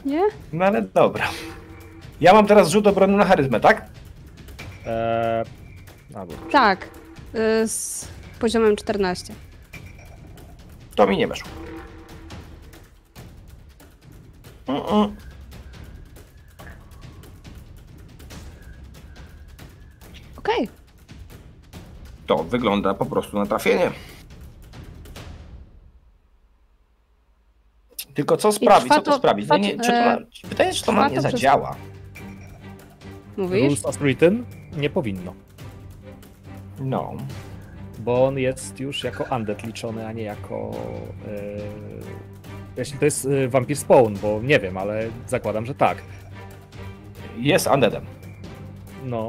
Nie? No ale dobra. Ja mam teraz rzut obrony na charyzmę, tak? Eee, albo, Tak. e, z poziomem 14. To mi nie weszło. Mm-mm. Okej. To wygląda po prostu na trafienie. Tylko co sprawi? Co to to- sprawi? trwa Nie, czy to e, się, że to na nie to przez- zadziała. Mówisz? rules as written nie powinno, No. bo on jest już jako undead liczony, a nie jako... Eee, jeśli to jest e, Vampir Spawn, bo nie wiem, ale zakładam, że tak. Jest undeadem. No,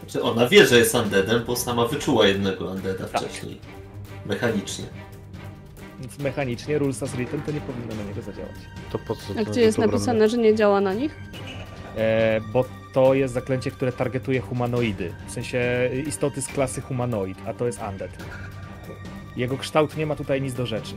Znaczy ona wie, że jest undeadem, bo sama wyczuła jednego undeada Tak. wcześniej. Mechanicznie. Więc mechanicznie rules as written to nie powinno na niego zadziałać. To po co? A gdzie jest napisane, że nie działa na nich? E, bo to jest zaklęcie, które targetuje humanoidy. W sensie istoty z klasy humanoid, a to jest undead. Jego kształt nie ma tutaj nic do rzeczy.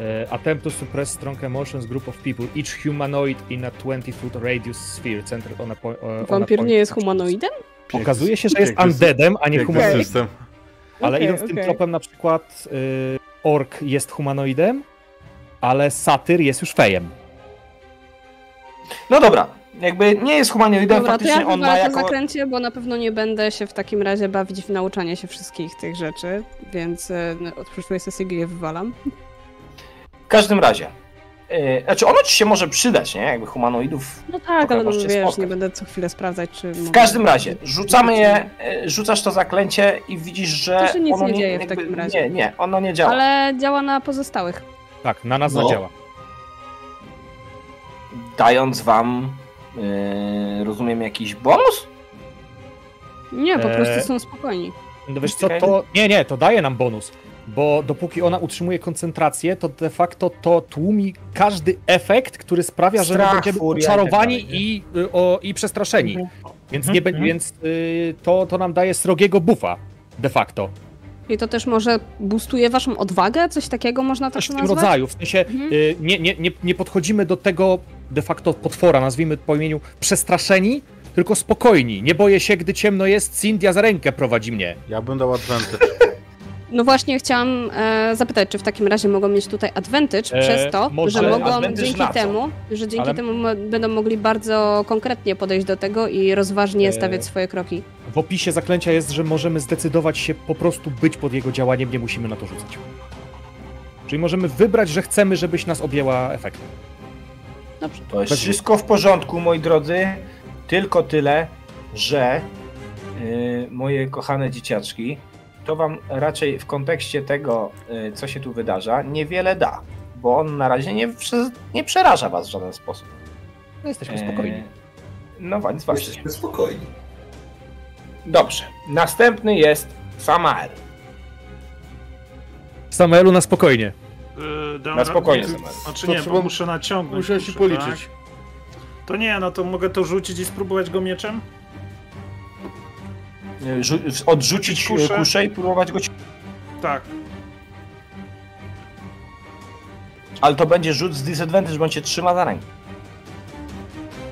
E, attempt to suppress strong emotions group of people, each humanoid in a 20 foot radius sphere centered on a, po, e, on a Wampir point nie jest humanoidem? Okazuje się, że jest undeadem, a nie humanoidem. Ale Okej, idąc tym okej. tropem, na przykład y, ork jest humanoidem, ale satyr jest już fejem. No dobra, jakby nie jest humanoidem, Dobra, to ja faktycznie on ma jako... zakręcie, bo na pewno nie będę się w takim razie bawić w nauczanie się wszystkich tych rzeczy, więc no, od przyszłej sesji je wywalam. W każdym razie. Yy, znaczy ono ci się może przydać, nie? Jakby humanoidów. No tak, ale no, wiesz, spotkać. nie będę co chwilę sprawdzać, czy... W każdym razie, rzucamy je, yy, rzucasz to zaklęcie i widzisz, że To się nic ono nie dzieje w takim razie. Nie, nie, ono nie działa. Ale działa na pozostałych. Tak, na nas No. zadziała. Dając wam, yy, rozumiem, jakiś bonus? Nie, po Eee. prostu są spokojni. No wiesz co, to... Nie, nie, to daje nam bonus. Bo dopóki ona utrzymuje koncentrację, to de facto to tłumi każdy efekt, który sprawia, że my Strach, będziemy tak oczarowani nie? i, o, i przestraszeni. Więc, nie, be- mhm. więc y, to, to nam daje srogiego buffa de facto. I to też może boostuje waszą odwagę? Coś takiego można tak Coś w to tym nazwać? rodzaju. W sensie Mhm. y, nie, nie, nie, nie podchodzimy do tego de facto potwora, nazwijmy po imieniu przestraszeni, tylko spokojni. Nie boję się, gdy ciemno jest, Cindia za rękę prowadzi mnie. Ja bym dał advantage. No właśnie chciałam e, zapytać, czy w takim razie mogą mieć tutaj advantage E, przez to, może że mogą dzięki temu, że dzięki Ale- temu będą mogli bardzo konkretnie podejść do tego i rozważnie E, stawiać swoje kroki. W opisie zaklęcia jest, że możemy zdecydować się po prostu być pod jego działaniem, nie musimy na to rzucać. Czyli możemy wybrać, że chcemy, żebyś nas objęła efektem. Dobrze. To jest wszystko w porządku, moi drodzy. Tylko tyle, że yy, moje kochane dzieciaczki, to wam raczej w kontekście tego, yy, co się tu wydarza, niewiele da. Bo on na razie nie, nie przeraża was w żaden sposób. No jesteśmy Yy, spokojni. No więc właśnie. Jesteśmy spokojni. Dobrze. Następny jest Samael. Samuelu na spokojnie. Yy, Na spokojnie, nie, Samuel. Znaczy To nie, bo muszę naciągnąć. Musiałem się policzyć. Tak? To nie, no to mogę to rzucić i spróbować go mieczem? Rzu- odrzucić Kuszę. kuszę. kuszę i próbować go ci... Tak. Ale to będzie rzut z disadvantage, bo on cię trzyma za rękę.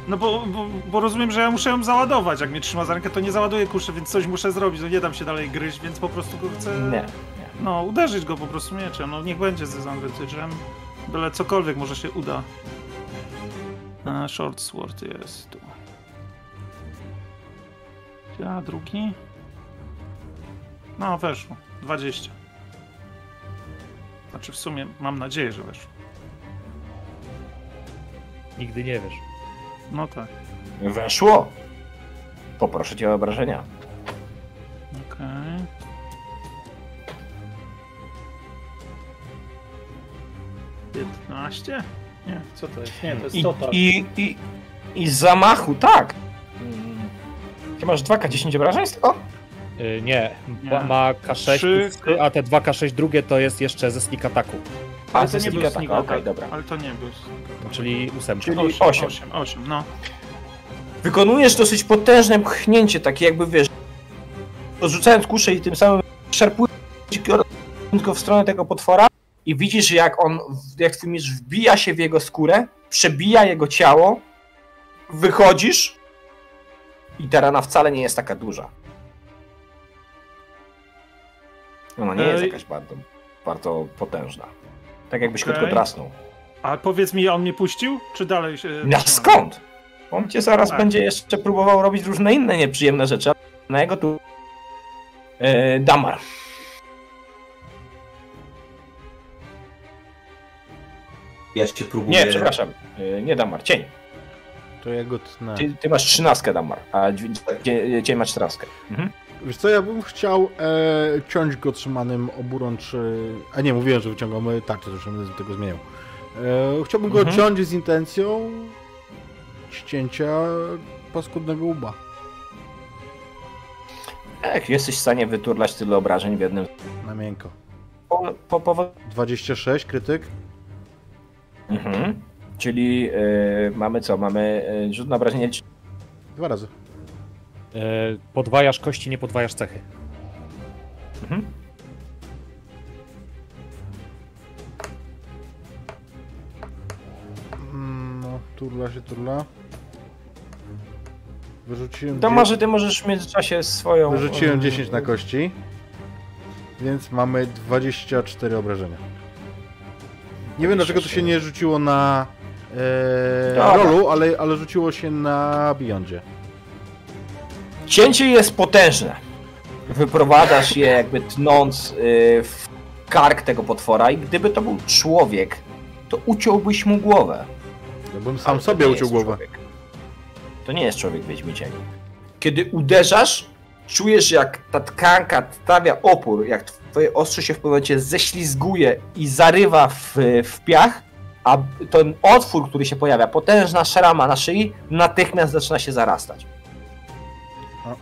No bo, bo, bo rozumiem, że ja muszę ją załadować. Jak mnie trzyma za rękę, to nie załaduję kuszy, więc coś muszę zrobić. No nie dam się dalej gryźć, więc po prostu go chcę. Nie. No, uderzyć go po prostu mieczem. No niech będzie ze advantage'em. Byle cokolwiek może się uda. A, short sword jest tu. A drugi? No, weszło. 20. Znaczy w sumie mam nadzieję, że weszło. Nigdy nie wiesz. No tak. Weszło. Poproszę cię o obrażenia. Okej. Piętnaście? Nie, co to jest? Nie, to jest I, total. i, i, I z zamachu, tak. Ty masz 2K10 obrażeń tego? Yy, nie, Nie. ma, ma K6, Trzy- plus- a te 2K6 drugie to jest jeszcze ze sneak ataku, A, Ale ze to nie sneak był attack, sneak okej, attack. dobra. Ale to nie był sneak czyli ósemka. Czyli Osiem, osiem. osiem, osiem, no. Wykonujesz dosyć potężne pchnięcie, takie jakby wiesz, odrzucając kuszę i tym samym szarpujesz go w stronę tego potwora i widzisz jak on, jak twój miecz wbija się w jego skórę, przebija jego ciało, wychodzisz i ta rana wcale nie jest taka duża. Ona nie jest jakaś bardzo, bardzo potężna. Tak jakbyś Okej. krótko drasnął. A powiedz mi, on mnie puścił? Czy dalej się... Trzyma? skąd? On cię zaraz Tak. będzie jeszcze próbował robić różne inne nieprzyjemne rzeczy. ale Na jego tu. E, Damar. Ja się próbuję... Nie, przepraszam. E, nie Damar, cień. To ja go tnę. Ty, ty masz trzynastkę Damar, a dźwi- cie- cień ma czternastkę. Mhm. Wiesz co, ja bym chciał e, ciąć go trzymanym oburącz... E, a nie, mówiłem, że wyciągamy tarczę, zresztą będę tego zmieniał. E, chciałbym go Mhm. ciąć z intencją ścięcia paskudnego łba. Jak jesteś w stanie wyturlać tyle obrażeń w jednym... Na miękko. Po, po, po... 26, krytyk. Mhm. Czyli yy, mamy co? Mamy yy, rzut na obrażenie Dwa razy. E, podwajasz kości, nie podwajasz cechy. Mhm. Mm, No, turla się turla. Wyrzuciłem, To może ty możesz w międzyczasie swoją... wyrzuciłem yy, 10 na kości. Więc mamy 24 obrażenia. Nie wiem dlaczego to się nie rzuciło na e, Dobra. rolu, ale, ale rzuciło się na Beyondzie. Cięcie jest potężne. Wyprowadzasz je jakby tnąc yy, w kark tego potwora i gdyby to był człowiek, to uciąłbyś mu głowę. Ja bym sam Ale sobie uciął głowę. człowiek. To nie jest człowiek Wiedźmicieli. Kiedy uderzasz, czujesz jak ta tkanka stawia opór, jak twoje ostrze się w pewnym momencie ześlizguje i zarywa w, w piach, a ten otwór, który się pojawia, potężna szrama na szyi, natychmiast zaczyna się zarastać. A, a.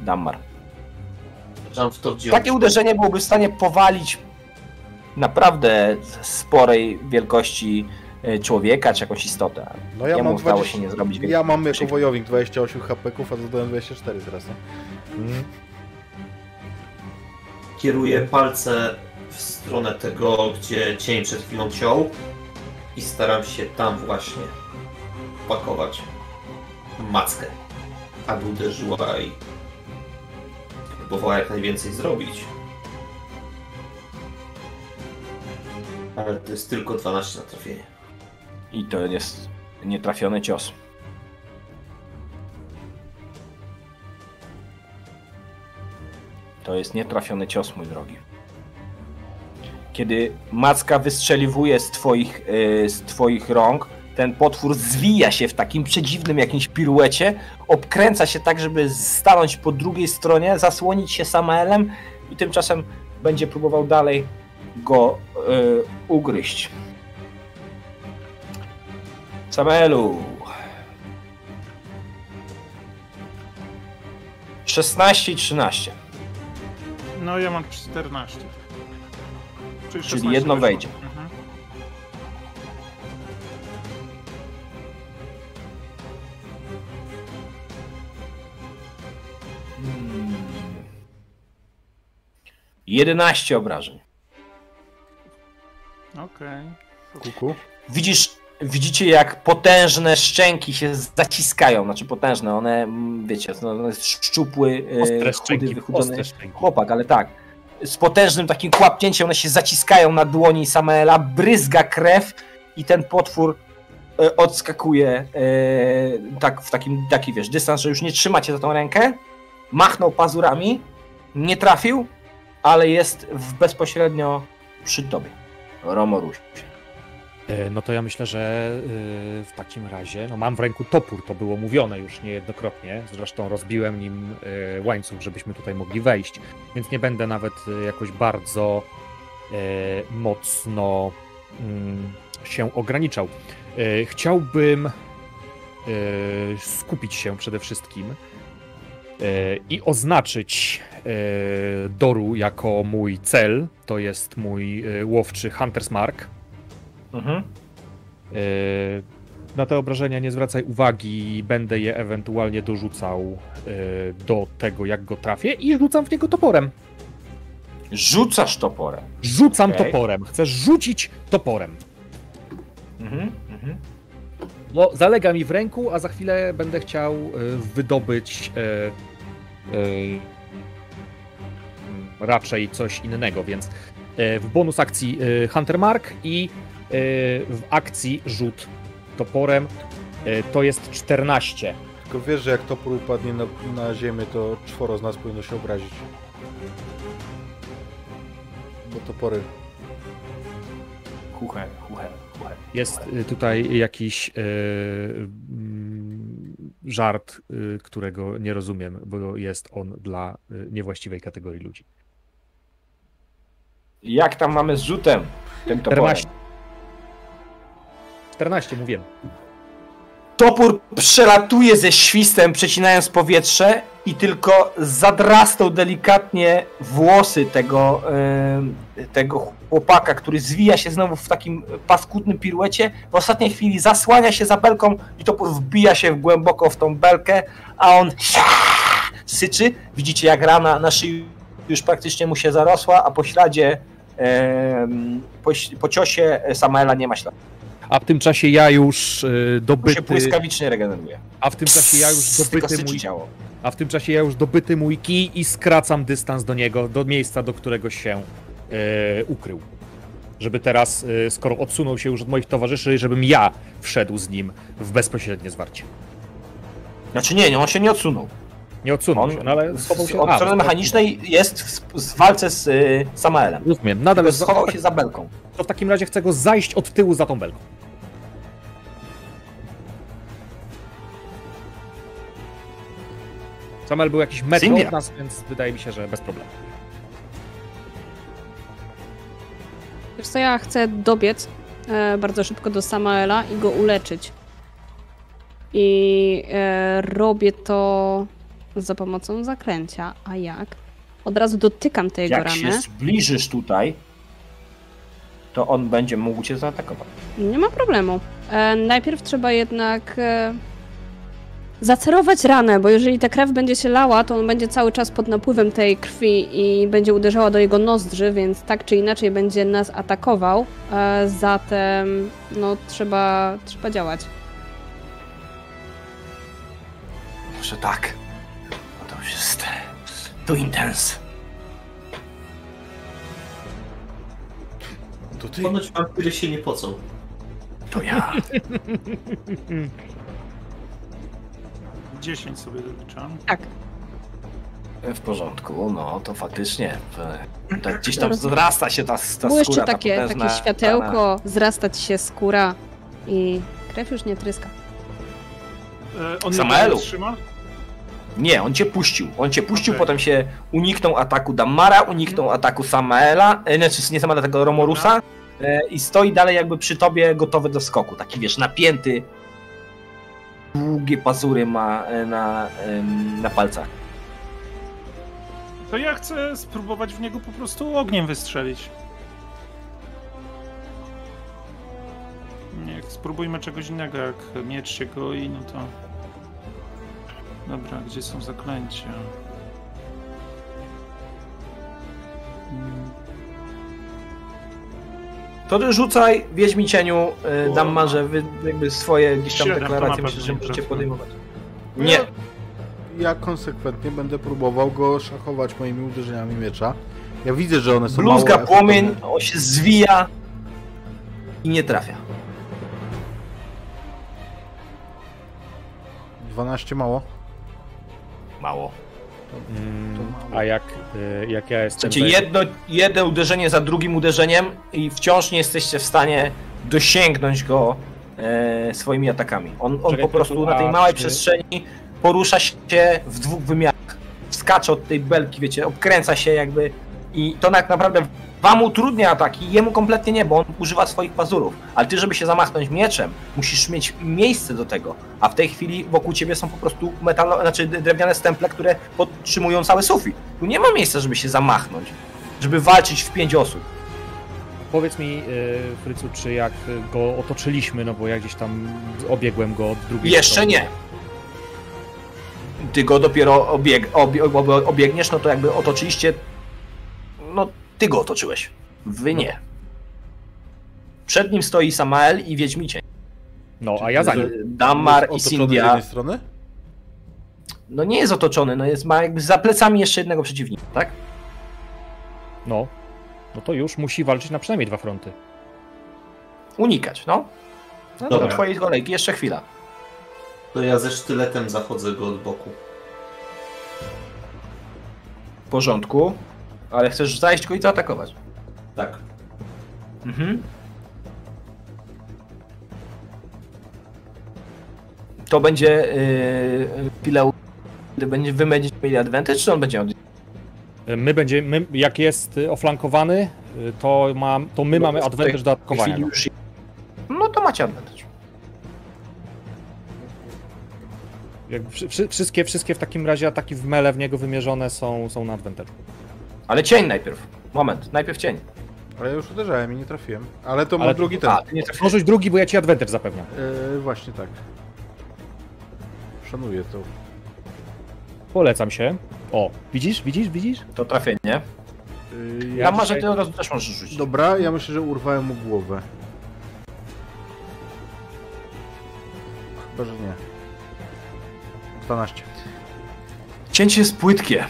Dammar. Takie uderzenie byłoby w stanie powalić naprawdę sporej wielkości e, człowieka czy jakąś istotę. No ja Jemu mam udało 20, się nie zrobić Ja mam jako wojownik 28 HP-ków, a dodałem 24 teraz. Nie? Mhm. Kieruję palce w stronę tego, gdzie cień przed chwilą ciął i staram się tam właśnie pakować mackę, aby uderzyła i próbowała jak najwięcej zrobić. Ale to jest tylko 12 na trafienie. I to jest nietrafiony cios. To jest nietrafiony cios, mój drogi. Kiedy macka wystrzeliwuje z twoich, yy, z twoich rąk, ten potwór zwija się w takim przedziwnym jakimś piruecie, obkręca się tak, żeby stanąć po drugiej stronie, zasłonić się Samaelem i tymczasem będzie próbował dalej go yy, ugryźć. Samaelu. 16 i 13, No ja mam 14. Czyli, 16 jedno weszło. wejdzie. Mhm. Hmm. 11 obrażeń. Okej. Kuku. Widzisz, widzicie jak potężne szczęki się zaciskają, znaczy potężne, one, mm, wiecie, no, no jest szczupły, e, Ostre chudy, wychudzony chłopak, ale tak. Z potężnym takim kłapnięciem one się zaciskają na dłoni Samaela, bryzga krew i ten potwór e, odskakuje e, tak w takim, taki wiesz, dystans, że już nie trzymacie za tą rękę. Machnął pazurami, nie trafił, ale jest w bezpośrednio przy tobie. Romoruś. E, No to ja myślę, że y, w takim razie, no mam w ręku topór, to było mówione już niejednokrotnie, zresztą rozbiłem nim y, łańcuch, żebyśmy tutaj mogli wejść, więc nie będę nawet jakoś bardzo mocno mm, się ograniczał. Chciałbym skupić się przede wszystkim i oznaczyć Doru jako mój cel, to jest mój łowczy Hunter's Mark. Mhm. Yy, Na te obrażenia nie zwracaj uwagi, będę je ewentualnie dorzucał yy, do tego, jak go trafię i rzucam w niego toporem. Rzucasz toporem. Rzucam Okej. toporem. Chcę rzucić toporem. Mhm, mhm. No, zalega mi w ręku, a za chwilę będę chciał yy, wydobyć raczej coś innego, więc w bonus akcji Hunter Mark i w akcji rzut toporem yy, to jest 14. Tylko wiesz, że jak topór upadnie na, na ziemię, to czworo z nas powinno się obrazić. Bo topory. Huche, huche, huche. Jest y, tutaj jakiś mm, żart, którego nie rozumiem, bo jest on dla niewłaściwej kategorii ludzi. Jak tam mamy z rzutem? Tym toporem. 14. 14 mówiłem. Topór przelatuje ze świstem, przecinając powietrze i tylko zadrastał delikatnie włosy tego, e, tego chłopaka, który zwija się znowu w takim paskudnym piruecie. W ostatniej chwili zasłania się za belką i topór wbija się głęboko w tą belkę, a on syczy. Widzicie jak rana na szyi już praktycznie mu się zarosła, a po śladzie, em, po, po ciosie Samaela nie ma śladu. A w tym czasie ja już y, Tu się dobyty, błyskawicznie regeneruje. a w tym czasie ja już dobyty mój, ciało. a w tym czasie ja już dobyty mój kij i skracam dystans do niego, do miejsca, do którego się y, ukrył. Żeby teraz, y, skoro odsunął się już od moich towarzyszy, żebym ja wszedł z nim w bezpośrednie zwarcie. Znaczy nie, nie, on się nie odsunął. Nie odsunął On się, no ale schował się. od a, strony mechanicznej jest w, w walce z y, Samaelem. Rozumiem, nadal jest schował się za belką. To w takim razie chcę go zajść od tyłu za tą belką. Samuel był jakiś metr Sylwia. od nas, więc wydaje mi się, że bez problemu. Wiesz co, ja chcę dobiec e, bardzo szybko do Samaela i go uleczyć. I e, robię to za pomocą zaklęcia. A jak? Od razu dotykam tej jego Jak się zbliżysz tutaj, to on będzie mógł cię zaatakować. Nie ma problemu. E, najpierw trzeba jednak e, zacerować ranę, bo jeżeli ta krew będzie się lała, to on będzie cały czas pod napływem tej krwi i będzie uderzała do jego nozdrzy, więc tak czy inaczej będzie nas atakował. E, zatem no trzeba, trzeba działać. Może tak. To już jest... To intens. To ty. Ponoć wampiry się nie pocą. To ja. 10 sobie doliczam. Tak. W porządku, no to faktycznie. Tak gdzieś tam wzrasta się ta, ta Błyszczy skóra, ta takie, potężna takie światełko, zrasta ci się skóra i krew już nie tryska. E, on Samaelu. trzyma? Nie, on cię puścił. On cię puścił, Okej. potem się uniknął ataku Dammara, uniknął ataku Samaela, e, znaczy nie Samaela, tego Romorusa e, i stoi dalej jakby przy tobie gotowy do skoku. Taki wiesz, napięty, długie pazury ma e, na, na palcach. To ja chcę spróbować w niego po prostu ogniem wystrzelić. Nie, spróbujmy czegoś innego, jak miecz się goi, no to... Dobra, gdzie są zaklęcia? Mm, To ty rzucaj, Wiedźmi cieniu, e, O. Dammarze, wy jakby swoje gdzieś tam Siedem, to deklaracje na myślę, pewno że nie możecie trafię. podejmować. Nie, Ja konsekwentnie będę próbował go szachować moimi uderzeniami miecza. Ja widzę, że one są bluzga mało płomień, on się zwija i nie trafia. 12 mało. Mało. To a jak, y, jak ja jestem. Za- jedno, jedno uderzenie za drugim uderzeniem i wciąż nie jesteście w stanie dosięgnąć go e, swoimi atakami. On, on Czekaj, po prostu na tej małej przestrzeni porusza się w dwóch wymiarach. Skacze od tej belki, wiecie, obkręca się jakby i to tak naprawdę wam utrudnia ataki, jemu kompletnie nie, bo on używa swoich pazurów. Ale ty, żeby się zamachnąć mieczem, musisz mieć miejsce do tego. A w tej chwili wokół ciebie są po prostu metalo, znaczy drewniane stemple, które podtrzymują cały sufit. Tu nie ma miejsca, żeby się zamachnąć, żeby walczyć w pięć osób. Powiedz mi, y, Frycu, czy jak go otoczyliśmy, no bo ja gdzieś tam obiegłem go od drugiej Jeszcze strony. nie. Ty go dopiero obieg, obie, ob, obiegniesz, no to jakby otoczyliście. No, ty go otoczyłeś. Wy nie. Przed nim stoi Samael i Wiedźmicie. No, a ja za nim. Dammar i Otoczony z Sindia. jednej strony? No nie jest otoczony, no jest, ma jakby za plecami jeszcze jednego przeciwnika, tak? No. No to już musi walczyć na przynajmniej dwa fronty. Unikać, no. No Dobra. do twojej kolejki, jeszcze chwila. To ja ze sztyletem zachodzę go od boku. W porządku. Ale chcesz zajść go i zaatakować. Tak. Mhm. To będzie yy, chwilę. Będzie, wy będziecie mieli advantage, czy on będzie miał? My będziemy, my, jak jest oflankowany, to, ma, to my No, mamy advantage do atakowania. już... No to macie advantage. Jakby wszy- wszystkie, wszystkie w takim razie ataki w mele w niego wymierzone są, są na advantage. Ale cień najpierw. Moment, najpierw cień. Ale ja już uderzałem i nie trafiłem. Ale to Ale drugi ten. A, ty nie trafiłeś. Drugi, bo ja ci advantage zapewniam. E, właśnie tak. Szanuję to. Polecam się. O, widzisz, widzisz, widzisz? To trafienie. E, Ja ja... może dzisiaj- ty od razu też możesz rzucić. Dobra, ja myślę, że urwałem mu głowę. Chyba, że nie. 12. Cięcie jest płytkie.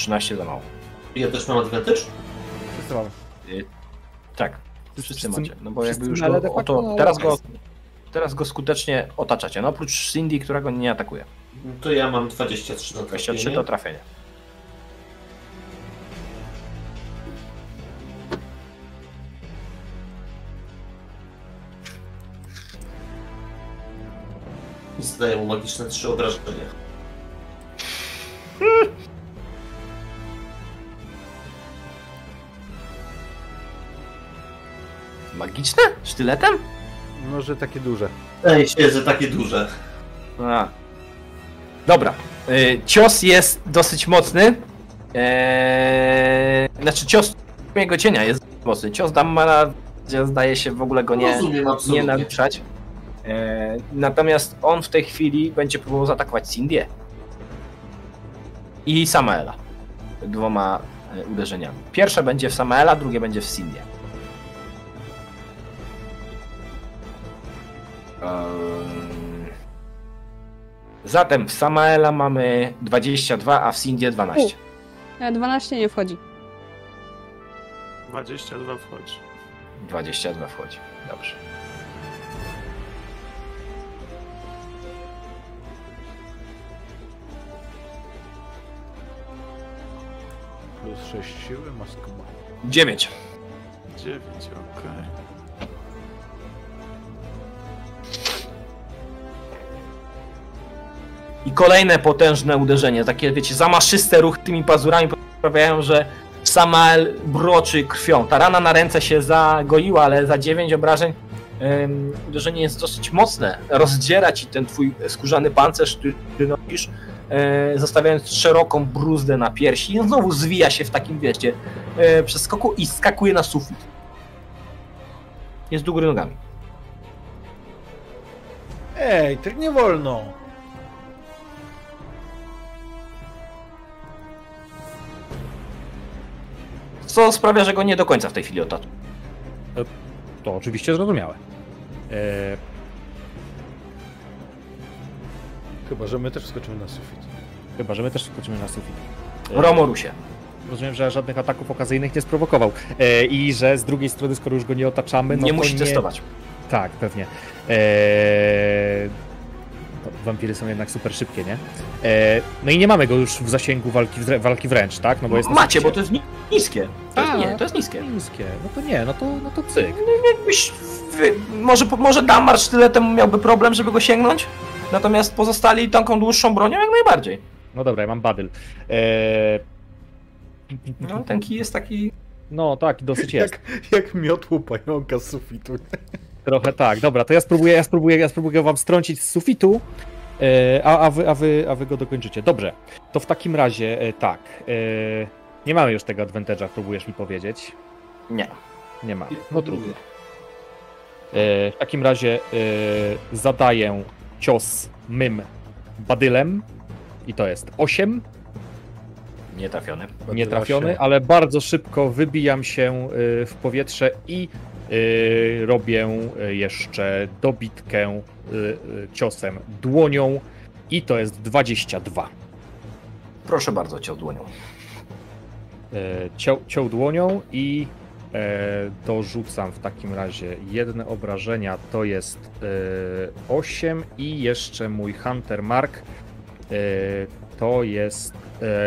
13 za mało. Ja też mam advantage? Wszyscy mamy. Tak, wszyscy Wszyscy- macie. No bo jakby już mele go, facto, to, no, teraz, ale go, teraz go skutecznie otaczacie. No oprócz Cindy, która go nie atakuje. To ja mam 23 na 23 trafienie. to trafienie. I zadaję mu magiczne 3 obrażenia. Magiczne? Sztyletem? No, że takie duże. Wydaje się, że takie duże. A. Dobra. Y, cios jest dosyć mocny. Eee, znaczy cios jego cienia jest mocny. Cios Dammara zdaje się w ogóle go nie, Rozumiem nie naruszać. Eee, natomiast on w tej chwili będzie próbował zaatakować Cindię. I Samaela. Dwoma e, uderzeniami. Pierwsze będzie w Samaela, drugie będzie w Cindię. Zatem w Samaela mamy 22, a w Cindię 12. E, 12 nie wchodzi. 22 wchodzi. 22 wchodzi. Dobrze. Plus 6 siły, maskowa. 9. 9, okej. I kolejne potężne uderzenie. Takie, wiecie, zamaszyste ruchy tymi pazurami sprawiają, że Samael broczy krwią. Ta rana na ręce się zagoiła, ale za 9 obrażeń em, uderzenie jest dosyć mocne. Rozdziera ci ten twój skórzany pancerz, który nosisz, e, zostawiając szeroką bruzdę na piersi. I znowu zwija się w takim, wiecie, e, przeskoku i skakuje na sufit. Jest do góry nogami. Ej, tak nie wolno! Co sprawia, że go nie do końca w tej chwili otacza. To oczywiście zrozumiałe. E, Chyba, że my też skoczymy na sufit. chyba, że my też skoczymy na sufit. Romorusie. Rozumiem, że żadnych ataków okazyjnych nie sprowokował. E, I że z drugiej strony, skoro już go nie otaczamy, no nie to musi nie... testować. Tak, pewnie. Eee... Wampiry są jednak super szybkie, nie? Eee... No i nie mamy go już w zasięgu walki, walki wręcz, tak? No bo jest Macie, bo to jest ni- niskie. To jest, A, nie, to jest niskie. Niskie. No to nie, no to, no to cyk. Jakbyś, wy, może, może Damar sztyletem miałby problem, żeby go sięgnąć? Natomiast pozostali taką dłuższą bronią jak najbardziej. No dobra, ja mam badyl. Eee... No, ten kij jest taki... No tak, dosyć jest. Jak, jak miotło pająka z sufitu. Trochę tak, dobra, to ja spróbuję, ja spróbuję, ja spróbuję wam strącić z sufitu, e, a, a, wy, a, wy, a wy go dokończycie. Dobrze, to w takim razie e, tak. E, nie mamy już tego advantage'a, próbujesz mi powiedzieć. Nie. Nie mamy. No trudno. W takim razie zadaję cios mym badylem i to jest 8, Nie trafiony. nie trafiony, ale bardzo szybko wybijam się w powietrze i robię y, jeszcze dobitkę y, y, ciosem dłonią i to jest 22. Proszę bardzo, cię dłonią. Y, Ciął, ciął dłonią i e, dorzucam w takim razie jedne obrażenia, to jest y, 8 i jeszcze mój Hunter Mark y, to jest...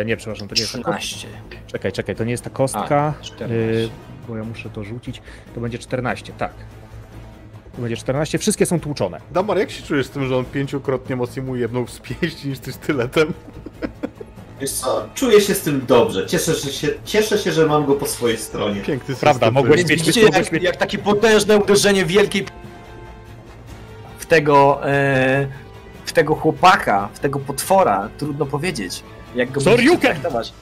e, Nie, przepraszam, to nie jest... ta kostka. 13. Czekaj, czekaj, to nie jest ta kostka. A, 14. bo ja muszę to rzucić. To będzie 14, tak. To będzie 14, wszystkie są tłuczone. Damar, jak się czujesz z tym, że on pięciokrotnie mocniej mu jedną z pięści niż ty styletem? Wiesz co, czuję się z tym dobrze. Cieszę się, cieszę się że mam go po swojej stronie. Piękny Prawda, mogłeś mieć- widzicie, mogłeś jak, mieć- jak takie potężne uderzenie wielkiej w tego, e, w tego chłopaka, w tego potwora, trudno powiedzieć, jak go traktować.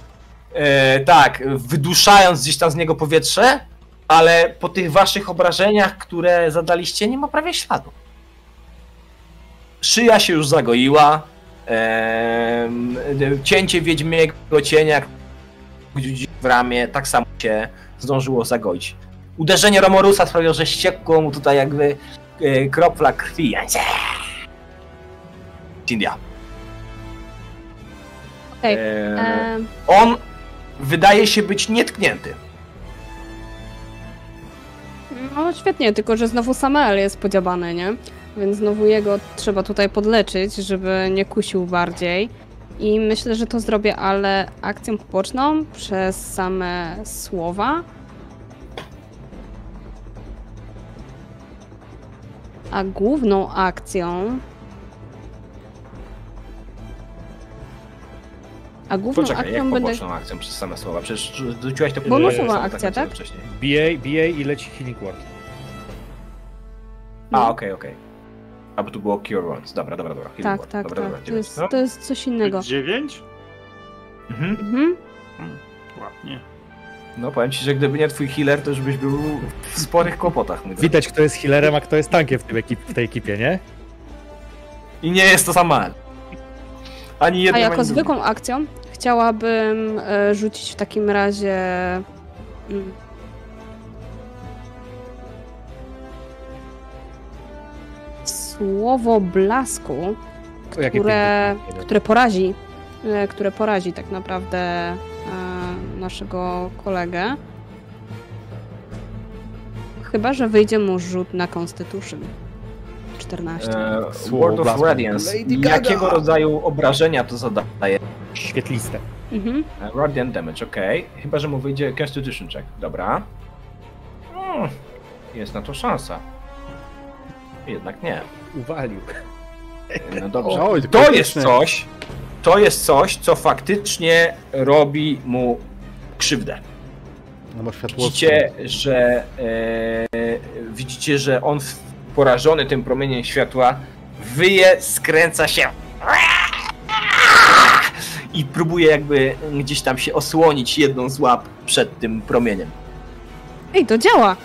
E, tak, wyduszając gdzieś tam z niego powietrze, ale po tych waszych obrażeniach, które zadaliście, nie ma prawie śladu. Szyja się już zagoiła, em, cięcie wiedźmiego cienia w ramię tak samo się zdążyło zagoić. Uderzenie Romorusa sprawiło, że ściekło mu tutaj jakby e, kropla krwi. India. Okej, E, E, on wydaje się być nietknięty. no świetnie, tylko że znowu Samael jest podziabany, nie? Więc znowu jego trzeba tutaj podleczyć, żeby nie kusił bardziej. I myślę, że to zrobię, ale akcją poboczną przez same słowa. A główną akcją. A główną Poczekaj, jak akcją będę. poboczną akcją przez same słowa? Przecież rzuciłaś to Bonusowa samo akcja, napisane tak? Wcześniej. BA, BA i leci Healing Word. A, okej, okej. A, bo tu było Cure Wounds. Dobra, dobra, dobra. Healing Tak, Word. tak, dobra, tak. Dobra, To dziewięć. jest, No. to jest coś innego. 9? Mhm. Mhm. Ładnie. No powiem ci, że gdyby nie twój healer, to już byś był w sporych kłopotach. mój. Widać, kto jest healerem, a kto jest tankiem w, ekip, w tej ekipie, nie? I nie jest to sam Mael. Ani A jednym, jako ani zwykłą akcją chciałabym e, rzucić w takim razie. mm, Słowo blasku, które, które porazi, e, które porazi tak naprawdę e, naszego kolegę. Chyba, że wyjdzie mu rzut na Constitution. 14. E, Słowo Word of blasku. Radiance. Lady Gaga. Jakiego rodzaju obrażenia to zadaje? Świetliste. Mhm. E, Radiant damage, ok. Chyba, że mu wyjdzie Constitution check. Dobra. Hmm, jest na to szansa. Jednak nie. Uwalił. No dobrze. Oj, To krytyczny. jest coś, to jest coś, co faktycznie robi mu krzywdę. No ma światło. Widzicie, że e, widzicie, że on w- porażony tym promieniem światła wyje, skręca się i próbuje jakby gdzieś tam się osłonić jedną z łap przed tym promieniem. Ej, to działa!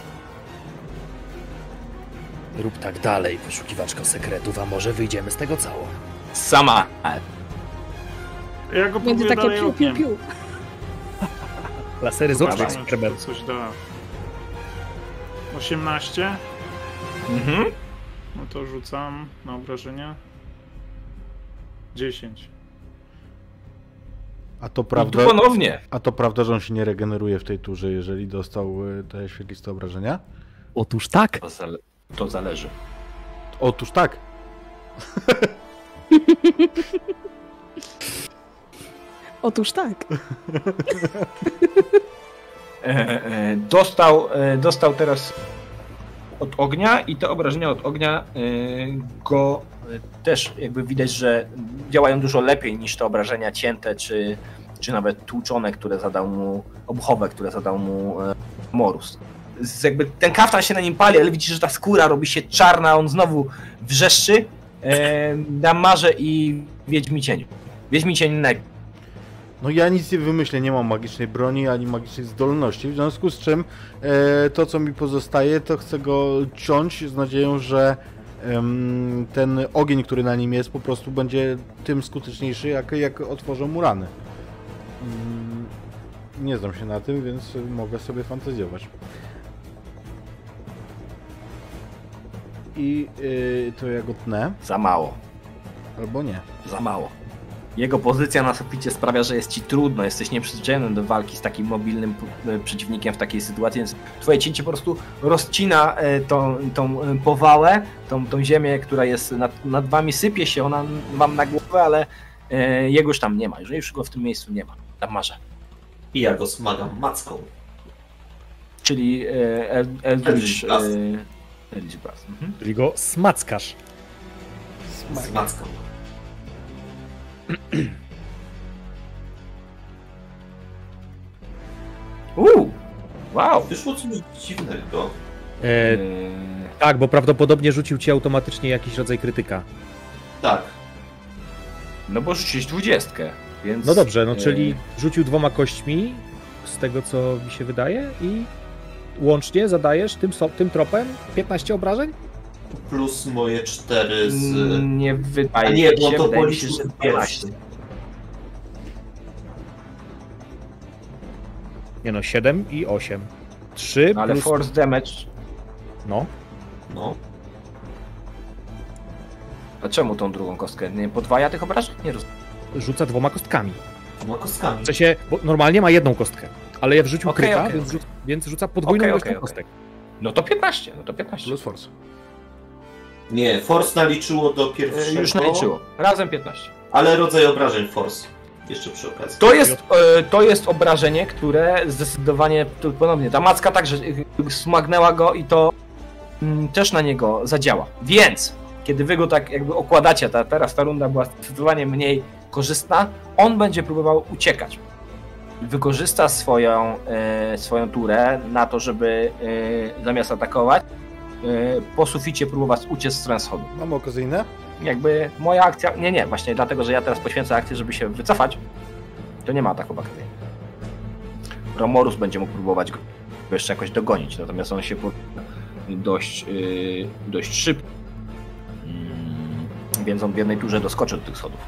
Rób tak dalej, poszukiwaczko sekretów, a może wyjdziemy z tego cało. Sama. Ja go Będzie takie dalej piu, piu, piu. Lasery z oczu eksperyment. coś da. 18. Mhm. No to rzucam na obrażenia. 10. A to I tu prawda, ponownie. a to prawda, że on się nie regeneruje w tej turze, jeżeli dostał y, te świetliste obrażenia? Otóż tak. To, zale- to zależy. Otóż tak. Otóż tak. E, e, dostał, e, dostał teraz od ognia i te obrażenia od ognia e, go e, też jakby widać, że działają dużo lepiej niż te obrażenia cięte czy, czy nawet tłuczone, które zadał mu, obuchowe, które zadał mu e, Morus. Jakby ten kaftan się na nim pali, ale widzisz, że ta skóra robi się czarna, on znowu wrzeszczy e, na marze i wiedźmi cieniu. Wiedźmi cień neg. No ja nic nie wymyślę, nie mam magicznej broni ani magicznej zdolności, w związku z czym e, to co mi pozostaje, to chcę go ciąć z nadzieją, że em, ten ogień, który na nim jest, po prostu będzie tym skuteczniejszy, jak, jak otworzą mu rany. Mm, nie znam się na tym, więc mogę sobie fantazjować. I y, to ja go tnę, Za mało. albo nie. za mało. Jego pozycja na suficie sprawia, że jest ci trudno, jesteś nieprzyzwyczajony do walki z takim mobilnym e, przeciwnikiem w takiej sytuacji, więc twoje cięcie po prostu rozcina e, tą, tą e, powałę, tą, tą ziemię, która jest nad, nad wami, sypie się ona wam na głowę, ale e, jego już tam nie ma, już, już go w tym miejscu nie ma, tam marze. I ja go smagam macką. Czyli e, El- Eldritch Blast. e, Eldritch Blast. Mhm. Czyli go smackasz. Z macką. Uuu, wow! Wyszło coś dziwnego. E, E, Tak, bo prawdopodobnie rzucił ci automatycznie jakiś rodzaj krytyka. Tak. No bo rzuciłeś dwudziestkę, więc... No dobrze, no e, czyli rzucił dwoma kośćmi, z tego co mi się wydaje, i łącznie zadajesz tym, tym tropem 15 obrażeń? Plus moje cztery z... Nie A wydaje nie, mi bo się, to policzył że 12. 15. Nie no, 7 i 8. 3 No, ale plus... force damage... No, No. A czemu tą drugą kostkę? Nie podwaja tych obrażeń? Nie rozumiem. rzuca dwoma kostkami. Dwoma kostkami. W sensie, bo normalnie ma jedną kostkę, ale ja wrzucił Okej, kryta, okej, więc, okej. rzuc- więc rzuca podwójną ilość okej. kostek. No to 15, no to 15. Plus force. Nie, Force naliczyło do E, pierwszego. Już naliczyło. Razem 15. Ale rodzaj obrażeń Force. Jeszcze przy okazji. To jest, e, to jest obrażenie, które zdecydowanie, ponownie, ta macka także e, smagnęła go i to mm, też na niego zadziała. Więc, kiedy wy go tak jakby okładacie, ta, teraz ta runda była zdecydowanie mniej korzystna, on będzie próbował uciekać. Wykorzysta swoją, swoją turę na to, żeby zamiast atakować, po suficie próbować uciec z stronę schodu Mamy okazyjne? jakby moja akcja. Nie, nie, właśnie dlatego, że ja teraz poświęcę akcję, żeby się wycofać, to nie ma ataku bakterii. Romorus będzie mógł próbować go jeszcze jakoś dogonić, natomiast on się dość, yy, dość szybko. Mm, więc on w jednej turze doskoczy do tych schodów.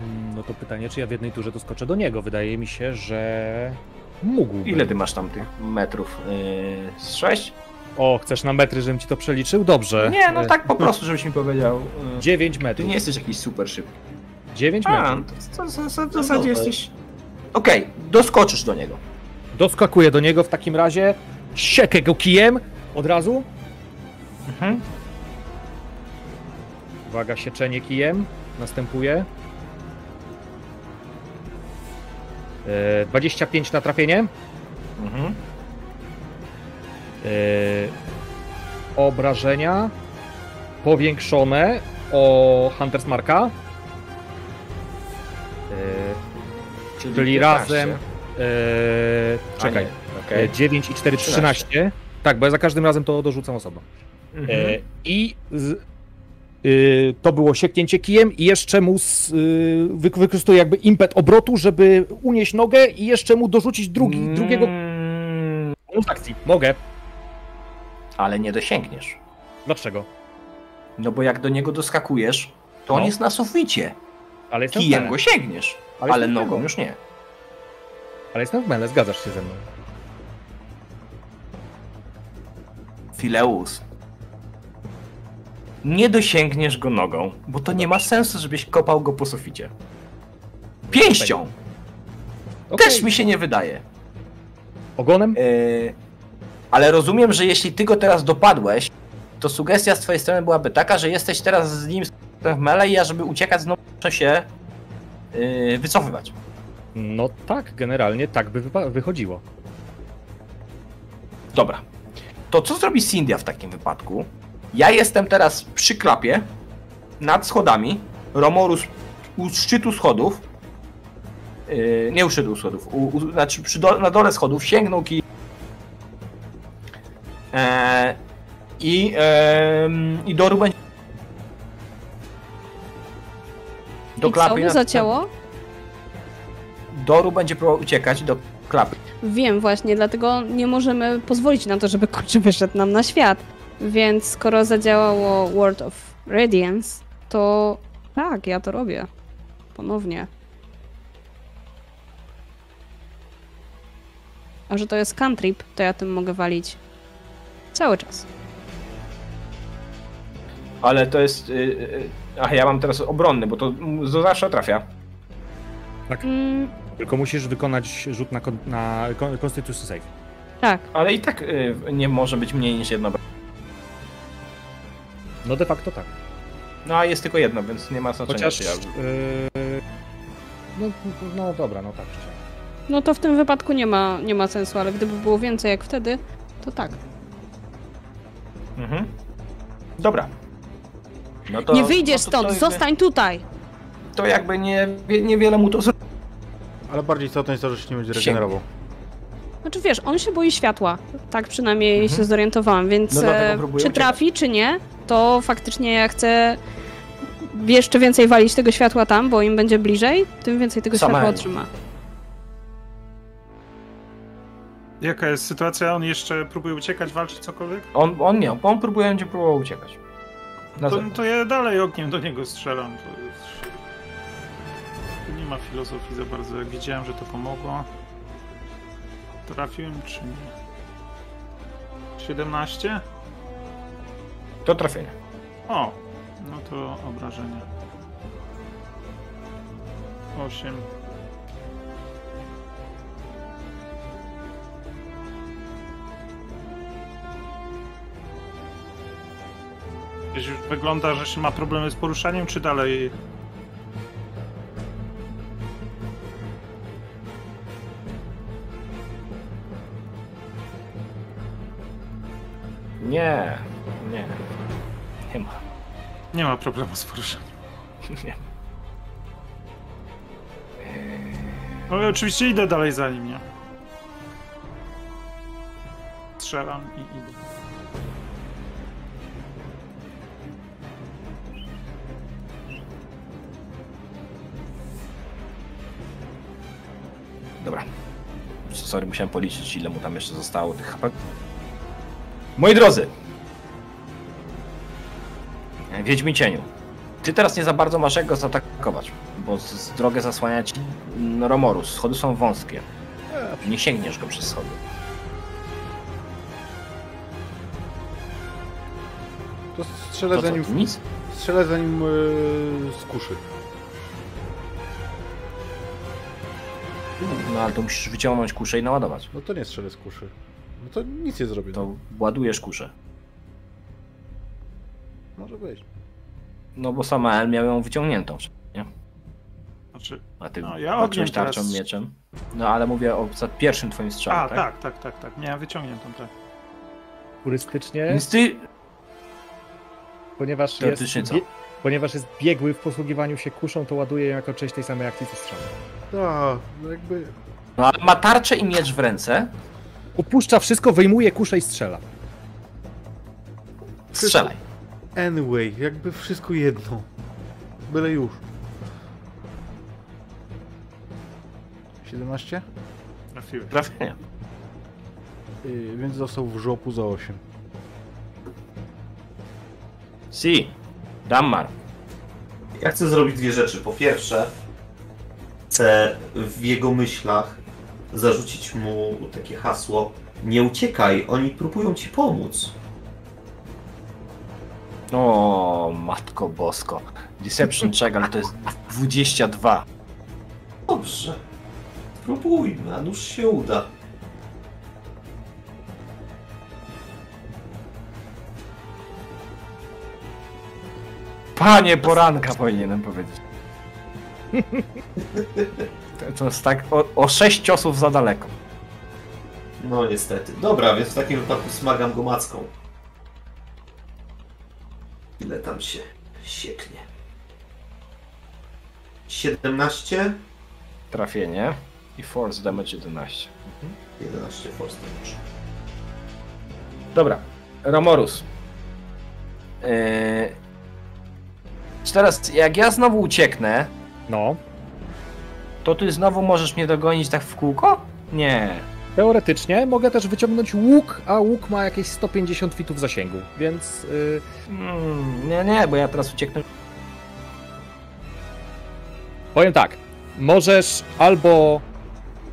Mm, No to pytanie, czy ja w jednej turze doskoczę do niego. Wydaje mi się, że mógłbym. Ile ty masz tam tych metrów? Yy, z sześć? O, chcesz na metry, żebym ci to przeliczył? Dobrze. Nie, no tak po prostu, żebyś mi powiedział. Yy, 9 ty metrów. nie jesteś jakiś super szybki. 9 A, metrów. to, to, to, to w zasadzie dobra. jesteś. Okej, doskoczysz do niego. Doskakuję do niego w takim razie. Siekę go kijem od razu. Mhm. Uwaga, sieczenie kijem. Następuje. E, 25 na trafienie. Mhm. E, obrażenia powiększone o Hunters Marka. E, czyli 15. razem. E, czekaj. nie. E, 9 i 4, 13. Tak, bo ja za każdym razem to dorzucam osobno. Mhm. I z, y, to było sieknięcie kijem i jeszcze mu z, y, wy, wykorzystuję jakby impet obrotu, żeby unieść nogę i jeszcze mu dorzucić drugi, drugiego Mm, bonus akcji. Mogę. Ale nie dosięgniesz. Dlaczego? No bo jak do niego doskakujesz, to on No. jest na suficie. Ale jestem Kijem go sięgniesz, Ale ale nogą już nie. Ale jestem w mele, zgadzasz się ze mną. Fileus. Nie dosięgniesz go nogą, bo to nie ma sensu, żebyś kopał go po suficie. Pięścią! Okej. Też mi się nie wydaje. Ogonem? Yy, ale rozumiem, że jeśli ty go teraz dopadłeś, to sugestia z twojej strony byłaby taka, że jesteś teraz z nim w mele i ja, żeby uciekać znowu muszę się yy, wycofywać. No tak, generalnie tak by wychodziło. Dobra. To co zrobi Cindia w takim wypadku? Ja jestem teraz przy klapie, nad schodami, Romorus u szczytu schodów, yy, nie u szczytu schodów, u, u, znaczy przy do, na dole schodów sięgnął kij i, em, i Doru będzie do I co klapy. mu na- zacięło? Doru będzie próbował uciekać do klapy. Wiem właśnie, dlatego nie możemy pozwolić na to, żeby kurczę wyszedł nam na świat. Więc skoro zadziałało World of Radiance, to tak, ja to robię. Ponownie. A że to jest cantrip, to ja tym mogę walić cały czas. Ale to jest. Yy, yy, ach, ja mam teraz obronny, bo to, to zawsze trafia. Mm, Tylko musisz wykonać rzut na, kon- na Constitution Save. tak, Ale i tak y, nie może być mniej niż jedno. No de facto tak. No a jest tylko jedno, więc nie ma znaczenia. Chociaż... Ja... Yy, no, no dobra, no tak. no to w tym wypadku nie ma, nie ma sensu, ale gdyby było więcej jak wtedy, to tak. Mhm. Dobra. No to, nie wyjdziesz no to, stąd, to, zostań tutaj! To jakby nie, niewiele mu to zrobi. Ale bardziej istotne jest to, że się nie będzie regenerował. Znaczy wiesz, on się boi światła. Tak przynajmniej Mhm. się zorientowałam, więc No e, czy uciekać. trafi, czy nie, to faktycznie ja chcę jeszcze więcej walić tego światła tam, bo im będzie bliżej, tym więcej tego Sama światła otrzyma. Jaka jest sytuacja? On jeszcze próbuje uciekać, walczyć, cokolwiek? On, on nie, on próbuje, będzie próbował uciekać. Na To, to ja dalej ogniem do niego strzelam. To jest... Tu nie ma filozofii za bardzo. Jak widziałem, że to pomogło. Trafiłem czy nie? 17? To trafienie. O! No to obrażenie. 8. Gdzieś wygląda, że się ma problemy z poruszaniem, czy dalej? Nie, nie. Nie ma. Nie ma problemu z poruszaniem. Nie. Ale oczywiście idę dalej za nim, nie? Strzelam i idę. Dobra. Sorry, musiałem policzyć, ile mu tam jeszcze zostało tych HP. Moi drodzy! Wiedźmi cieniu. Ty teraz nie za bardzo masz jak go zaatakować, bo z, z drogę zasłania ci Romorus. Schody są wąskie. Nie sięgniesz go przez schody. To strzelę To za co, nim, nic? strzelę za nim yy, z No ale to musisz wyciągnąć kuszę i naładować. No to nie strzelę z kuszy. No to nic nie zrobię. To ładujesz kuszę. Może być. No bo Samael miał ją wyciągniętą, nie? Znaczy, A ty No, ja ogniem tarczą, teraz. mieczem. No ale mówię o za pierwszym twoim strzale, a, tak? tak, tak, tak, tak. Miałem wyciągniętą, tak. Turystycznie, Więc ty... ponieważ jest, Teoretycznie co? ponieważ jest biegły w posługiwaniu się kuszą, to ładuje ją jako część tej samej akcji co strzał. Tak, no jakby... No ale ma tarczę i miecz w ręce. Upuszcza wszystko, wyjmuje kuszę i strzela. Strzelaj. Anyway, jakby wszystko jedno. Byle już. 17? Trafiłeś. Trafienie. Yy, więc został w żopu za 8. Si. Dammar. Ja chcę zrobić dwie rzeczy. Po pierwsze, chcę w jego myślach zarzucić mu takie hasło nie uciekaj, oni próbują ci pomóc. O, matko bosko. Deception check, ale to jest 22. Dobrze. Spróbujmy, a nuż się uda. Panie poranka powinienem powiedzieć. To, jest tak o, o 6 ciosów za daleko. No niestety. Dobra, więc w takim wypadku smagam go macką. Ile tam się sieknie? 17? Trafienie. I force damage 11. 11 force damage. Dobra. Romorus. Yy... Czy teraz, jak ja znowu ucieknę, No, to ty znowu możesz mnie dogonić tak w kółko? Nie. teoretycznie mogę też wyciągnąć łuk, a łuk ma jakieś 150 fitów zasięgu, więc yy, Mm, nie, nie, bo ja teraz ucieknę. powiem tak. Możesz albo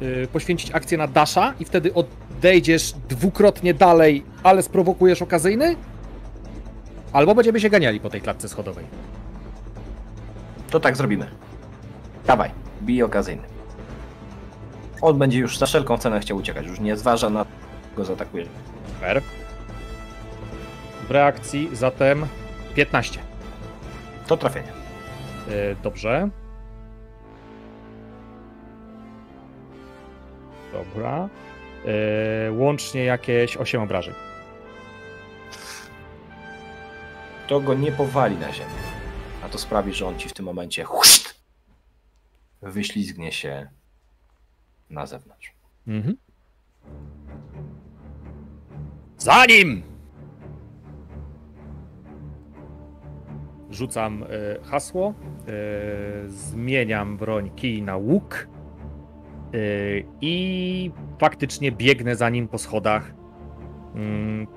yy, poświęcić akcję na dasha i wtedy odejdziesz dwukrotnie dalej, ale sprowokujesz okazyjny, albo będziemy się ganiali po tej klatce schodowej. To tak zrobimy. Dawaj, bij okazyjny. On będzie już za wszelką cenę chciał uciekać, już nie zważa na go zaatakuje. Super. W reakcji zatem 15. To trafienie. Yy, dobrze. Dobra. Yy, łącznie jakieś 8 obrażeń. To go nie powali na ziemię. A to sprawi, że on ci w tym momencie wyślizgnie się na zewnątrz. Mhm. Za nim! Rzucam e, hasło, e, zmieniam broń kij na łuk e, i faktycznie biegnę za nim po schodach. Mm,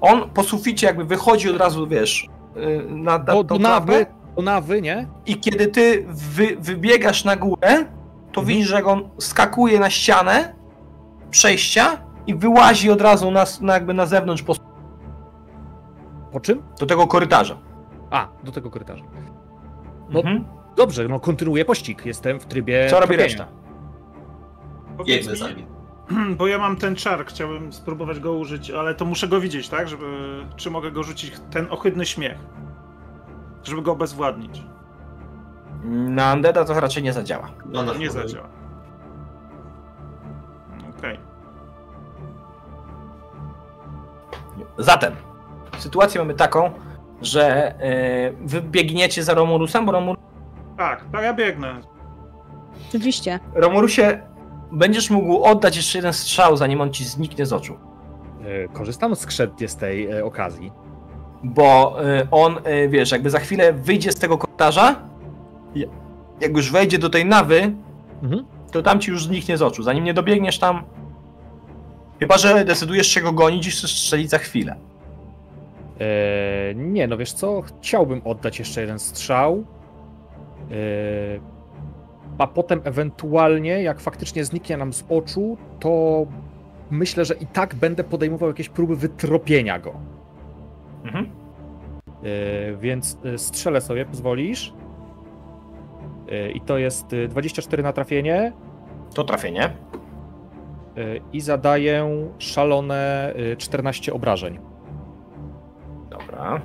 On po suficie jakby wychodzi od razu, wiesz, y, na, na Do, tą do do nawy, nie? i kiedy ty wy, wybiegasz na górę, to Mhm. widzisz, że on skakuje na ścianę przejścia i wyłazi od razu na, na jakby na zewnątrz po, Po czym? do tego korytarza. A, do tego korytarza. No, Mhm. Dobrze, no kontynuuję pościg. Jestem w trybie. Co robi reszta? Mi, za nim. Bo ja mam ten czar, chciałbym spróbować go użyć, ale to muszę go widzieć, tak? Żeby, czy mogę go rzucić, ten ohydny śmiech. Żeby go obezwładnić. Na Undeada to raczej nie zadziała. No, na Nie zadziała. Okej. Zatem, sytuację mamy taką, że e, wy biegniecie za Romurusem, bo Romur, Tak, tak, ja biegnę. Oczywiście. Romurusie będziesz mógł oddać jeszcze jeden strzał, zanim on ci zniknie z oczu. E, Korzystam skrzętnie z tej e, okazji. Bo e, on, e, wiesz, jakby za chwilę wyjdzie z tego korytarza, jak już wejdzie do tej nawy, Mhm. to tam ci już zniknie z oczu. Zanim nie dobiegniesz tam, chyba że decydujesz się go gonić i strzelić za chwilę. E, nie, no wiesz co? Chciałbym oddać jeszcze jeden strzał. E, a potem ewentualnie, jak faktycznie zniknie nam z oczu, to myślę, że i tak będę podejmował jakieś próby wytropienia go. Mhm. E, więc e, strzelę sobie, pozwolisz? E, I to jest e, 24 na trafienie To trafienie. e, i zadaję szalone e, 14 obrażeń. Dobra.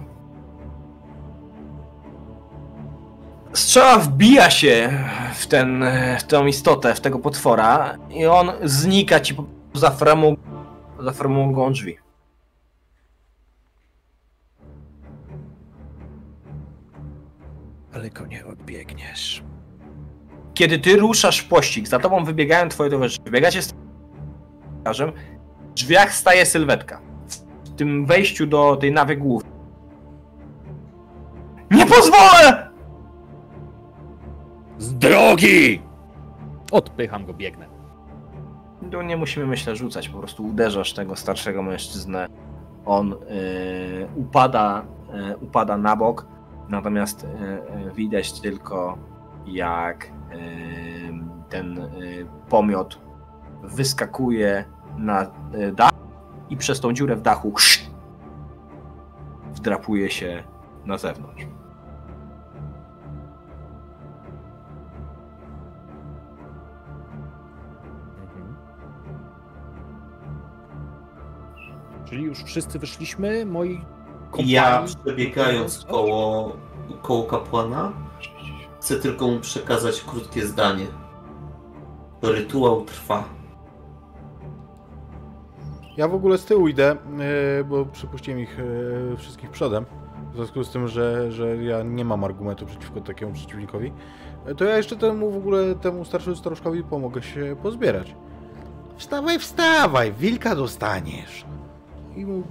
Strzała wbija się w, ten, w tę istotę, w tego potwora i on znika ci za framugą, za framugą drzwi. Ale go nie odbiegniesz. Kiedy ty ruszasz w pościg, za tobą wybiegają twoje towarzysze, wybiegacie z twarzem, w drzwiach staje sylwetka. W tym wejściu do tej nawy głównej. Nie pozwolę! Z drogi! Odpycham go, biegnę. Tu nie musimy, myślę, rzucać, po prostu uderzasz tego starszego mężczyznę. On y, upada, y, upada na bok, natomiast y, y, widać tylko jak y, ten pomiot wyskakuje na dach i przez tą dziurę w dachu wdrapuje się na zewnątrz. Mhm. Czyli już wszyscy wyszliśmy, moi. Ja przebiegając koło, koło kapłana, chcę tylko mu przekazać krótkie zdanie. Rytuał trwa. Ja w ogóle z tyłu idę, yy, bo przypuściłem ich yy, wszystkich przodem. W związku z tym, że, że ja nie mam argumentu przeciwko takiemu przeciwnikowi, yy, to ja jeszcze temu w ogóle temu starszemu staruszkowi pomogę się pozbierać. Wstawaj, wstawaj, wilka dostaniesz. I mu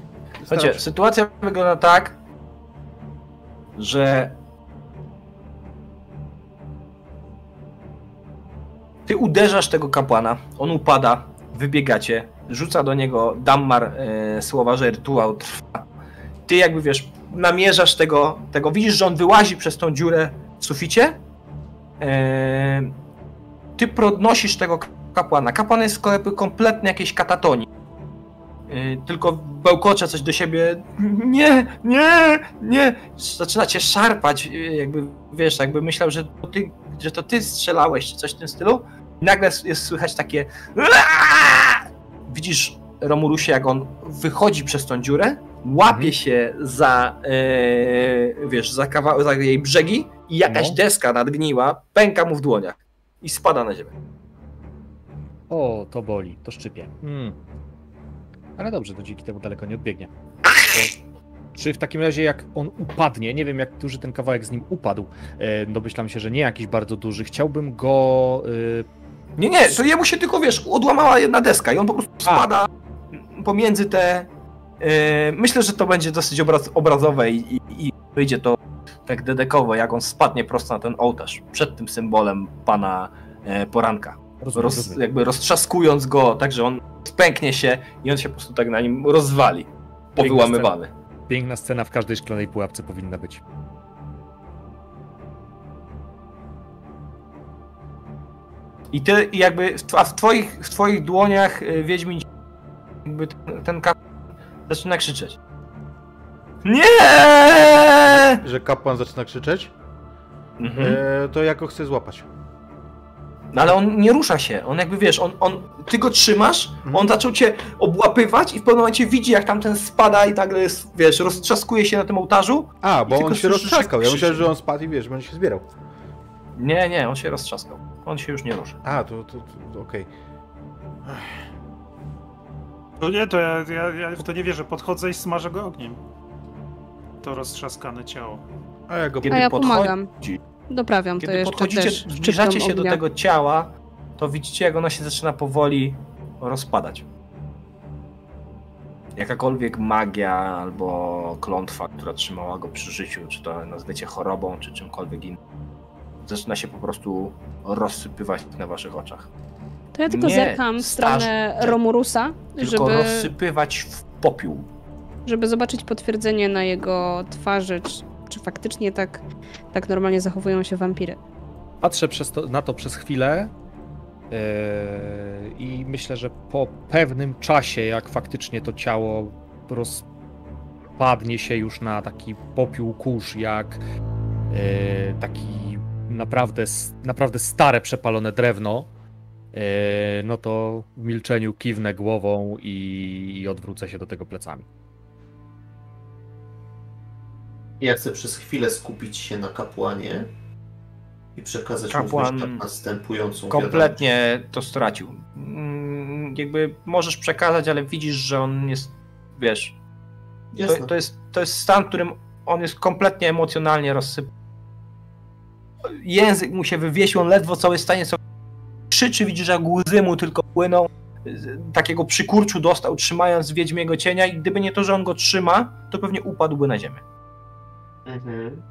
Słuchajcie, sytuacja wygląda tak, że ty uderzasz tego kapłana, on upada, wybiegacie, rzuca do niego Dammar e, słowa, że rytuał trwa. Ty jakby wiesz, namierzasz tego, tego, widzisz, że on wyłazi przez tą dziurę w suficie. E, ty podnosisz tego kapłana. Kapłan jest kompletnie jakiejś katatonii. Yy, tylko bełkocze coś do siebie. Nie, nie, nie. Zaczyna cię szarpać, yy, jakby wiesz, jakby myślał, że to ty, że to ty strzelałeś, czy coś w tym stylu. I nagle jest słychać takie. Widzisz Romurusie, jak on wychodzi przez tą dziurę, łapie się za, yy, wiesz, za, kawał, za jej brzegi i jakaś No. deska nadgniła, pęka mu w dłoniach i spada na ziemię. O, to boli, to szczypie. Mm. Ale dobrze, to dzięki temu daleko nie odbiegnie. Czy w takim razie jak on upadnie, nie wiem jak duży ten kawałek z nim upadł, e, domyślam się, że nie jakiś bardzo duży, chciałbym go Nie, nie, to jemu się tylko, wiesz, odłamała jedna deska i on po prostu spada pomiędzy te... e, myślę, że to będzie dosyć obraz, obrazowe i, i, i wyjdzie to tak dedekowo, jak on spadnie prosto na ten ołtarz, przed tym symbolem pana e, poranka. Rozumiem, Roz, rozumiem. jakby roztrzaskując go, tak że on spęknie się i on się po prostu tak na nim rozwali. Powyłamywany. Piękna scena w każdej szklanej pułapce powinna być. I ty i jakby, a w twoich, w twoich dłoniach y, Wiedźmin jakby ten, ten kap zaczyna krzyczeć. Nie! Że kapłan zaczyna krzyczeć, Mhm. e, to ja go chcę złapać. No ale on nie rusza się, on jakby wiesz, on, on, ty go trzymasz, Mhm. on zaczął cię obłapywać i w pewnym momencie widzi jak tamten spada i tak jest, wiesz, roztrzaskuje się na tym ołtarzu. A, bo on się roztrzaskał. Ja myślałem, że on spadł i wiesz, będzie się zbierał. Nie, nie, on się roztrzaskał. On się już nie rusza. A, to, to, to okej. To nie, to ja, ja, ja w to nie wierzę. Podchodzę i smażę go ogniem. To roztrzaskane ciało. A ja go... A ja podchodzi- pomagam. Doprawiam to Kiedy jeszcze podchodzicie, też zbliżacie się do ognia. tego ciała, to widzicie, jak ono się zaczyna powoli rozpadać. Jakakolwiek magia albo klątwa, która trzymała go przy życiu, czy to nazwiecie chorobą, czy czymkolwiek innym, zaczyna się po prostu rozsypywać na waszych oczach. To ja tylko Nie, zerkam w staż- stronę Romurusa, Tylko żeby, rozsypywać w popiół. żeby zobaczyć potwierdzenie na jego twarzy, czy, faktycznie tak, tak normalnie zachowują się wampiry. Patrzę to, na to przez chwilę yy, i myślę, że po pewnym czasie, jak faktycznie to ciało rozpadnie się już na taki popiół kurz, jak yy, taki naprawdę, naprawdę stare, przepalone drewno, yy, no to w milczeniu kiwnę głową i, i odwrócę się do tego plecami. Ja chcę przez chwilę skupić się na kapłanie i przekazać Kapłan mu myśl następującą wiadomość. Kompletnie to stracił. Mm, Jakby możesz przekazać, ale widzisz, że on jest, wiesz. To, to, jest, to jest stan, w którym on jest kompletnie emocjonalnie rozsypany. Język mu się wywiesił, on ledwo cały stanie sobie krzyczy, widzisz, jak łzy mu tylko płyną. Takiego przykurczu dostał, trzymając Wiedźmiego cienia i gdyby nie to, że on go trzyma, to pewnie upadłby na ziemię. Mhm.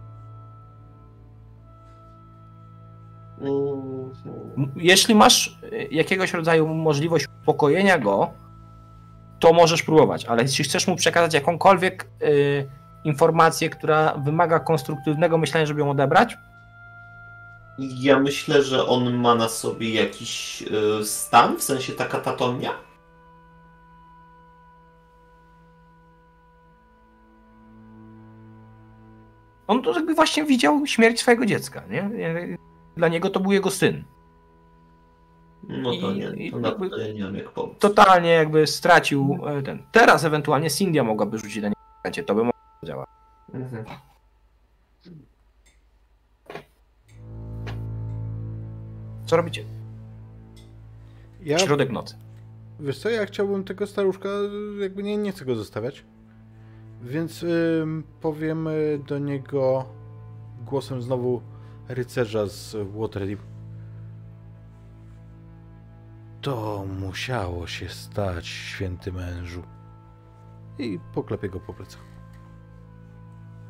Mhm. M- Jeśli masz y, jakiegoś rodzaju możliwość uspokojenia go, to możesz próbować, ale jeśli chcesz mu przekazać jakąkolwiek y, informację, która wymaga konstruktywnego myślenia, żeby ją odebrać, Ja myślę, że on ma na sobie jakiś y, stan, w sensie ta katatonia. On to jakby właśnie widział śmierć swojego dziecka, nie? Dla niego to był jego syn. No to I- nie, i to na jakby- to ja nie wiem jak pomóc. Totalnie jakby stracił e, ten. Teraz ewentualnie Cindia mogłaby rzucić na niego, to by mogło działać. Mhm. Co robicie? Ja, Środek nocy. wiesz co, ja chciałbym tego staruszka, jakby nie, nie chcę go zostawiać. Więc powiem y, do niego głosem znowu rycerza z Waterdeep. To musiało się stać, święty mężu. I poklepię go po plecach.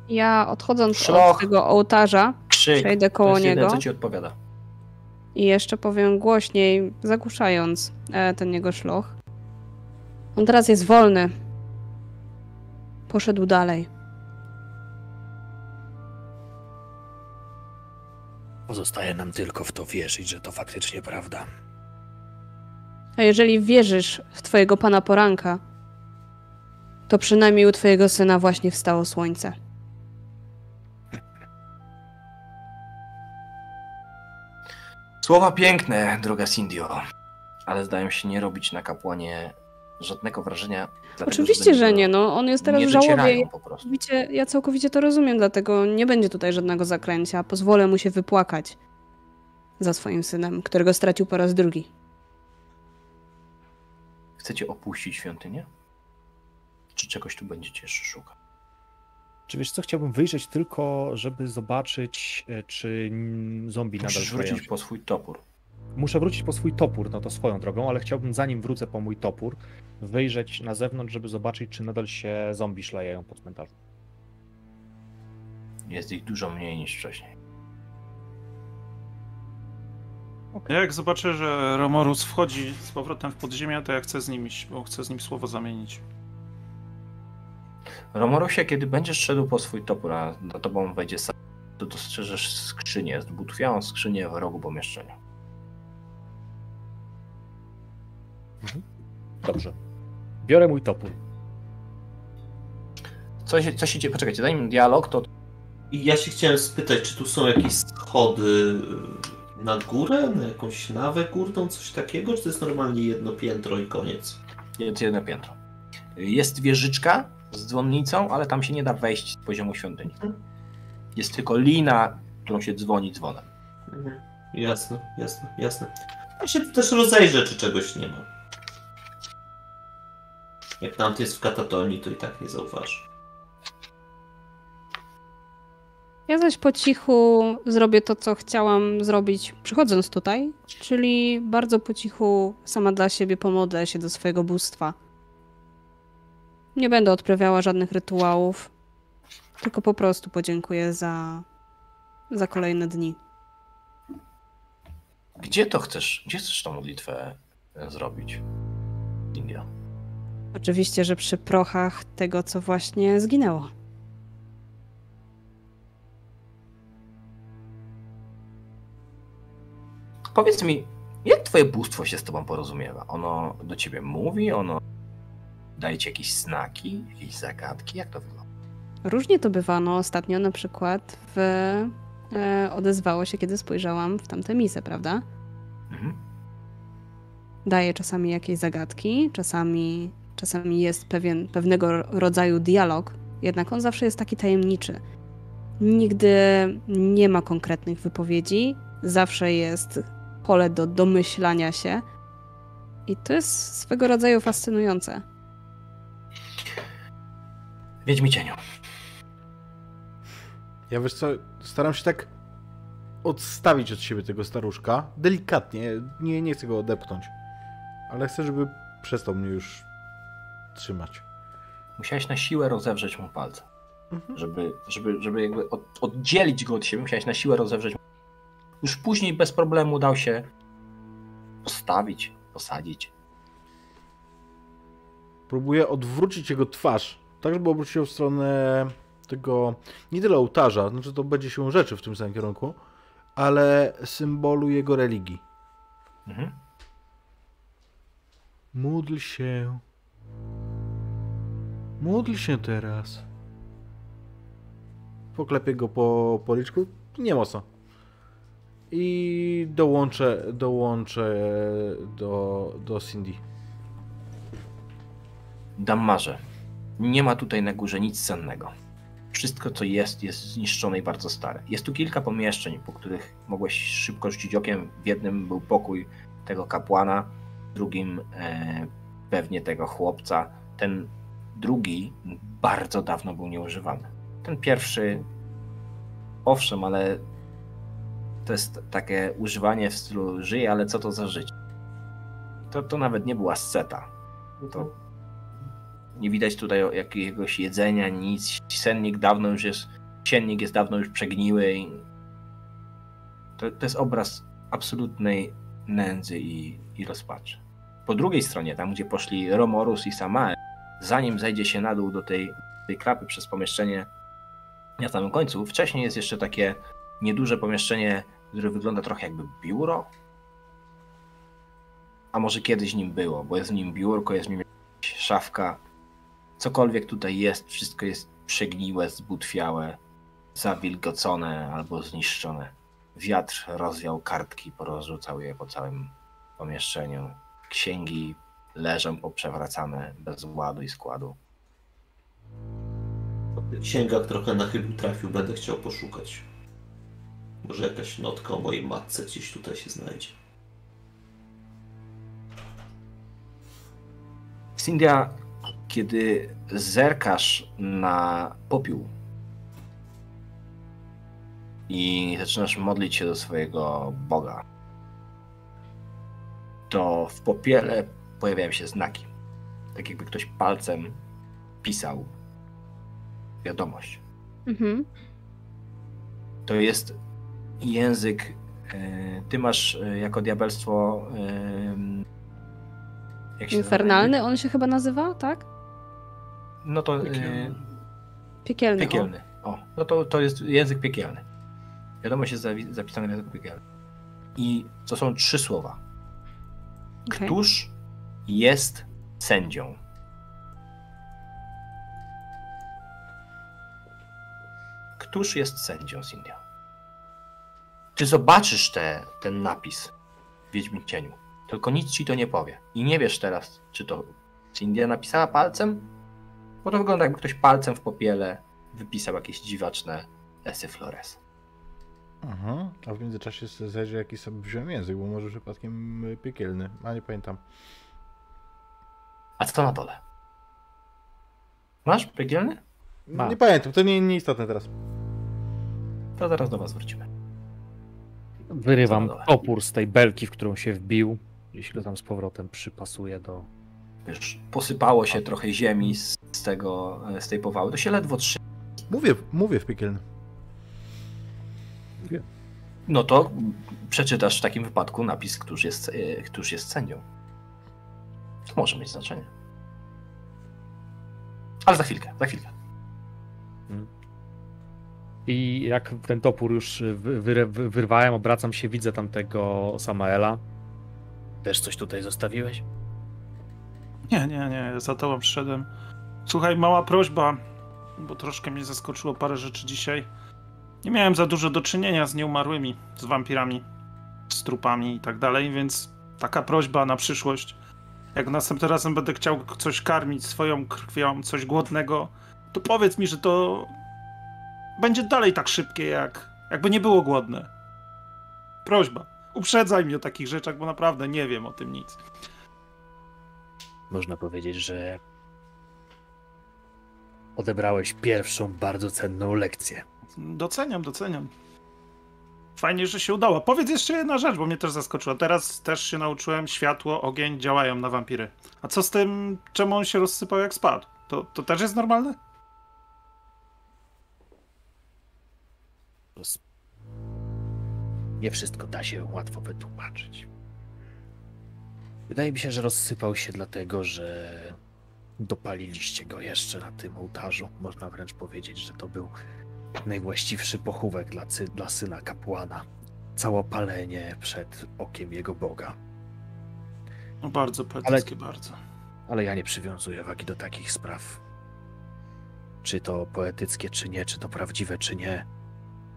Ja odchodząc Szloch. od tego ołtarza, Krzyk. przejdę To koło jest jedyne, niego co ci odpowiada. i jeszcze powiem głośniej, zagłuszając e, ten jego szloch. On teraz jest wolny. Poszedł dalej. Pozostaje nam tylko w to wierzyć, że to faktycznie prawda. A jeżeli wierzysz w twojego pana poranka, to przynajmniej u twojego syna właśnie wstało słońce. Słowa piękne, droga Cindio, ale zdają się nie robić na kapłanie żadnego wrażenia. dlatego, Oczywiście, że niego nie, no on jest teraz w żałobie. Całkowicie, ja całkowicie to rozumiem, dlatego nie będzie tutaj żadnego zaklęcia. Pozwolę mu się wypłakać za swoim synem, którego stracił po raz drugi. Chcecie opuścić świątynię? Czy czegoś tu będziecie jeszcze szukać? Czy wiesz co, chciałbym wyjrzeć tylko, żeby zobaczyć, e, czy zombie nadal Musisz wrócić po swój topór. Muszę wrócić po swój topór, no to swoją drogą, ale chciałbym zanim wrócę po mój topór, wyjrzeć na zewnątrz, żeby zobaczyć, czy nadal się zombie szlajają po cmentarzu. Jest ich dużo mniej niż wcześniej. Ja jak zobaczę, że Romorus wchodzi z powrotem w podziemia, to ja chcę z nim iść, bo chcę z nim słowo zamienić. Romorusie, kiedy będziesz szedł po swój topór, a za tobą wejdzie sam, to dostrzeżesz skrzynię, zbutwiałą skrzynię w rogu pomieszczenia. Dobrze. Biorę mój topór. Co się, co się dzieje? Poczekajcie, zanim dialog, to I ja się chciałem spytać, czy tu są jakieś schody y, na górę, na jakąś nawę górną, coś takiego, czy to jest normalnie jedno piętro i koniec? jest jedno piętro. Jest wieżyczka z dzwonnicą, ale tam się nie da wejść z poziomu świątyni. Jest tylko lina, którą się dzwoni dzwonem. Mhm. Jasne, jasne, jasne. Ja się też rozejrzę, czy czegoś nie ma. Jak nam to jest w katatonii, to i tak nie zauważy. Ja zaś po cichu zrobię to, co chciałam zrobić przychodząc tutaj, czyli bardzo po cichu sama dla siebie pomodlę się do swojego bóstwa. Nie będę odprawiała żadnych rytuałów, tylko po prostu podziękuję za, za kolejne dni. Gdzie to chcesz? Gdzie chcesz tą modlitwę zrobić? Oczywiście, że przy prochach tego, co właśnie zginęło. Powiedz mi, jak twoje bóstwo się z tobą porozumiewa? Ono do ciebie mówi? Ono daje ci jakieś znaki, jakieś zagadki? Jak to wygląda? Różnie to bywano. Ostatnio na przykład w, e, odezwało się, kiedy spojrzałam w tamte misy, prawda? Mhm. daje czasami jakieś zagadki, czasami, czasami jest pewien, pewnego rodzaju dialog, jednak on zawsze jest taki tajemniczy. Nigdy nie ma konkretnych wypowiedzi, zawsze jest pole do domyślania się. I to jest swego rodzaju fascynujące. Wiedźmi cieniu. Ja wiesz co, staram się tak odstawić od siebie tego staruszka. Delikatnie, nie, nie chcę go odepchnąć. Ale chcę, żeby przestał mnie już trzymać. Musiałeś na siłę rozewrzeć mu palce. Mhm. Żeby, żeby, żeby jakby od, oddzielić go od siebie, musiałeś na siłę rozewrzeć. Już później bez problemu dał się postawić, posadzić. Próbuję odwrócić jego twarz, tak żeby obrócił się w stronę tego, nie tyle ołtarza, znaczy to będzie się rzeczy w tym samym kierunku, ale symbolu jego religii. Mhm. Módl się. Módl się teraz. Poklepię go po policzku. Nie mocno. I dołączę, dołączę do, do Cindy. Dammarze, nie ma tutaj na górze nic cennego. Wszystko, co jest, jest zniszczone i bardzo stare. Jest tu kilka pomieszczeń, po których mogłeś szybko rzucić okiem. W jednym był pokój tego kapłana, w drugim e, pewnie tego chłopca. Ten drugi bardzo dawno był nieużywany. Ten pierwszy, owszem, ale to jest takie używanie w stylu żyje, ale co to za życie? To, to nawet nie była sceta. To nie widać tutaj jakiegoś jedzenia, nic. Sennik dawno już jest, siennik jest dawno już przegniły. To, to jest obraz absolutnej nędzy i, i rozpaczy. Po drugiej stronie, tam gdzie poszli Romorus i Samael, zanim zejdzie się na dół do tej, tej klapy przez pomieszczenie na samym końcu, wcześniej jest jeszcze takie nieduże pomieszczenie, które wygląda trochę jakby biuro. A może kiedyś nim było, bo jest w nim biurko, jest w nim szafka. Cokolwiek tutaj jest, wszystko jest przegniłe, zbutwiałe, zawilgocone albo zniszczone. Wiatr rozwiał kartki, porozrzucał je po całym pomieszczeniu. Księgi leżą poprzewracane bez ładu i składu. W księgach trochę na chybił trafił, będę chciał poszukać. Może jakaś notka o mojej matce gdzieś tutaj się znajdzie. Cynthia, kiedy zerkasz na popiół i zaczynasz modlić się do swojego Boga, to w popiele pojawiają się znaki. Tak jakby ktoś palcem pisał wiadomość. Mhm. To jest język. e, Ty masz e, jako diabelstwo. em, Jak się Infernalny on się chyba nazywa, tak? No to. e, Piekielny. Piekielny. o. Piekielny. O, no to, to jest język piekielny. Wiadomość jest zapisana w języku piekielnym. I to są trzy słowa. Okej. Któż jest sędzią? Któż jest sędzią, Cindy? Ty zobaczysz te, ten napis w Wiedźmin Cieniu, tylko nic ci to nie powie. I nie wiesz teraz, czy to Cindy napisała palcem, bo to wygląda jakby ktoś palcem w popiele wypisał jakieś dziwaczne esy Flores. Aha. A w międzyczasie zajrzę jaki sobie wziąłem język, bo może przypadkiem y, piekielny, a nie pamiętam. A co na dole? Masz piekielny? Ma. Nie pamiętam, to nie, nieistotne teraz. To zaraz do was wrócimy. Wyrywam opór z tej belki, w którą się wbił. Jeśli go tam z powrotem przypasuję do. Wiesz, posypało się trochę ziemi z, tego, z tej powały. To się ledwo trzyma. Mówię, mówię w piekielny. No to przeczytasz w takim wypadku napis, któż jest, e, któż jest sędzią. To może mieć znaczenie. Ale za chwilkę, za chwilkę. I jak ten topór już wy, wyrwałem, obracam się, widzę tamtego Samaela. Też coś tutaj zostawiłeś? Nie, nie, nie, za tobą przyszedłem. Słuchaj, mała prośba, bo troszkę mnie zaskoczyło parę rzeczy dzisiaj. Nie miałem za dużo do czynienia z nieumarłymi, z wampirami, z trupami i tak dalej, więc taka prośba na przyszłość. Jak następnym razem będę chciał coś karmić swoją krwią, coś głodnego, to powiedz mi, że to będzie dalej tak szybkie, jak jakby nie było głodne. Prośba. Uprzedzaj mnie o takich rzeczach, bo naprawdę nie wiem o tym nic. Można powiedzieć, że odebrałeś pierwszą bardzo cenną lekcję. Doceniam, doceniam. Fajnie, że się udało. Powiedz jeszcze jedna rzecz, bo mnie też zaskoczyła. Teraz też się nauczyłem, światło, ogień działają na wampiry. A co z tym, czemu on się rozsypał jak spadł? To, to też jest normalne? Nie wszystko da się łatwo wytłumaczyć. Wydaje mi się, że rozsypał się dlatego, że dopaliliście go jeszcze na tym ołtarzu. Można wręcz powiedzieć, że to był najwłaściwszy pochówek dla, cy- dla syna kapłana. Całopalenie przed okiem jego Boga. No bardzo poetyckie, bardzo. Ale ja nie przywiązuję wagi do takich spraw. Czy to poetyckie, czy nie, czy to prawdziwe, czy nie.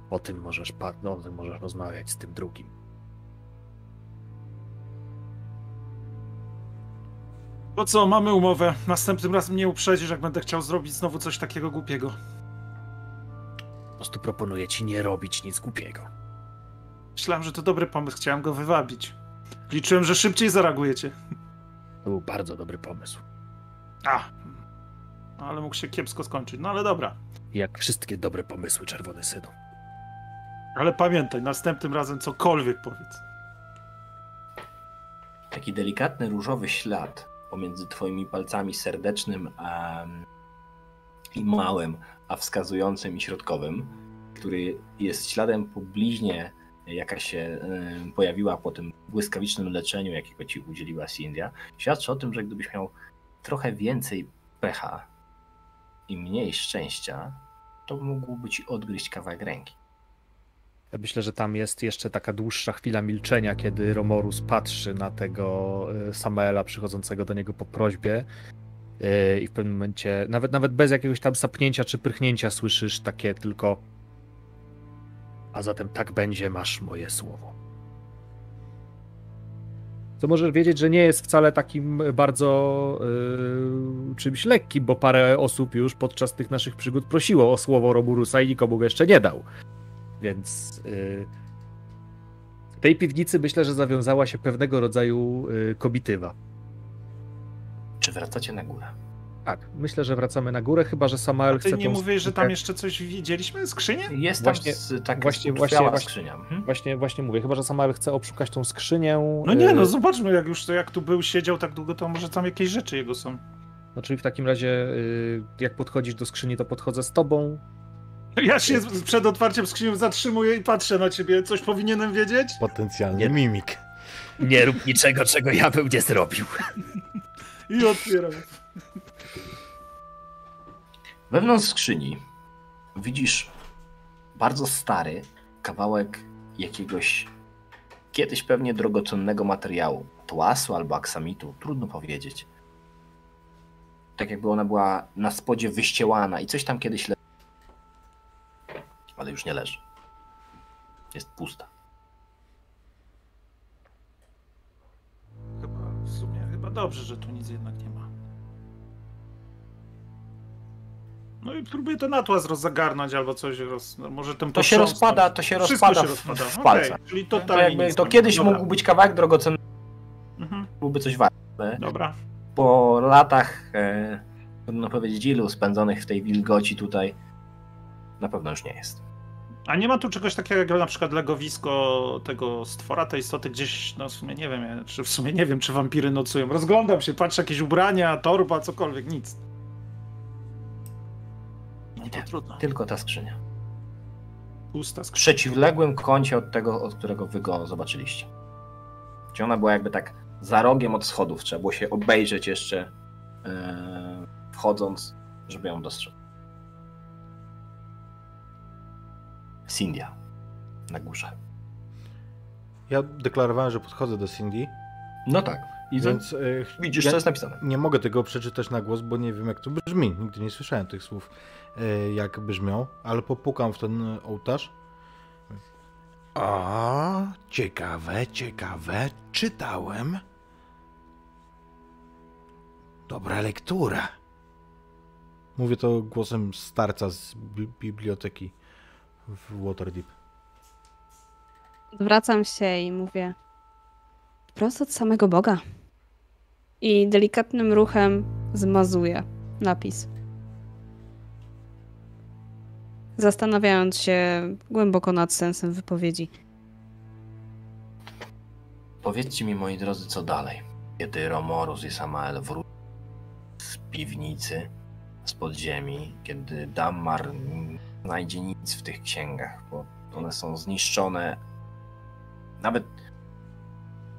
O tym możesz, no, o tym możesz rozmawiać z tym drugim. To co, mamy umowę. Następnym razem mnie uprzedzisz, jak będę chciał zrobić znowu coś takiego głupiego. Po prostu proponuję ci nie robić nic głupiego. Myślałem, że to dobry pomysł, chciałem go wywabić. Liczyłem, że szybciej zareagujecie. To był bardzo dobry pomysł. A, no, ale mógł się kiepsko skończyć. No ale dobra. Jak wszystkie dobre pomysły, czerwony synu. Ale pamiętaj, następnym razem cokolwiek powiedz. Taki delikatny różowy ślad pomiędzy twoimi palcami serdecznym a, i małym, a wskazującym i środkowym, który jest śladem po bliźnie, jaka się e, pojawiła po tym błyskawicznym leczeniu, jakiego ci udzieliła Cindia, świadczy o tym, że gdybyś miał trochę więcej pecha i mniej szczęścia, to mógłby ci odgryźć kawałek ręki. Myślę, że tam jest jeszcze taka dłuższa chwila milczenia, kiedy Romorus patrzy na tego y, Samaela przychodzącego do niego po prośbie i w pewnym momencie, nawet, nawet bez jakiegoś tam sapnięcia czy prychnięcia słyszysz takie tylko a zatem tak będzie, masz moje słowo. To możesz wiedzieć, że nie jest wcale takim bardzo y, czymś lekkim, bo parę osób już podczas tych naszych przygód prosiło o słowo Romurusa i nikomu go jeszcze nie dał. Więc y, w tej piwnicy myślę, że zawiązała się pewnego rodzaju y, komitywa. Czy wracacie na górę? Tak, myślę, że wracamy na górę, chyba że Samael A ty chce nie tą mówiłeś, że tam jeszcze coś widzieliśmy? Skrzynię? Jest tam Właśnie- z, taka właśnie- właśnie, właśnie- właśnie- skrzynia. Mhm. Właśnie, właśnie mówię, chyba że Samael chce obszukać tą skrzynię. No nie, e, no zobaczmy, jak już to, jak tu był, siedział tak długo, to może tam jakieś rzeczy jego są. No czyli w takim razie, y, jak podchodzisz do skrzyni, to podchodzę z tobą. Ja się przed otwarciem skrzyni zatrzymuję i patrzę na ciebie. Coś powinienem wiedzieć? Potencjalny Nie. mimik. Nie rób niczego, czego ja bym nie zrobił. I otwieram. Wewnątrz skrzyni widzisz bardzo stary kawałek jakiegoś kiedyś pewnie drogocennego materiału. Tłasu albo aksamitu, trudno powiedzieć. Tak jakby ona była na spodzie wyściełana i coś tam kiedyś leży. Ale już nie leży. Jest pusta. Chyba dobrze, że tu nic jednak nie ma. No i próbuję ten atlas rozzagarnąć albo coś. Roz... No może ten To się rozpada, to się Wszystko rozpada, się w, rozpada. w palcach. czyli To, jakby, to kiedyś Dobra. mógł być kawałek drogocenny, Mhm. byłby coś warte. Dobra. po latach, e, trudno powiedzieć ilu, spędzonych w tej wilgoci tutaj, na pewno już nie jest. A nie ma tu czegoś takiego jak na przykład legowisko tego stwora, tej istoty gdzieś, no w sumie nie wiem, czy w sumie nie wiem, czy wampiry nocują. Rozglądam się, patrzę jakieś ubrania, torba, cokolwiek, nic. No to Nie. trudno. Tylko ta skrzynia. Pusta W skrzynka. przeciwległym kącie od tego, od którego wy go zobaczyliście. Czy ona była jakby tak za rogiem od schodów, trzeba było się obejrzeć jeszcze e, wchodząc, żeby ją dostrzec. Cindia na górze. Ja deklarowałem, że podchodzę do Cindy, No tak. I więc e, widzisz, ja co jest napisane. nie mogę tego przeczytać na głos, bo nie wiem jak to brzmi. Nigdy nie słyszałem tych słów, e, jak brzmią, ale popukam w ten ołtarz. O, ciekawe, ciekawe. Czytałem. Dobra lektura. Mówię to głosem starca z bi- biblioteki w Waterdeep. Zwracam się i mówię prosto od samego Boga. I delikatnym ruchem zmazuję napis. Zastanawiając się głęboko nad sensem wypowiedzi. Powiedzcie mi, moi drodzy, co dalej. Kiedy Romorus i Samael wrócą z piwnicy, z podziemi, kiedy Dammar nie znajdzie nic w tych księgach, bo one są zniszczone. Nawet.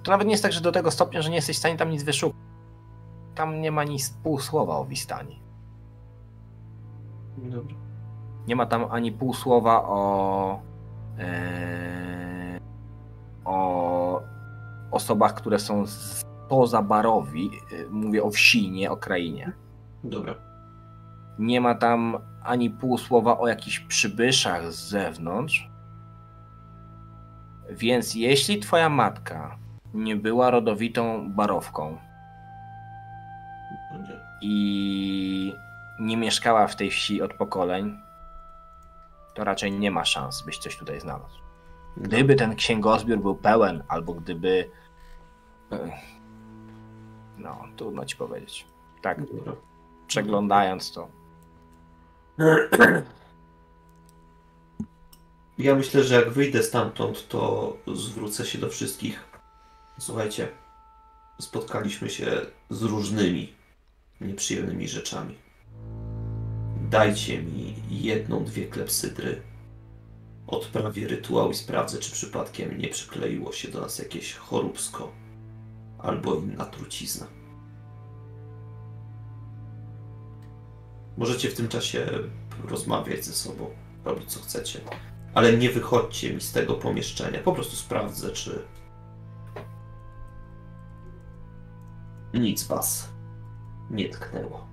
To nawet nie jest tak, że do tego stopnia, że nie jesteś w stanie tam nic wyszukać. Tam nie ma nic pół słowa o Wistani. Dobra. Nie ma tam ani pół słowa o. e, o osobach, które są spoza barowi. E, Mówię o wsi, nie o krainie. Dobra. Nie ma tam ani pół słowa o jakichś przybyszach z zewnątrz. Więc jeśli twoja matka nie była rodowitą barowką i nie mieszkała w tej wsi od pokoleń, to raczej nie ma szans, byś coś tutaj znalazł. Gdyby ten księgozbiór był pełen, albo gdyby. e, No, trudno ci powiedzieć. Tak, przeglądając to. Ja myślę, że jak wyjdę stamtąd, to zwrócę się do wszystkich. Słuchajcie, spotkaliśmy się z różnymi nieprzyjemnymi rzeczami. Dajcie mi jedną, dwie klepsydry. Odprawię rytuał i sprawdzę, czy przypadkiem nie przykleiło się do nas jakieś choróbsko albo inna trucizna. Możecie w tym czasie rozmawiać ze sobą, robić co chcecie. Ale nie wychodźcie mi z tego pomieszczenia. Po prostu sprawdzę, czy nic was nie tknęło.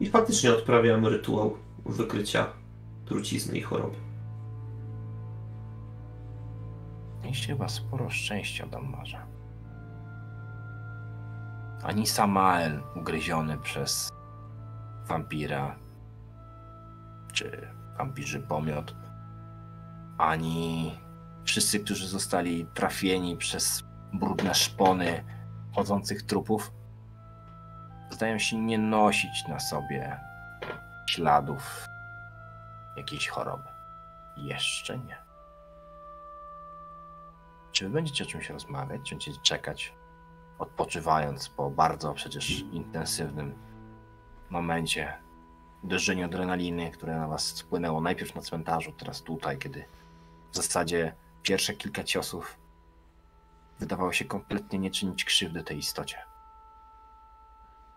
I faktycznie odprawiam rytuał wykrycia trucizny i choroby. Mieliście chyba sporo szczęścia, Dammarze. Ani Samael ugryziony przez wampira, czy wampirzy pomiot, ani wszyscy, którzy zostali trafieni przez brudne szpony chodzących trupów, zdają się nie nosić na sobie śladów jakiejś choroby. Jeszcze nie. Czy wy będziecie o czymś rozmawiać? Czy będziecie czekać, odpoczywając po bardzo przecież intensywnym momencie uderzeniu adrenaliny, które na was spłynęło najpierw na cmentarzu, teraz tutaj, kiedy w zasadzie pierwsze kilka ciosów wydawało się kompletnie nie czynić krzywdy tej istocie.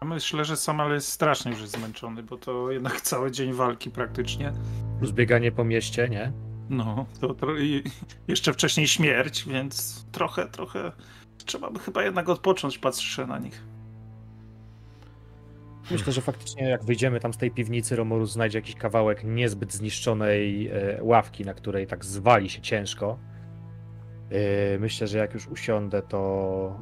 Ja myślę, że Samal jest strasznie już zmęczony, bo to jednak cały dzień walki praktycznie. Plus bieganie po mieście, nie? No, to, to i jeszcze wcześniej śmierć, więc trochę, trochę trzeba by chyba jednak odpocząć, patrzę na nich. Myślę, że faktycznie jak wyjdziemy tam z tej piwnicy, Romorus znajdzie jakiś kawałek niezbyt zniszczonej e, ławki, na której tak zwali się ciężko. E, Myślę, że jak już usiądę, to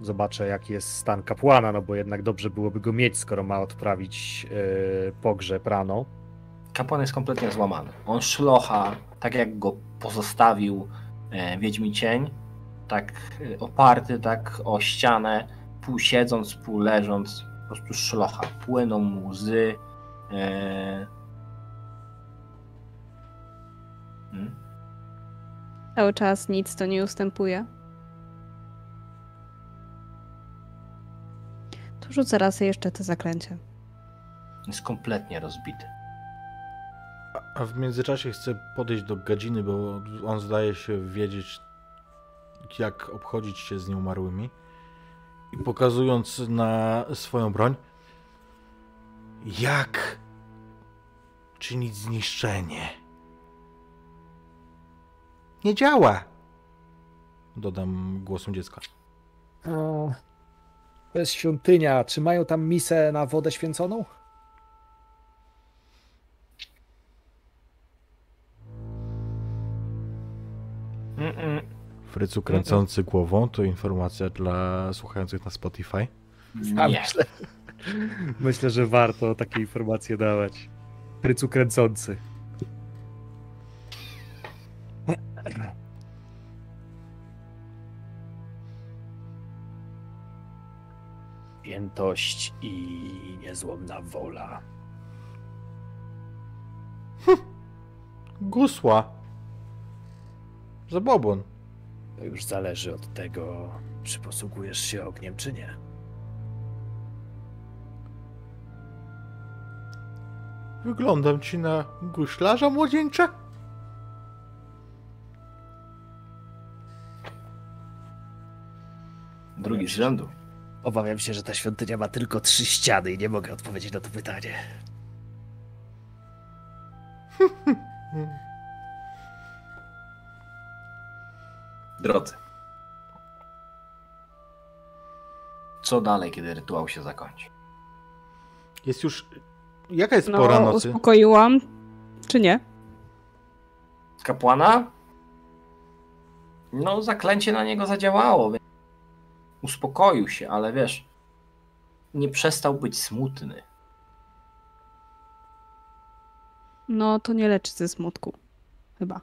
e, zobaczę, jaki jest stan kapłana, no bo jednak dobrze byłoby go mieć, skoro ma odprawić pogrzeb rano. Kapłan jest kompletnie złamany. On szlocha, tak jak go pozostawił Wiedźmi Cień, tak oparty tak o ścianę, pół siedząc, pół leżąc, po prostu szlocha. Płyną mu łzy. E... Hmm? Cały czas nic to nie ustępuje. To rzucę raz jeszcze to zaklęcie. Jest kompletnie rozbity. A w międzyczasie chcę podejść do Gadziny, bo on zdaje się wiedzieć, jak obchodzić się z nieumarłymi. I pokazując na swoją broń, jak czynić zniszczenie. Nie działa! Dodam głosem dziecka. O, to jest świątynia. Czy mają tam misę na wodę święconą? Mm-mm. Frycu kręcący głową to informacja dla słuchających na Spotify. A Nie. myślę, myślę, że warto takie informacje dawać. Prycu kręcący. Świętość i niezłomna wola. Gusła. Zabobon. To już zależy od tego, czy posługujesz się ogniem, czy nie. Wyglądam ci na guślarza młodzieńcze? Drugi z rzędu. Obawiam się, że ta świątynia ma tylko trzy ściany i nie mogę odpowiedzieć na to pytanie. Drodzy. Co dalej, kiedy rytuał się zakończy? Jest już... Jaka jest pora No, nocy? uspokoiłam. Czy nie? Kapłana? No, zaklęcie na niego zadziałało. więc Uspokoił się, ale wiesz, nie przestał być smutny. No, to nie leczy ze smutku. Chyba.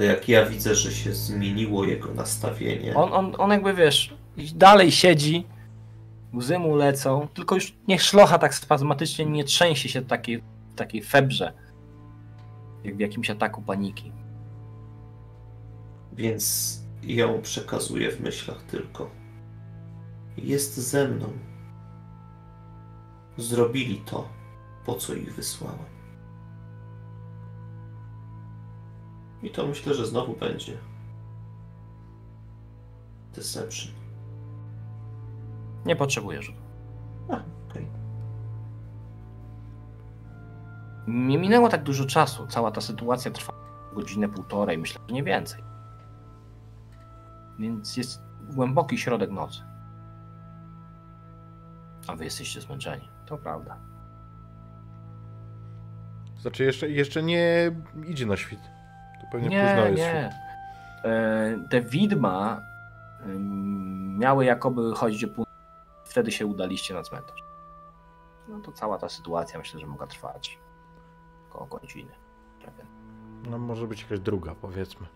To jak ja widzę, że się zmieniło jego nastawienie. On, on, on jakby wiesz, dalej siedzi, łzy mu lecą, tylko już niech szlocha tak spazmatycznie nie trzęsie się w takiej, w takiej febrze, jak w jakimś ataku paniki. Więc ją przekazuję w myślach tylko. Jest ze mną. Zrobili to, po co ich wysłałem. I to myślę, że znowu będzie. Deception. Nie potrzebuje rzutu. A, okej. Nie minęło tak dużo czasu. Cała ta sytuacja trwa godzinę, półtorej, myślę, że nie więcej. Więc jest głęboki środek nocy. A wy jesteście zmęczeni. To prawda. Znaczy jeszcze, jeszcze nie idzie na świt. To pewnie późno Nie, jest nie. E, Te widma miały jakoby chodzić o pół... Wtedy się udaliście na cmentarz. No to cała ta sytuacja myślę, że mogła trwać około godziny. Prawie. No może być jakaś druga, powiedzmy.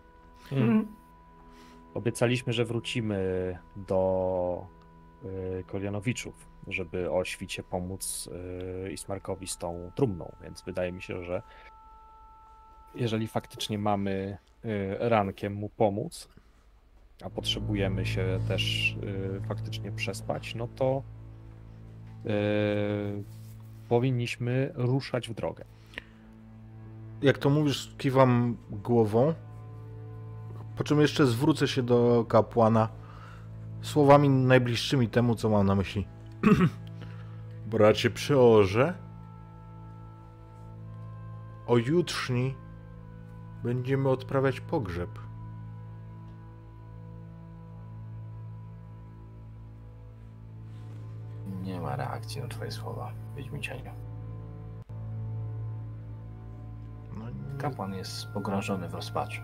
Mm. Obiecaliśmy, że wrócimy do y, Kolianowiczów. żeby o świcie pomóc y, Ismarkowi z tą trumną, więc wydaje mi się, że jeżeli faktycznie mamy y, rankiem mu pomóc, a potrzebujemy się też y, faktycznie przespać, no to y, powinniśmy ruszać w drogę. Jak to mówisz, kiwam głową, po czym jeszcze zwrócę się do kapłana słowami najbliższymi temu, co mam na myśli. Bracie przeorze, o jutrzni będziemy odprawiać pogrzeb. Nie ma reakcji na twoje słowa, Wiedźmicianie. No, nie, Kapłan jest pogrążony w rozpaczy.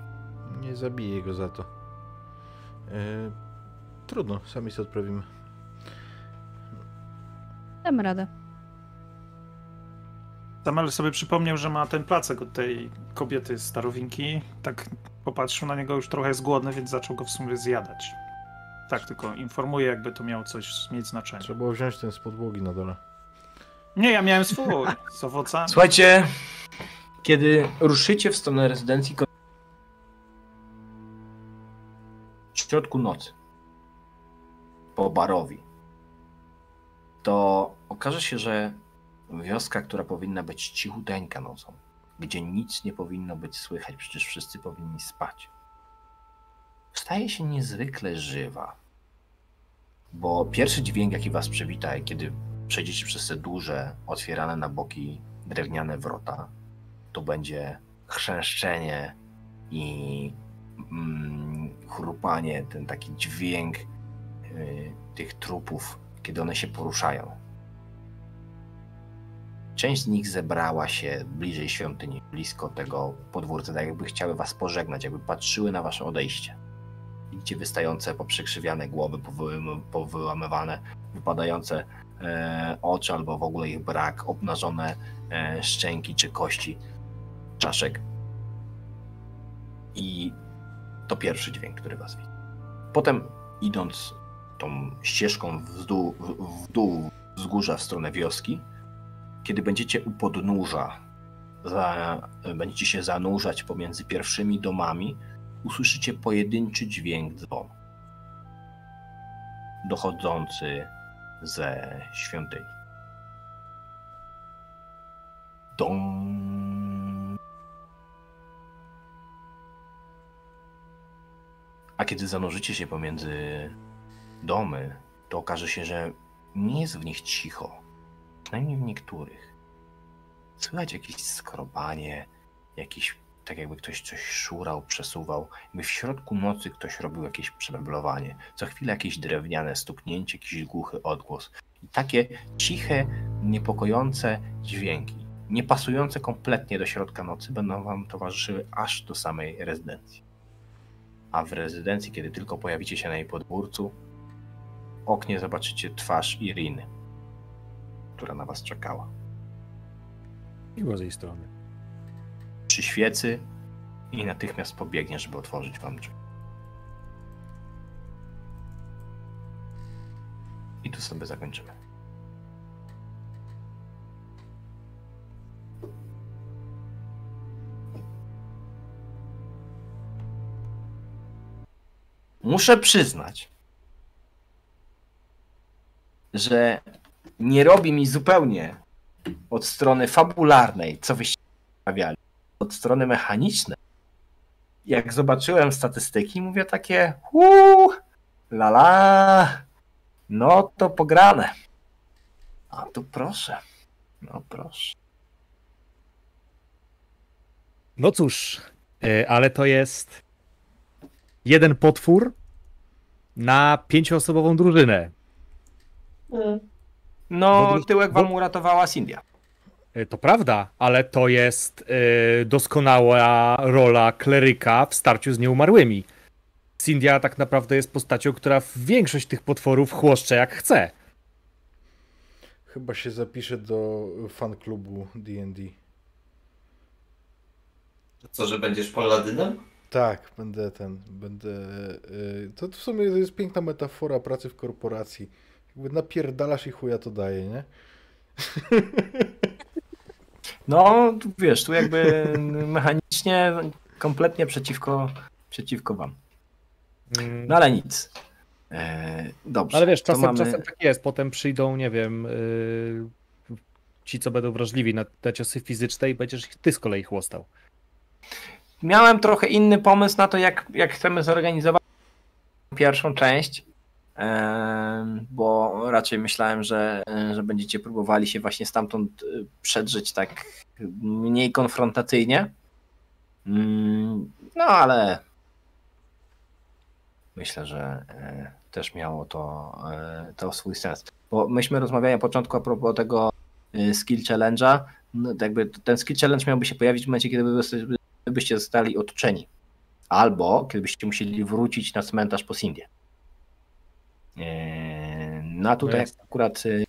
nie zabiję go za to. E, trudno, sami sobie odprawimy. Damy radę. Samuel sobie przypomniał, że ma ten placek od tej kobiety starowinki. Tak popatrzył na niego, już trochę jest głodny, więc zaczął go w sumie zjadać. Tak, tylko informuję, jakby to miało coś mieć znaczenie. Trzeba było wziąć ten z podłogi na dole. Nie, ja miałem swój z owocami. Słuchajcie, kiedy ruszycie w stronę rezydencji w środku nocy po barowi, to okaże się, że wioska, która powinna być cichuteńka nocą, gdzie nic nie powinno być słychać, przecież wszyscy powinni spać, staje się niezwykle żywa. Bo pierwszy dźwięk, jaki was przywita, kiedy przejdziecie przez te duże, otwierane na boki drewniane wrota, to będzie chrzęszczenie i mm, chrupanie, ten taki dźwięk y, tych trupów, kiedy one się poruszają. Część z nich zebrała się bliżej świątyni, blisko tego podwórca, tak jakby chciały was pożegnać, jakby patrzyły na wasze odejście. Widzicie wystające poprzykrzywiane głowy, powyłam- powyłamywane, wypadające e, oczy albo w ogóle ich brak, obnażone e, szczęki czy kości czaszek. I to pierwszy dźwięk, który was widzi. Potem idąc tą ścieżką w dół, w, w dół wzgórza w stronę wioski, kiedy będziecie u podnóża, za, będziecie się zanurzać pomiędzy pierwszymi domami, usłyszycie pojedynczy dźwięk dzwonu dochodzący ze świątyni. Dong. A kiedy zanurzycie się pomiędzy domy, to okaże się, że nie jest w nich cicho. Przynajmniej w niektórych. Słychać jakieś skrobanie, jakiś, tak jakby ktoś coś szurał, przesuwał. Jakby w środku nocy ktoś robił jakieś przemeblowanie. Co chwilę jakieś drewniane stuknięcie, jakiś głuchy odgłos. I takie ciche, niepokojące dźwięki, nie pasujące kompletnie do środka nocy, będą wam towarzyszyły aż do samej rezydencji. A w rezydencji, kiedy tylko pojawicie się na jej podwórcu, w oknie zobaczycie twarz Iriny, która na was czekała. Miło z jej strony. Przy świecy i natychmiast pobiegnie, żeby otworzyć wam drzwi. I tu sobie zakończymy. Muszę przyznać, że nie robi mi zupełnie od strony fabularnej, co wyście od strony mechanicznej. Jak zobaczyłem statystyki, mówię takie, uuu, la la, no to pograne. A tu proszę, no proszę. No cóż, e, ale to jest jeden potwór na pięcioosobową drużynę. No, tyłek wam bo- uratowała Cindia. E, To prawda, ale to jest e, doskonała rola kleryka w starciu z nieumarłymi. Cindia tak naprawdę jest postacią, która w większość tych potworów chłoszcze jak chce. Chyba się zapiszę do fanklubu D&D. Co, że będziesz paladynem? Tak, będę ten, będę... y, To w sumie jest piękna metafora pracy w korporacji. Jakby napierdalasz i chuja to daje, nie? No, wiesz, tu jakby mechanicznie kompletnie przeciwko, przeciwko wam. Mm, No ale nic. E, dobrze. Ale wiesz, czasem, mamy- czasem tak jest. Potem przyjdą, nie wiem, yy, ci, co będą wrażliwi na te ciosy fizyczne i będziesz ich ty z kolei chłostał. Miałem trochę inny pomysł na to, jak, jak chcemy zorganizować pierwszą część, bo raczej myślałem, że, e, że będziecie próbowali się właśnie stamtąd e, przedrzeć tak mniej konfrontacyjnie. Mm, No ale myślę, że e, też miało to, to swój sens. Bo myśmy rozmawiali na początku a propos tego skill challenge'a. No, jakby ten skill challenge miałby się pojawić w momencie, kiedy by gdybyście zostali otoczeni. Albo kiedybyście musieli wrócić na cmentarz po Sindię. No a tutaj Jasne. akurat y,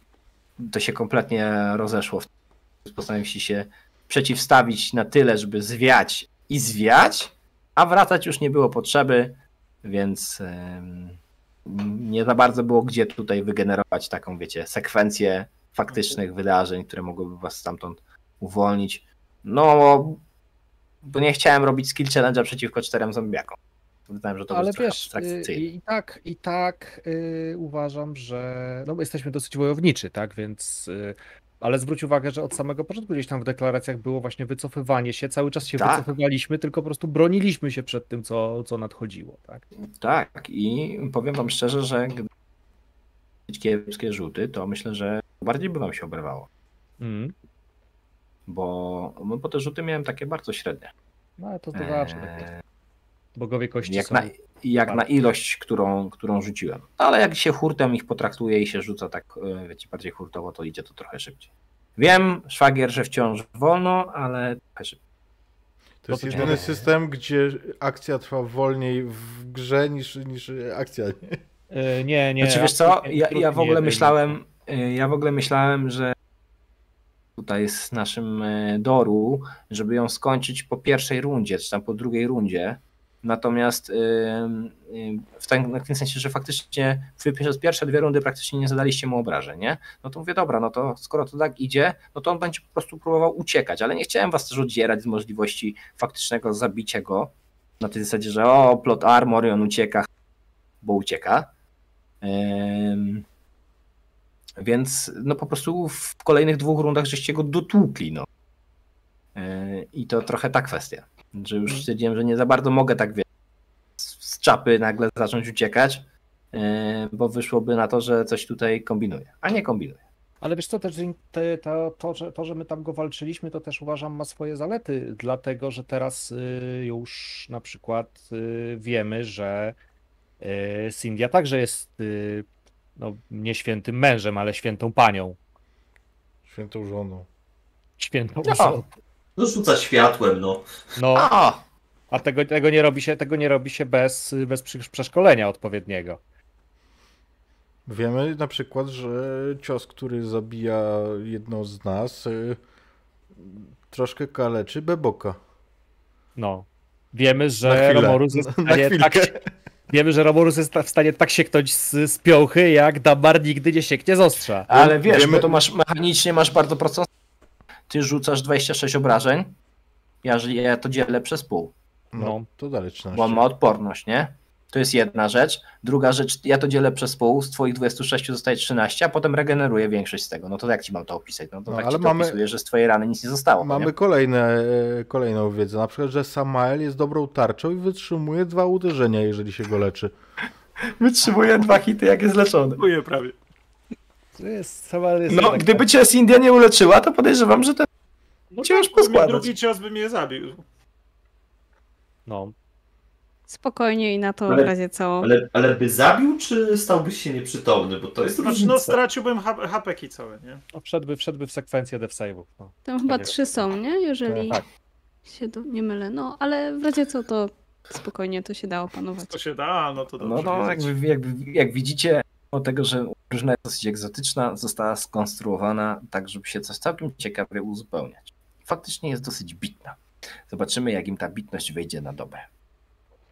to się kompletnie rozeszło. Postanowiliście się przeciwstawić na tyle, żeby zwiać i zwiać, a wracać już nie było potrzeby, więc nie za bardzo było gdzie tutaj wygenerować taką, wiecie, sekwencję faktycznych wydarzeń, które mogłyby was stamtąd uwolnić. No, bo nie chciałem robić skill challenge'a przeciwko czterem zombiakom. Że to Ale trochę wiesz, y, i, tak, i tak y, uważam, że no, my jesteśmy dosyć wojowniczy, tak, więc y, ale zwróć uwagę, że od samego początku gdzieś tam w deklaracjach było właśnie wycofywanie się, cały czas się Tak. wycofywaliśmy, tylko po prostu broniliśmy się przed tym, co, co nadchodziło, tak. Tak, i powiem wam szczerze, że gdyby kiepskie rzuty, to myślę, że bardziej by wam się oberwało. Mm. Bo, no, bo te rzuty miałem takie bardzo średnie. No ale to to zawsze. Eee, Bogowie kości jak są... na, jak na ilość, którą, którą rzuciłem. Ale jak się hurtem ich potraktuje i się rzuca tak, e, wiecie, bardziej hurtowo, to idzie to trochę szybciej. Wiem, szwagier, że wciąż wolno, ale trochę szybciej. To jest jedyny system, gdzie akcja trwa wolniej w grze niż, niż akcja. Nie? Y, nie, nie. Znaczy wiesz co, ja, ja w ogóle myślałem, y, ja w ogóle myślałem, że tutaj z naszym Doru, żeby ją skończyć po pierwszej rundzie, czy tam po drugiej rundzie. Natomiast y, y, w tym, sensie, że faktycznie przez pierwsze dwie rundy praktycznie nie zadaliście mu obrażeń, nie? No to mówię, dobra, no to skoro to tak idzie, no to on będzie po prostu próbował uciekać, ale nie chciałem was też odzierać z możliwości faktycznego zabicia go na tej zasadzie, że o, plot armor i on ucieka, bo ucieka. Więc no po prostu w kolejnych dwóch rundach żeście go dotłukli, no. Yy, I to trochę ta kwestia, że już stwierdziłem, że nie za bardzo mogę tak wie, z czapy nagle zacząć uciekać, yy, bo wyszłoby na to, że coś tutaj kombinuje, a nie kombinuje. Ale wiesz co, też te, to, to, że, to, że my tam go walczyliśmy, to też uważam ma swoje zalety, dlatego że teraz y, już na przykład y, wiemy, że y, Cynthia także jest no, nie świętym mężem, ale świętą panią. Świętą żoną. Świętą No. osobą. No rzuca światłem, no. No, O! a tego, tego nie robi się, tego nie robi się bez, bez przeszkolenia odpowiedniego. Wiemy na przykład, że cios, który zabija jedną z nas, y, troszkę kaleczy Beboka. No. Wiemy, Na że. Romorus jest w Na stanie tak, chwilkę. wiemy, że Romorus jest w stanie tak sieknąć z, z piąchy, jak Damar nigdy nie sieknie z ostrza. Ale wiesz, Wiemy- bo to masz mechanicznie masz bardzo prostą. Ty rzucasz 26 obrażeń, ja, ja to dzielę przez pół. No, No. to dalej 13. bo on ma odporność, nie? To jest jedna rzecz. Druga rzecz, ja to dzielę przez pół, z twoich 26 zostaje 13, a potem regeneruję większość z tego. No to jak ci mam to opisać? No to No, tak ale ci to mamy- opisuję, że z twojej rany nic nie zostało. Mamy Nie? kolejne, e, kolejną wiedzę, na przykład, że Samael jest dobrą tarczą i wytrzymuje dwa uderzenia, jeżeli się go leczy. Wytrzymuję dwa hity, jak jest leczony. Dziękuję prawie. To jest, No, gdyby cię India nie uleczyła, to podejrzewam, że ten No Cię już tak, bo mnie poskładać. drugi cios by mnie zabił. No. Spokojnie i na to Ale- w razie co. Ale, ale by zabił, czy stałbyś się nieprzytomny? Bo to jest Znaczy, różnica. no straciłbym hapeki całe, nie? no wszedłby, wszedłby w sekwencję dev save'ów. No. Tam chyba tak trzy są, nie? Jeżeli Tak. się do, nie mylę. No, ale w razie co to spokojnie to się da opanować. To się da, no to dobrze. No, no wiedzieć. jak, jak, jak widzicie, mimo tego, że drużyna jest dosyć egzotyczna, została skonstruowana tak, żeby się coś całkiem ciekawie uzupełniać. Faktycznie jest dosyć bitna. Zobaczymy, jak im ta bitność wejdzie na dobre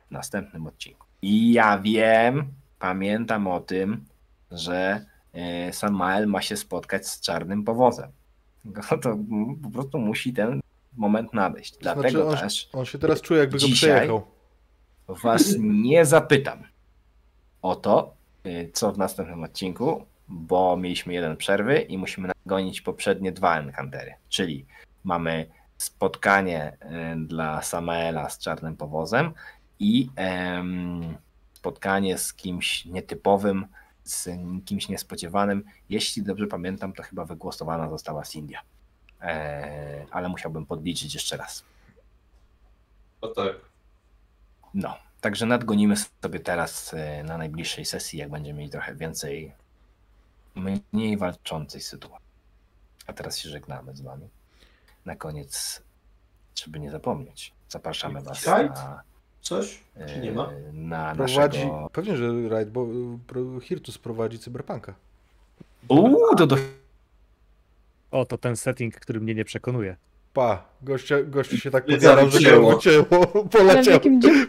w następnym odcinku. I ja wiem, pamiętam o tym, że e, Samael ma się spotkać z czarnym powozem. To po prostu musi ten moment nadejść. Dlatego Znaczy, on, też on się teraz czuje, jakby go przejechał. was nie zapytam o to, co w następnym odcinku, bo mieliśmy jeden przerwy i musimy nagonić poprzednie dwa encountery. Czyli mamy spotkanie y, dla Samaela z czarnym powozem i em, spotkanie z kimś nietypowym, z kimś niespodziewanym. Jeśli dobrze pamiętam, to chyba wygłosowana została Cindia. E, ale musiałbym podliczyć jeszcze raz. No tak. No, także nadgonimy sobie teraz e, na najbliższej sesji, jak będziemy mieli trochę więcej mniej walczącej sytuacji. A teraz się żegnamy z wami. Na koniec, żeby nie zapomnieć, zapraszamy was na, Coś? Czy nie ma? na Prowadzi, naszego... pewnie, że Right, bo y, Hirtus prowadzi cyberpunka. Uuu, to do... O, to ten setting, który mnie nie przekonuje. Pa, goście, goście się tak podjarał, że Ale w poleciał,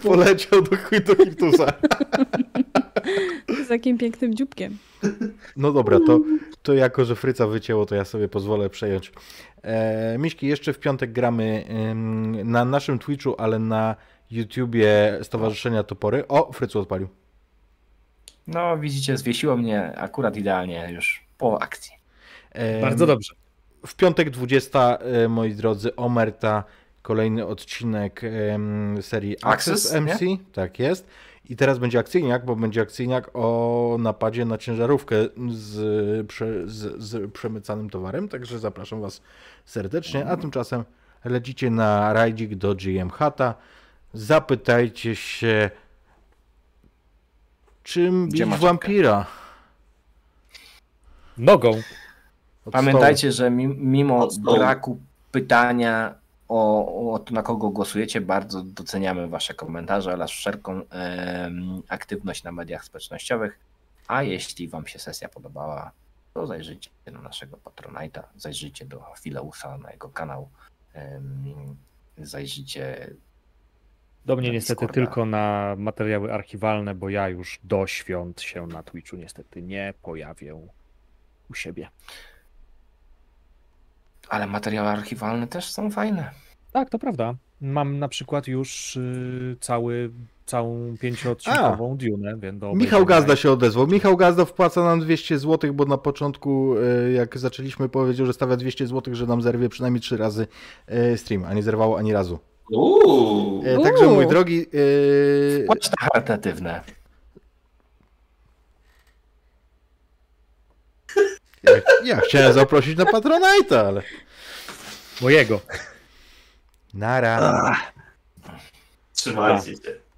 poleciał do, do Hirtusa. Z jakim pięknym dzióbkiem. No dobra, to, to jako, że Fryca wycięło, to ja sobie pozwolę przejąć. E, Miśki, jeszcze w piątek gramy ym, na naszym Twitchu, ale na YouTubie Stowarzyszenia Topory. O, Frycu odpalił. No, widzicie, zwiesiło mnie akurat idealnie już po akcji. E, Bardzo dobrze. W piątek 20, e, moi drodzy, Omerta, kolejny odcinek serii Access, Access, MC. Tak jest. I teraz będzie akcyjniak, bo będzie akcyjniak o napadzie na ciężarówkę z, z, z przemycanym towarem, także zapraszam Was serdecznie. A tymczasem lecicie na rajdzik do GM Hata. Zapytajcie się, czym Gdzie bić wampira? Nogą. Od Pamiętajcie, że mi- mimo braku pytania o, o to, na kogo głosujecie, bardzo doceniamy Wasze komentarze oraz wszelką em, aktywność na mediach społecznościowych. A jeśli Wam się sesja podobała, to zajrzyjcie na naszego Patronite'a, zajrzyjcie do Fileusa na jego kanał, em, zajrzyjcie Do mnie niestety Discorda. tylko na materiały archiwalne, bo ja już do świąt się na Twitchu niestety nie pojawię u siebie. Ale materiały archiwalne też są fajne. Tak, to prawda. Mam na przykład już y, cały, całą pięcioodcinkową Dune, więc do Michał. Gazda się odezwał. Michał Gazda wpłaca nam 200 zł, bo na początku, e, jak zaczęliśmy, powiedział, że stawia 200 zł, że nam zerwie przynajmniej 3 razy e, stream, a nie zerwało ani razu. Uuu. E, Także mój drogi, na charytatywne. Ja, ja chciałem zaprosić na Patronite'a, ale Mojego. nara. Trzymajcie się.